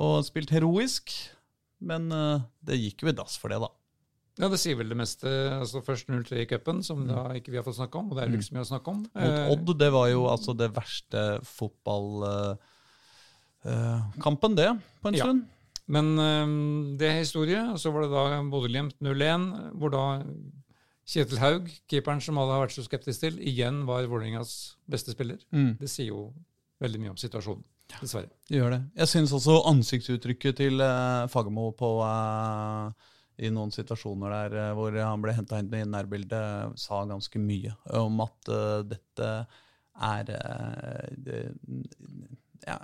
B: og spilt heroisk. Men eh, det gikk jo i dass for det, da.
C: Ja, det sier vel det meste. altså Først 0-3 i cupen, som da ikke vi har fått snakke om. Og det er jo ikke så mye å snakke om.
B: Mm. Mot
C: Eh,
B: Odd, det var jo altså det verste fotballkampen, det, på en
C: Ja.
B: stund.
C: Men det er historie. Og så var det da Bodø-Glimt 0-1, hvor da Kjetil Haug, keeperen som alle har vært så skeptisk til, igjen var Vålerengas beste spiller.
B: Mm.
C: Det sier jo veldig mye om situasjonen, dessverre.
B: Gjør det. Jeg syns også ansiktsuttrykket til uh, Fagermo på uh, i noen situasjoner der eh, hvor han ble henta inn i nærbildet, sa ganske mye om at uh, dette er uh, det, ja,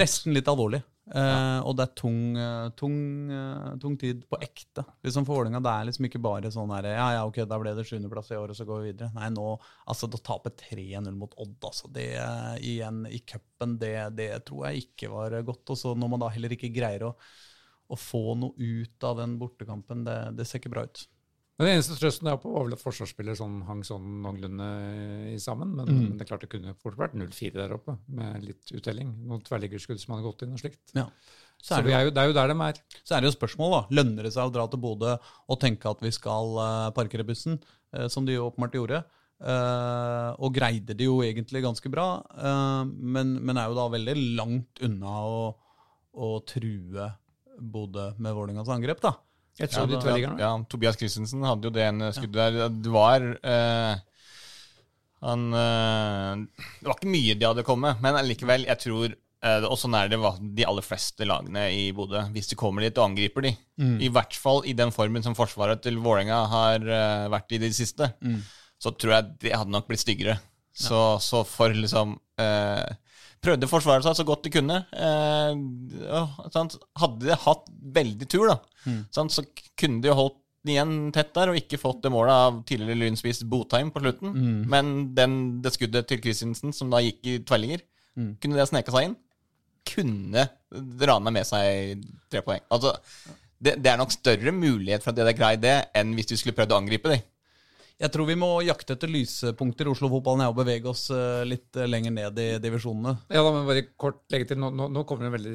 B: nesten litt alvorlig. Eh, Og det er tung, eh, tung, eh, tung tid på ekte. Liksom For Vålerenga er liksom ikke bare sånn her Ja, ja, ok, da ble det sjuendeplass i år, og så går vi videre. Nei, nå Altså, å tape 3-0 mot Odd, altså, det igjen i cupen, det, det tror jeg ikke var godt. Og så når man da heller ikke greier å, å få noe ut av den bortekampen, det, det ser ikke bra ut.
C: Men det eneste trøsten er på var vel at forsvarsspiller sånn, hang sånn noenlunde i sammen. Men,
B: Mm.
C: men det er klart det kunne fort vært 0-4 der oppe, med litt uttelling. Noen tverrliggerskudd som hadde gått inn og slikt.
B: Ja.
C: Så,
B: er det så
C: er jo, det er jo der de er.
B: Så er det jo spørsmål, da. Lønner det seg å dra til Bodø og tenke at vi skal eh, parkere bussen, eh, som de jo åpenbart gjorde? Uh, og greide det jo egentlig ganske bra, uh, men, men er jo da veldig langt unna å, å true Bodø med Vålerengas angrep, da.
C: Jeg så de
E: ja,
C: tverrliggerne.
E: ja, Tobias Christensen hadde jo det ene skuddet der. Det var eh, Han eh, Det var ikke mye de hadde kommet, men likevel, jeg tror eh, Og sånn er det de aller fleste lagene i Bodø. Hvis de kommer dit og angriper de, i hvert fall i den formen som forsvaret til Vålerenga har eh, vært i det siste, så tror jeg det hadde nok blitt styggere. Så, så for liksom eh, Prøvde å forsvare seg så godt de kunne. Eh? Hadde de hatt veldig tur, da, sant? så kunne de holdt igjen tett der og ikke fått det målet av tidligere Lynspiss Botheim på slutten. Men den, det skuddet til Christensen, som da gikk i tverrlinger, kunne det sneka seg inn? Kunne rana med seg tre poeng. Altså, det, det er nok større mulighet for at de hadde greid det, enn hvis de skulle prøvd å angripe dem.
B: Jeg tror vi må jakte etter lysepunkter i Oslo-fotballen og bevege oss eh, litt eh, lenger ned i divisjonene.
C: Ja, da må jeg bare kort legge til. Nå, nå, nå kommer det en veldig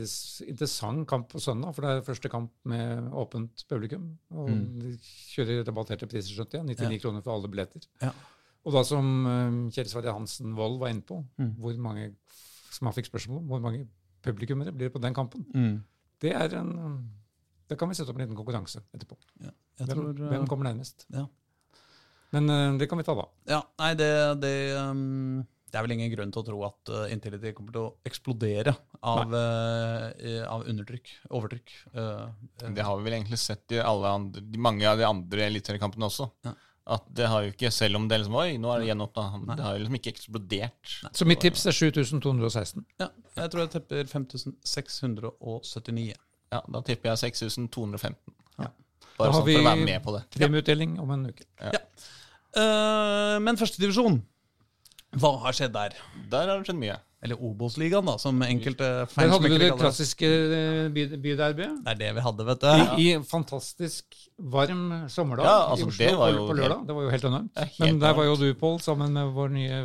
C: interessant kamp på søndag. For det er første kamp med åpent publikum. Og de kjører rabatterte priser, skjønte jeg. 99 kroner for alle billetter.
B: Ja.
C: Og da som uh, Kjell Sverre Hansen Wold var inne på, hvor mange som han fikk spørsmål om, hvor mange publikummere blir det på den kampen? Det er en Da kan vi sette opp en liten konkurranse etterpå.
B: Ja,
C: Hvem,
B: tror, eh,
C: hvem kommer nærmest?
B: ja.
C: Men uh, det kan vi ta da.
B: Ja, nei, det, det, um, det er vel ingen grunn til å tro at uh, Intility kommer til å eksplodere av, uh, eh, av undertrykk, overtrykk. Uh, uh,
E: Det har vi vel egentlig sett i alle andre, de mange av de andre eliteseriekampene også.
B: Ja.
E: At det har jo ikke, selv om det liksom Oi, nå er det gjenåpna. Det har jo liksom ikke eksplodert.
C: Så mitt tips er 7216.
B: ja, jeg tror jeg tipper 5679.
E: Ja, Da tipper jeg 6215.
C: Ja.
E: Bare sånn for å være med på det.
C: Da har vi Premieutdeling om en uke.
B: Uh, men førstedivisjon, hva har skjedd der?
E: Der har det skjedd mye.
B: Eller Obos-ligaen, da, som enkelte
C: Der
B: fans
C: hadde du det
B: det.
C: klassiske eh, by- byderbyet.
B: Det er det vi hadde, vet du.
C: I, I en fantastisk varm sommerdag
E: Ja, altså,
C: i Oslo
E: det var jo
C: på lørdag.
E: helt-
C: Det var jo helt enormt.
E: Ja, helt
C: Men der var jo du, Pål, sammen med vår nye,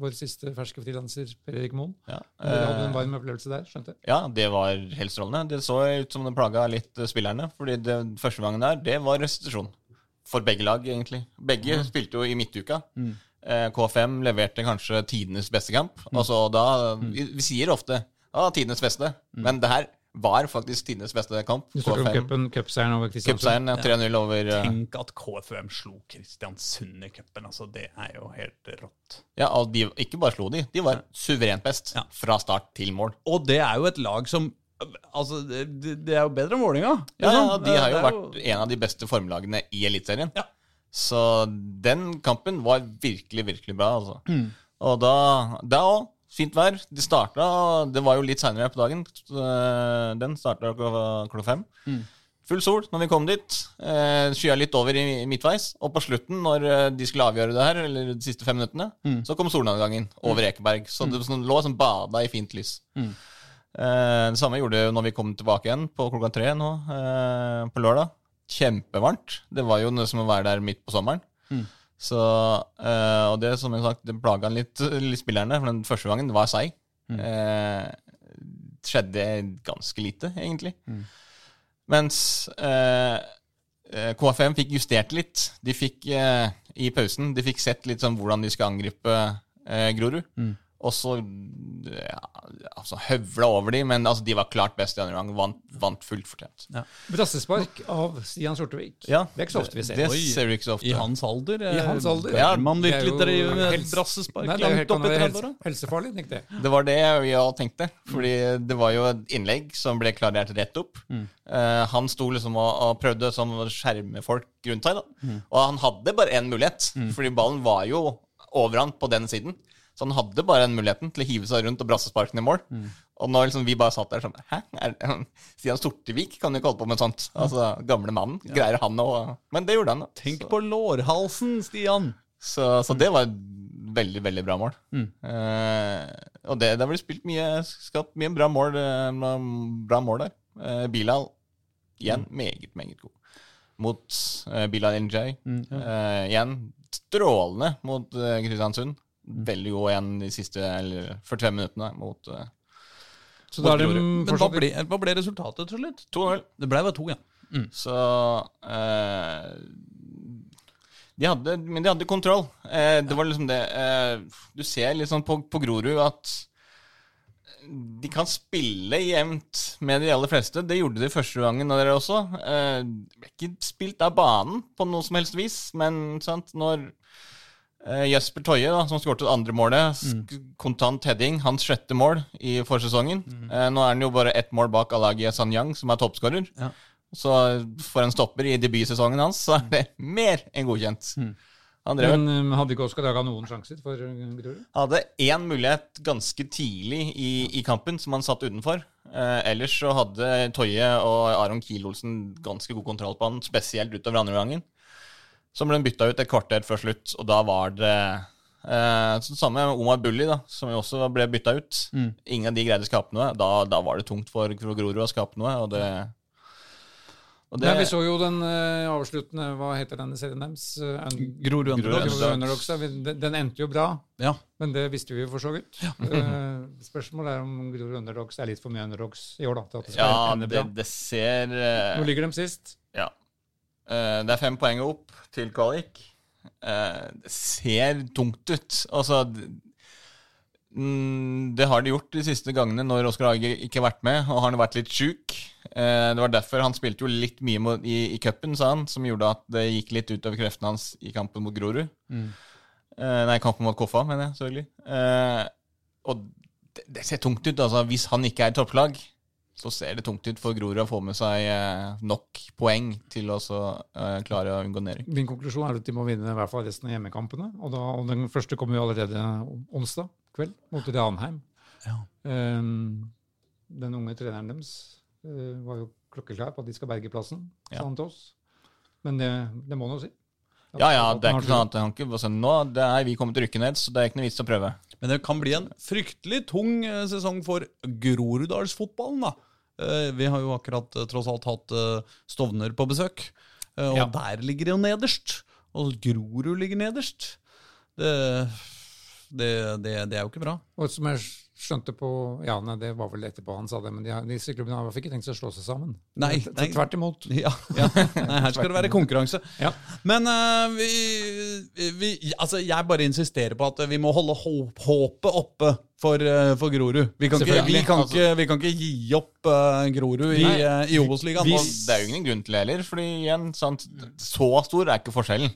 C: vår siste ferske frilanser Per Erik Moen.
E: Ja.
C: Dere hadde en
E: Eh,
C: varm opplevelse der, skjønte jeg.
E: ja, det var helt strålende. Det så ut som det plaga litt spillerne. fordi det første gangen der, det var restitusjon. For begge lag, egentlig. Begge spilte jo i midtuka. Mm. K5 leverte kanskje tidenes beste kamp. Altså da, vi, vi sier ofte ja, tidenes beste, men det her var faktisk tidenes beste kamp.
C: Du snakker om
E: K5.
C: cupen, cupseieren over Kristiansund.
E: Cupseieren ja, 3-0 over eh,
B: Tenk at KFUM slo Kristiansund i cupen. Altså, det er jo helt rått.
E: Ja, og de ikke bare slo de, de var suverent best fra start til mål.
B: Og det er jo et lag som Altså, det, det er jo bedre enn Vålerenga.
E: Ja, ja,
B: liksom.
E: De har jo vært jo... en av de beste formlagene i Eliteserien.
B: Ja.
E: Så den kampen var virkelig, virkelig bra. altså.
B: Mm.
E: Og da Da òg. Fint vær. De starta Det var jo litt seinere på dagen. eh, Den starta klokka, klok fem.
B: Mm.
E: Full sol når vi kom dit. Eh, Skya litt over i midtveis. Og på slutten, når eh, de skulle avgjøre det her, eller de siste fem minuttene,
B: Mm.
E: så kom solnedgangen over Ekeberg. Så det sånn, lå som bada i fint lys.
B: Mm.
E: Eh, det samme gjorde det når vi kom tilbake igjen på klokka tre nå eh, på lørdag. Kjempevarmt. Det var jo noe som å være der midt på sommeren.
B: Mm.
E: Så, eh, og det som jeg sagt, det plaga litt, litt spillerne, for den første gangen var seig.
B: Mm.
E: Eh, skjedde ganske lite, egentlig.
B: Mm.
E: Mens eh, KFM fikk justert litt. De fikk eh, i pausen de fikk sett litt sånn hvordan de skal angripe Grorud.
B: Mm.
E: Og så ja, altså, høvla over de, men altså, de var klart best i andre gang. Vant, vant fullt fortjent.
C: Brassespark av Stian Sortevik.
E: Ja,
C: Det er ikke så ofte vi ser.
E: Det
B: det
E: ser vi ikke så ofte.
B: I hans alder?
C: I hans alder.
B: Ja, man virkelig driver med
C: helse-
B: brassespark
C: Nei, det helt
B: langt opp i 30-åra?
C: Helse, helsefarlig, tenkte jeg.
E: Det var det vi òg tenkte. Fordi det var jo et innlegg som ble klarert rett opp. Eh, han sto liksom og, og prøvde som å skjerme folk rundt seg. da. Og han hadde bare én mulighet, fordi ballen var jo over han på den siden. Så han hadde bare den muligheten til å hive seg rundt og brasse sparken i mål. Og nå liksom vi bare satt der sånn Hæ? Er, Stian Sortevik kan jo ikke holde på med sånt. Altså, Gamle mannen. Greier han å Men det gjorde han. da.
B: Tenk på lårhalsen, Stian!
E: Så, så det var et veldig, veldig bra mål. Eh, og det, det har blitt spilt mye skapt mye bra mål, eh, bra mål der. Eh, Bilal igjen meget, meget god. Mot eh, Bilal NJ. Eh, igjen strålende mot eh, Kristiansund. Veldig god igjen de siste eller 45 minuttene mot uh,
C: Så da er det.
B: Men hva ble, hva ble resultatet til slutt?
E: 2-0.
B: Det ble bare to, ja.
E: Så eh, de hadde, Men de hadde kontroll. Eh, det var liksom det eh, Du ser litt sånn på, på Grorud at de kan spille jevnt med de aller fleste. Det gjorde de første gangen av dere også. Eh, ble ikke spilt av banen på noe som helst vis, men sant, når eh, Jesper Toje, da, som skåret andre målet, sk- kontant heading, hans sjette mål i forsesongen. Eh, nå er han jo bare ett mål bak Alagi Sanyang, som er toppskårer.
B: Ja.
E: Så for en stopper i debutsesongen hans, så er det mer enn godkjent. Mm. drev
C: Men hadde ikke Oskar Daga noen sjanser for uh, Grorud?
E: hadde én mulighet ganske tidlig i, i kampen som han satt utenfor. Uh, ellers så hadde Toje og Aron Kiel-Olsen ganske god kontroll på han, spesielt utover andre gangen. Så ble han bytta ut et kvarter før slutt, og da var det eh, så Samme med Omar Bulli, da, som jo også ble bytta ut. Ingen av de greide å skape noe. Da, da var det tungt for Grorud å skape noe, og det Og
C: Nei, vi så jo den uh, avsluttende Hva heter denne serien deres? Uh,
B: Grorud Underdogs.
C: Den, den endte jo bra,
B: Ja.
C: men det visste vi jo for så vidt. Eh, spørsmålet er om Grorud Underdogs er litt for mye Underdogs i år, da. Til at det skal
E: Ja, det, det ser
C: Nå ligger de sist.
E: Ja. Eh, det er fem poeng opp til kvalik. Eh, det ser tungt ut. Altså mm, Det har de gjort de siste gangene når Oskar Hage ikke har vært med, og han har vært litt sjuk. Eh, det var derfor han spilte jo litt mye i, i cupen, sa han, som gjorde at det gikk litt utover kreftene hans i kampen mot Grorud. Mm. nei, kampen mot Koffa, mener jeg selvfølgelig. Og det, det ser tungt ut. altså Hvis han ikke er i topplag, så ser det tungt ut for Grorud å få med seg eh, nok poeng til å så, eh, klare å unngå nedrykk.
C: Min konklusjon er at de må vinne i hvert fall resten av hjemmekampene. Og, da, og den første kommer jo allerede onsdag kveld mot Ranheim.
B: Ja.
C: Um, den unge treneren deres uh, var jo klokkeklar på at de skal berge plassen,
E: Ja.
C: sa han til oss. Men det, det må han jo si.
E: Ja, ja, det er ikke sånn at han ikke var sånn, Nå det er vi kommet til å rykke ned, så det er ikke noe vits å prøve.
B: Men det kan bli en fryktelig tung sesong for Groruddalsfotballen, da. Eh, Vi har jo akkurat eh, tross alt hatt eh, Stovner på besøk, og
C: Ja.
B: der ligger de jo nederst. Og Grorud ligger nederst. Det, det, det, det er jo ikke bra.
C: Og som jeg skjønte på Ja, nei, det var vel etterpå han sa det, men de, disse klubbene har ikke tenkt seg å slå seg sammen.
B: Nei, nei.
C: Tvert imot.
B: Ja, ja. Nei, her skal det være konkurranse.
C: Ja.
B: Men uh, vi, vi Altså, jeg bare insisterer på at vi må holde håpet oppe for, eh, for Grorud. Vi kan, ikke, vi, kan ikke, vi kan ikke gi opp uh, Grorud i, uh, i Obos-ligaen.
E: Det er jo ingen grunn til det heller, fordi igjen, sant, så stor er ikke forskjellen.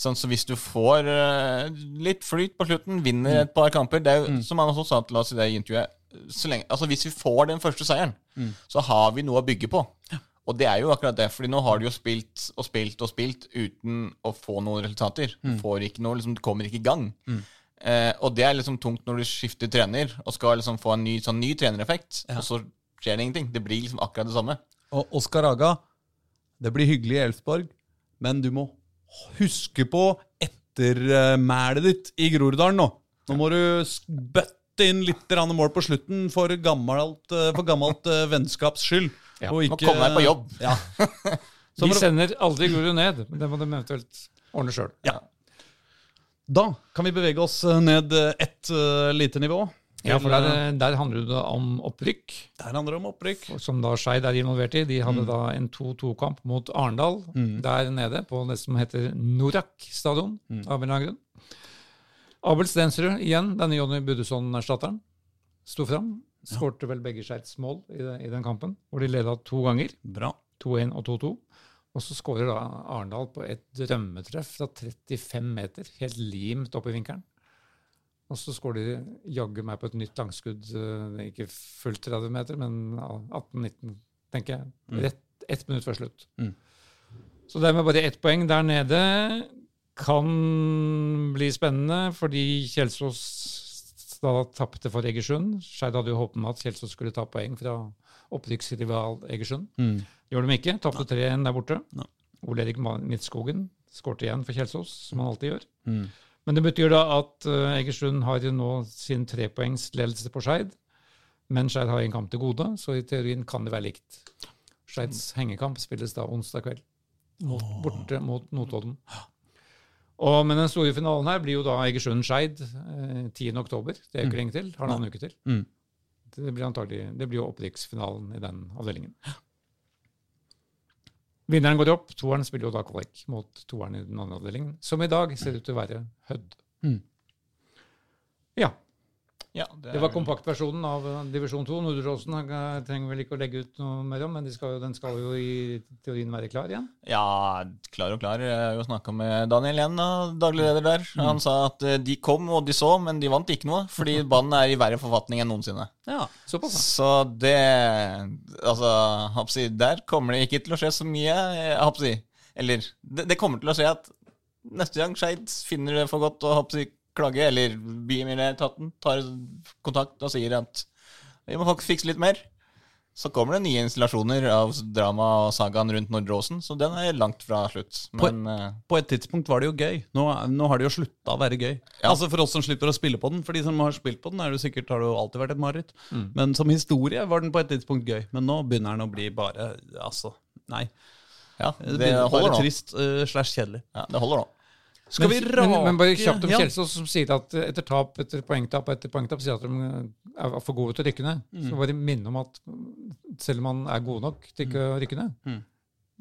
E: Sånn, så hvis du får uh, litt flyt på slutten, vinner et par kamper Det er jo, som han også sa til oss i det intervjuet så lenge, altså Hvis vi får den første seieren, så har vi noe å bygge på. Og det er jo akkurat det, fordi nå har de jo spilt og spilt og spilt uten å få noen resultater. Får ikke noe, liksom, kommer ikke i gang. Eh, og det er liksom tungt når du skifter trener og skal liksom få en ny, sånn ny trenereffekt, og så skjer det ingenting. Det blir liksom akkurat det samme.
B: Og Oskar Aga, det blir hyggelig i Elfsborg, men du må huske på ettermælet ditt i Groruddalen nå. Nå må du bøtte inn litt mål på slutten for gammelt, eh, for gammelt eh, vennskaps skyld.
C: Ja,
B: og
E: må komme deg på jobb.
B: Ja. Vi
C: De sender aldri Grorud ned, men det må de eventuelt ordne sjøl.
B: Da kan vi bevege oss eh, ned eh, ett uh, lite nivå.
C: Ja, for der, der handler det om opprykk,
B: Der handler det om opprykk.
C: som da Skeid er involvert i. De hadde da en 2-2-kamp mot Arendal der nede på det som heter Norak stadion. av en eller annen grunn. Abel Stensrud igjen, denne Jonny Budesson-erstatteren, sto fram. Skårte vel begge Skeids mål i, i den kampen, hvor de leda to ganger.
B: Bra.
C: 2-1 og 2-2. Og så skårer da Arendal på et drømmetreff fra 35 meter, helt limt opp i vinkelen. Og så skårer de jaggu meg på et nytt langskudd, eh, ikke fullt 30 meter, men 18-19, tenker jeg. Rett ett minutt før slutt.
B: Mm.
C: Så dermed bare ett poeng der nede. Kan bli spennende, fordi Kjelsås da tapte for Egersund. Skeid hadde jo håpet med at Kjelsås skulle ta poeng fra opprykksrival Egersund.
B: Mm.
C: Gjorde de ikke. Tapte 3-1 der borte.
B: No.
C: Ole Erik Midtskogen skårte igjen for Kjelsås, som han alltid gjør.
B: Mm.
C: Men det betyr da at eh, Egersund har jo nå sin trepoengsledelse på Skeid. Men Skeid har en kamp til gode, så i teorien kan det være likt. Skeids hengekamp spilles da onsdag kveld. Mot, borte mot Notodden. Og, men den store finalen her blir jo da Egersund-Skeid eh, 10. oktober. Det er ikke lenge til. Halvannen uke til.
B: Mm.
C: Det blir antagelig, det blir jo opprykksfinalen i den avdelingen. Vinneren går opp. Toeren spiller jo da kvalik mot toeren i den andre avdelingen, som i dag ser ut til å være Hødd.
B: Mm.
C: Ja.
E: Ja,
C: Det var kompaktversjonen av eh, divisjon 2. Nordåsen eh, trenger vel ikke å legge ut noe mer om, men de skal jo, den skal jo i teorien være klar igjen.
E: Ja, klar og klar. Jeg har jo snakka med Daniel igjen, da, daglig leder der. Han sa at eh, de kom og de så, men de vant ikke noe, fordi banen er i verre forfatning enn noensinne.
B: Ja.
C: Såpass.
E: Så det Altså, der kommer det ikke til å skje så mye, eh. Eller det, det kommer til å skje at neste gang Skeid finner det for godt å hapsi, klage, eller bymiljøetaten tar kontakt og sier at vi må faktisk fikse litt mer, så kommer det nye installasjoner av drama og sagaen rundt Nordre Åsen, så den er langt fra slutt. Men eh,
B: På et tidspunkt var det jo gøy. Nå, nå har det jo slutta å være gøy.
E: Ja.
B: Altså For oss som slipper å spille på den. For de som har spilt på den, er det sikkert har det jo alltid vært et mareritt. Men som historie var den på et tidspunkt gøy. Men nå begynner den å bli bare Altså, nei.
E: Ja,
B: Det
E: det
B: begynner
E: bare
B: trist uh, slash kjedelig.
E: Ja, det holder nå.
B: Skal vi
C: men,
B: rake
C: men, men bare kjapt om
B: ja.
C: Kjelsås, som sier at eh, etter tap etter poengtap etter poengtap sier at de eh, er for gode til å rykke ned.
B: Mm.
C: Så bare minne om at selv om man er god nok til ikke å rykke ned,
B: Mm.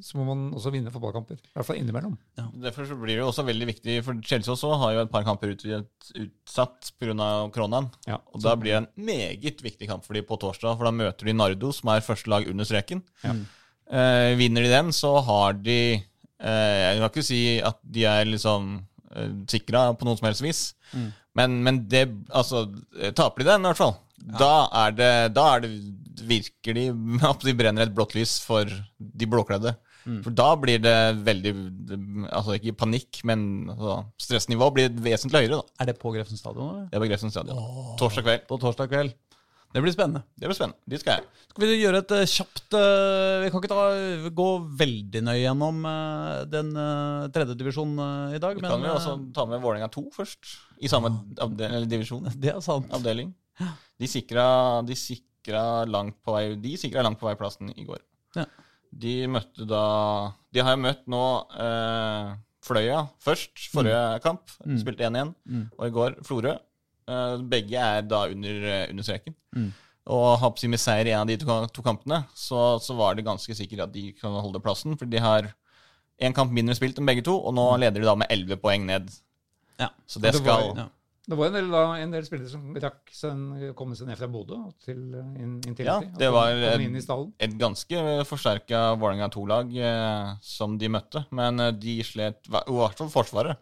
C: så må man også vinne fotballkamper. I hvert fall innimellom.
E: Derfor så blir det også veldig viktig, for Chelsea også har jo et par kamper utvidet, utsatt pga. koronaen.
C: Ja.
E: Og da blir det en meget viktig kamp for de på torsdag, for da møter de Nardo, som er første lag under streken.
C: Ja.
E: Eh, vinner de den, så har de Jeg kan ikke si at de er liksom eh, sikra på noen som helst vis, men, men det Altså, eh, taper de den, i hvert fall, da er det Da er det virkelig at de brenner et blått lys for de blåkledde. For da blir det veldig Altså ikke panikk, men altså, stressnivået blir vesentlig høyere. da
B: Er det på Grefsen stadion? eller?
E: Det er på Grefsen stadion. Torsdag kveld.
B: På torsdag kveld. Det blir spennende.
E: Det blir spennende. Dit skal jeg.
B: Skal vi gjøre et eh, kjapt eh, Vi kan ikke ta, gå veldig nøye gjennom uh, den tredje divisjonen eh, i dag,
E: Vi
B: men
E: kan jo
B: eh,
E: også ta med Vålerenga 2 først. I samme divisjon.
B: det er sant.
E: Avdeling. De sikra, de sikra langt på vei De sikra langt på vei plassen i går.
B: Ja.
E: De møtte da De har møtt nå eh, Fløya først, forrige kamp. Spilte 1-1.
B: Mm.
E: Og i går Florø. Eh, begge er da under, eh, under streken.
B: Mm.
E: Og med seier i en av de to, to kampene, så, så var det ganske sikkert at de kan holde plassen. For de har én kamp mindre spilt enn begge to, og nå leder de da med 11 poeng ned.
B: Ja.
E: Så det
C: det
E: skal var-
B: ja.
C: Det var en del, da, en del spillere som rakk seg- komme seg ned fra Bodø til uh, inn, inn til
E: Ja, det var et- et ganske forsterka Vålerenga 2-lag eh, som de møtte. Men eh, de slet I hvert fall Forsvaret.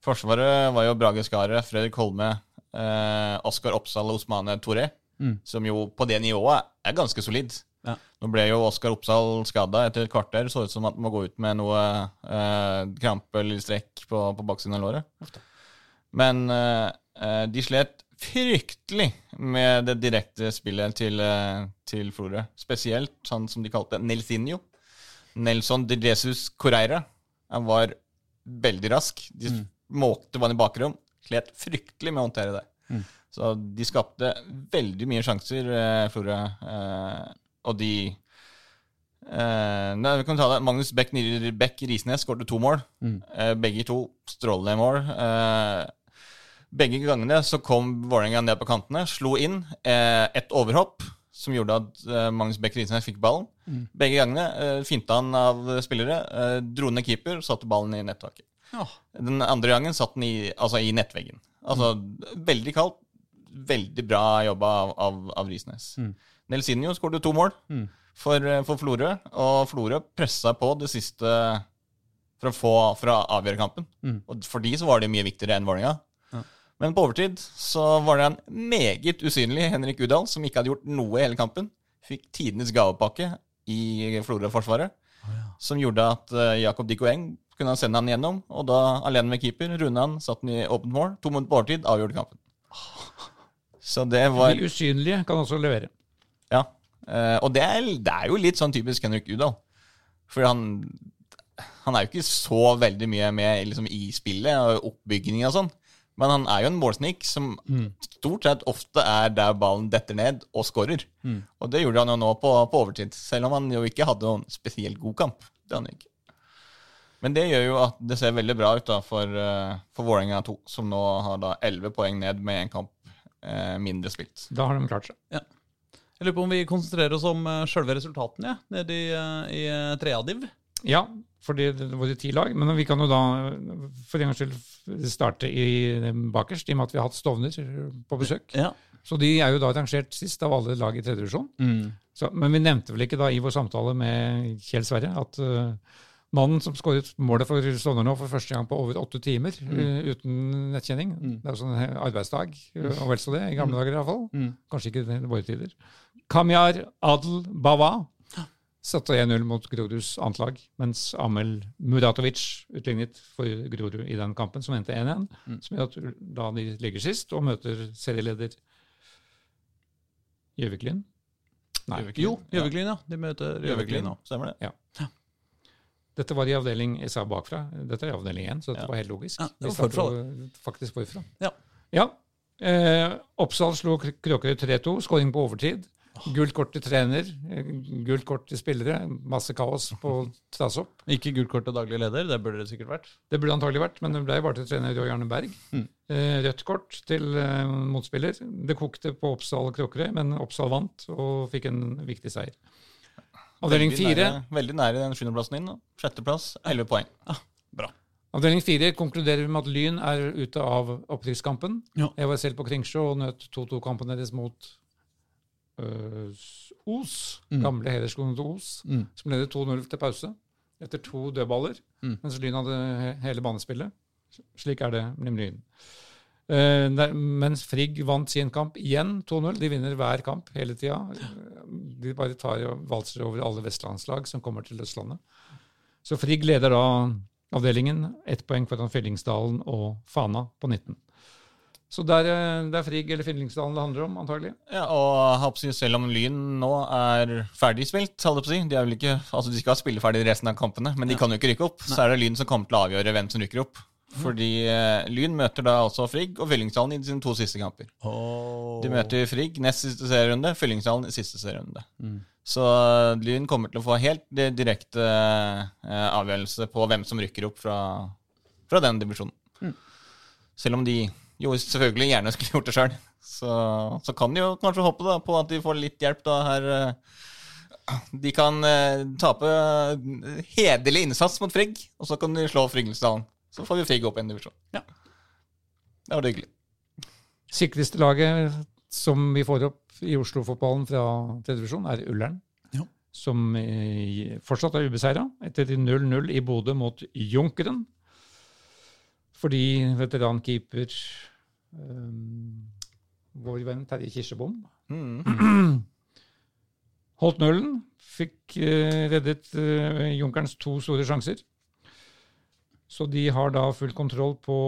E: Forsvaret var jo Brage Skaret, Fredrik Holme, eh, Oskar Oppsal og Osmane Toré,
B: Mm.
E: Som jo på det nivået er ganske solid.
B: Ja.
E: Nå ble jo Oskar Oppsal skada etter et kvarter. Så ut som at han må gå ut med noe eh, krampe eller strekk på, på baksiden av låret. Men eh, eh, de slet fryktelig med det direkte spillet til, eh, til Florø. Spesielt han som de kalte Nelsinho. Nelson de Jesus Correira. Han var veldig rask. De
B: Mm.
E: måkte vann i bakrom. Slet fryktelig med å håndtere det.
B: Mm.
E: Så de skapte veldig mye sjanser, eh, Florø. Eh, og de eh, nei, vi kan ta det. Magnus Beck, Beck Risnes skåret to mål.
B: Mm.
E: Eh, begge to strålende mål. Eh, begge gangene så kom Vålerenga ned på kantene, slo inn eh, et overhopp som gjorde at eh, Magnus Beck Risnes fikk ballen.
B: Mm.
E: Begge gangene eh, finta han av spillere, dro ned keeper, satte ballen i nettaket.
B: Ja.
E: Den andre gangen satt den i, altså i nettveggen. Altså veldig kaldt. Veldig bra jobba av, av, av Risnes.
B: Mm.
E: Nelsinho skåret to mål
B: Mm.
E: for, for Florø, og Florø pressa på det siste for å få for å avgjøre kampen.
B: Mm.
E: Og for de så var det mye viktigere enn Vålerenga.
B: Ja.
E: Men på overtid så var det en meget usynlig Henrik Udal, som ikke hadde gjort noe i hele kampen. Fikk tidenes gavepakke i Florø-forsvaret, som gjorde at eh, Jakob Dikoeng kunne han sende han gjennom, og da alene med keeper runde han, satt han i åpent mål. To minutter på overtid, avgjorde kampen. Så det var
C: De usynlige kan også levere.
E: Ja. Eh, og det er, det er jo litt sånn typisk Henrik Udal. For han, han er jo ikke så veldig mye med liksom, i spillet og oppbygging og sånn. Men han er jo en målsnik som stort sett ofte er der ballen detter ned og skårer. Og det gjorde han jo nå på, på overtid, selv om han jo ikke hadde noen spesielt god kamp. Det han ikke. Men det gjør jo at det ser veldig bra ut da for, uh, for Vålerenga 2, som nå har da 11 poeng ned med én kamp eh, mindre spilt.
C: Da har de klart seg.
B: Jeg lurer på om vi konsentrerer oss om uh, sjølve resultatene ja, nede i, uh, i Treadiv.
C: Ja, fordi det var jo ti lag. Men vi kan jo da for en gangs skyld starte i bakerst, i og med at vi har hatt Stovner på besøk.
B: Ja.
C: Så de er jo da rangert sist av alle lag i tredje divisjon.
B: Mm.
C: Så, men vi nevnte vel ikke da i vår samtale med Kjell Sverre at uh, mannen som skåret målet for Stovner nå for første gang på over åtte timer uh, uten nettkjenning
B: Mm.
C: Det er jo sånn arbeidsdag, uh, og vel så det, i gamle dager i hvert fall.
B: Mm.
C: Kanskje ikke i våre tider. Kamyar Adel Bawa satte 1-0 mot Groruds annet lag, mens Amel Muratovic utlignet for Grorud i den kampen, som endte 1-1.
B: Mm.
C: Som gjør at da de ligger sist og møter serieleder Gjøviklin. Nei,
B: Jo, Gjøviklin, ja. De møter Gjøviklin nå.
E: Stemmer det?
C: Dette var i avdeling jeg sa bakfra. Dette er i avdeling 1, så dette
E: Ja.
C: var helt logisk.
B: Ja, det var
C: Vi
B: forfra,
C: Faktisk forfra.
B: Ja.
C: Ja. Eh, Oppsal slo Kr- Kråkerøy 3-2, skåring på overtid. Gult kort til trener, eh, gult kort til spillere. Masse kaos på trasopp.
B: Ikke gult kort til daglig leder, det burde det sikkert vært.
C: Det burde antagelig vært, men det ble bare til trener Roy Arne Berg.
B: Mm.
C: Eh, Rødt kort til eh, motspiller. Det kokte på Oppsal Kråkerøy, men Oppsal vant og fikk en viktig seier. Avdeling fire
E: Veldig nære den sjuendeplassen din. Sjetteplass, elleve poeng.
B: Bra.
C: Avdeling fire konkluderer med at Lyn er ute av opprykkskampen.
B: Ja.
C: Jeg var selv på Kringsjå og nøt 2-2-kampen deres mot øh, Os,
B: Mm.
C: gamle hederskolen til Os,
B: Mm.
C: som leder 2-0 til pause etter to dødballer,
B: Mm.
C: mens Lyn hadde hele banespillet. Slik er det med Lyn. Eh, mens Frigg vant sin kamp igjen 2-0. De vinner hver kamp hele tida. De bare tar og valser over alle vestlandslag som kommer til Østlandet. Så Frigg leder da avdelingen, ett poeng foran Fyllingsdalen og Fana på 19. Så det er, eh, det er Frigg eller Fyllingsdalen det handler om, antagelig.
E: Ja, og selv om Lyn nå er ferdigspilt, holdt jeg på å si, de, er vel ikke, altså de skal spille ferdig resten av kampene, men de kan jo ikke rykke opp. Så er det Lyn som kommer til å avgjøre hvem som rykker opp. Fordi eh, Lyn møter da også Frigg og Fyllingsdalen i sine to siste kamper. De møter Frigg nest siste serierunde, Fyllingsdalen i siste serierunde. Så eh, Lyn kommer til å få helt direkte eh, avgjørelse på hvem som rykker opp fra, fra den divisjonen. Selv om de jo selvfølgelig gjerne skulle gjort det sjøl, så, så kan de jo kanskje håpe da, på at de får litt hjelp da her. eh, De kan eh, tape eh, hederlig innsats mot Frigg, og så kan de slå Fryggelsdalen. Så får vi Frigg opp en divisjon.
B: Ja.
E: Det var det hyggelig.
C: Sikreste laget som vi får opp i Oslo-fotballen fra tredje divisjon, er Ullern.
B: Ja.
C: Som eh, fortsatt er ubeseira etter 0-0 i Bodø mot Junkeren. Fordi veterankeeper um, vår venn Terje Kirsebom
E: Mm.
C: holdt nullen. Fikk uh, reddet uh, Junkerens to store sjanser. Så de har da full kontroll på,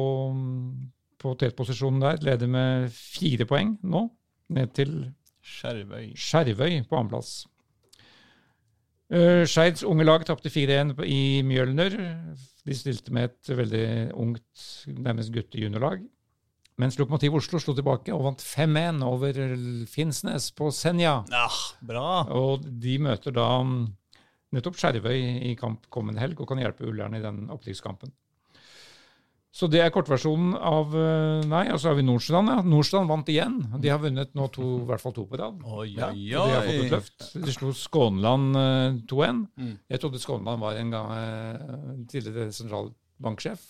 C: på tetposisjonen der. Leder med fire poeng nå, ned til
E: Skjervøy.
C: Skjervøy på annenplass. Uh, Skeids unge lag tapte 4-1 i Mjølner. De stilte med et veldig ungt, nærmest guttejuniorlag. Mens Lokomotiv Oslo slo tilbake og vant 5-1 over Finnsnes på Senja.
B: Ja, bra.
C: Og de møter da nettopp Skjervøy i kamp kommende helg og kan hjelpe Ullern i den opprykkskampen. Så det er kortversjonen av eh, Nei, og så har vi Nordstrand. Ja. Nordstrand vant igjen. De har vunnet nå to, i hvert fall to på rad.
B: Oi,
C: Ja,
B: oi,
C: de har fått et løft. De slo Skånland eh, 2-1.
B: Mm.
C: Jeg trodde Skånland var en gang eh, tidligere sentralbanksjef.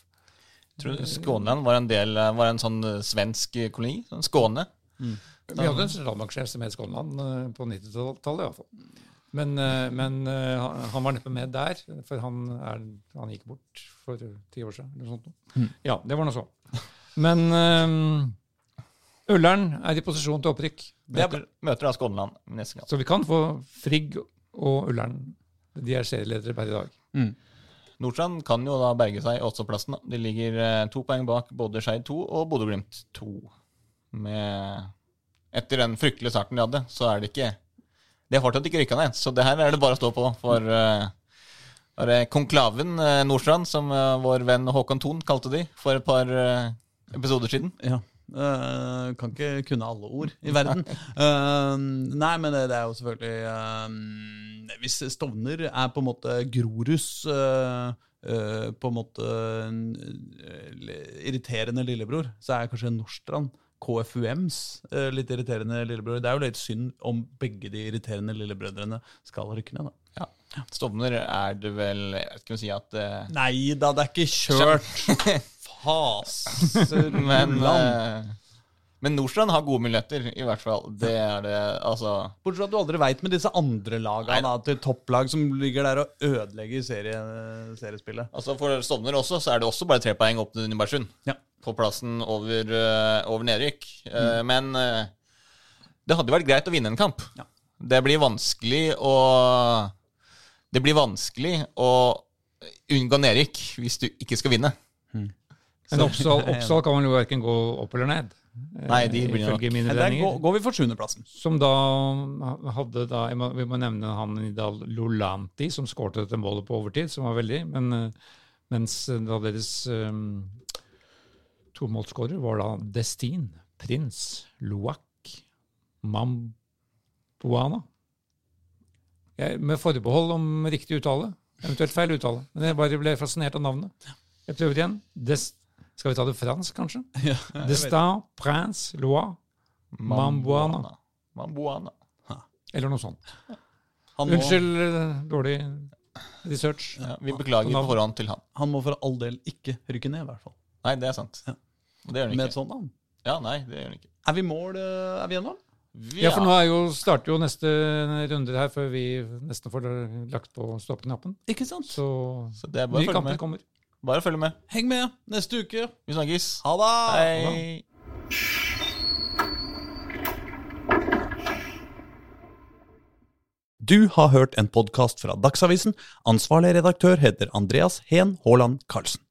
E: Tror tror Skånland var en del var en sånn eh, svensk koloni. Sånn Skåne.
C: Vi hadde en sentralbanksjef som het Skånland eh, på 90-tallet i hvert fall. Men, eh, men eh, han- var neppe med der, for han, er, han gikk bort for ti år siden. Eller sånt.
B: Mm.
C: Ja, det var nå så. Men um, Ullern er i posisjon til opprykk.
E: Møter, møter da Skånland neste gang.
C: Så vi kan få Frigg og Ullern. De er serieledere per i dag.
E: Nordstrand kan jo da berge seg også plassen. De ligger to poeng bak både Skeid 2 og Bodø-Glimt 2. Med Etter den fryktelige starten de hadde, så er det ikke De har fortsatt ikke rykka ned, så det her er det bare å stå på for uh, konklaven uh, Nordstrand, som uh, vår venn Håkon Thon kalte de for et par episoder siden.
B: Ja. Uh, kan ikke kunne alle ord i verden. Uh, nei, men det, det er jo selvfølgelig uh, Hvis Stovner er på en måte Groruds eh, på en måte en, irriterende lillebror, så er kanskje Nordstrand KFUMs eh, litt irriterende lillebror. Det er jo litt synd om begge de irriterende lillebrødrene skal rykke ned. da.
E: Ja. Stovner er det vel Jeg vet ikke om å si at eh,
B: Nei da, det er ikke kjørt. Faser
E: Men, men Nordstrand har gode muligheter, i hvert fall. Det er det, altså
B: Bortsett fra at du aldri veit med disse andre lagene da, til topplag som ligger der og ødelegger serie, seriespillet.
E: Altså For Stovner også, så er det også bare tre poeng opp til Nybergsund.
B: Ja.
E: På plassen over, eh, over nedrykk. Mm. men eh, det hadde vært greit å vinne en kamp.
B: Ja.
E: Det blir vanskelig å Det blir vanskelig å unngå nedrykk hvis du ikke skal vinne.
C: Men Oppsal, Oppsal kan vel jo verken gå opp eller ned. Eh,
E: Nei, de blir nok-
C: mine
B: Der går, går vi for sjuendeplassen.
C: Som da hadde da jeg må, Vi må nevne han Nidal Lolanti, som skårte dette målet på overtid, som var veldig. Men eh, mens da deres um, tomålsskårer var da Destin, Prins, Luak, Mambuana. Jeg, med forbehold om riktig uttale. Eventuelt feil uttale. Men jeg bare ble fascinert av navnet. Jeg prøver igjen. Des, skal vi ta det fransk, kanskje?
B: Ja,
C: Destin, Prince, loi, Mambuana.
E: Mambuana.
C: Eller noe sånt.
B: Han må,
C: Unnskyld, eh, dårlig research.
E: Ja, vi beklager på forhånd til han.
B: han må for all del ikke rykke ned, i hvert fall.
E: Nei, det er sant.
B: Ja.
E: Det gjør han
B: Med et sånt navn.
E: Ja, nei, det gjør han ikke.
B: Er vi mål? eh, Er vi gjennom?
E: Vi,
C: Ja, for nå er jo, starter jo neste runde her før vi nesten får lagt på stoppknappen.
B: Ikke sant?
C: Så
E: Så det er bare å kamp
C: kommer.
E: Bare følg med.
B: Heng med neste uke.
E: Vi snakkes.
B: Ha det!
E: Hei.
B: Du har hørt en podkast fra Dagsavisen. Ansvarlig redaktør heter Andreas Heen Haaland Karlsen.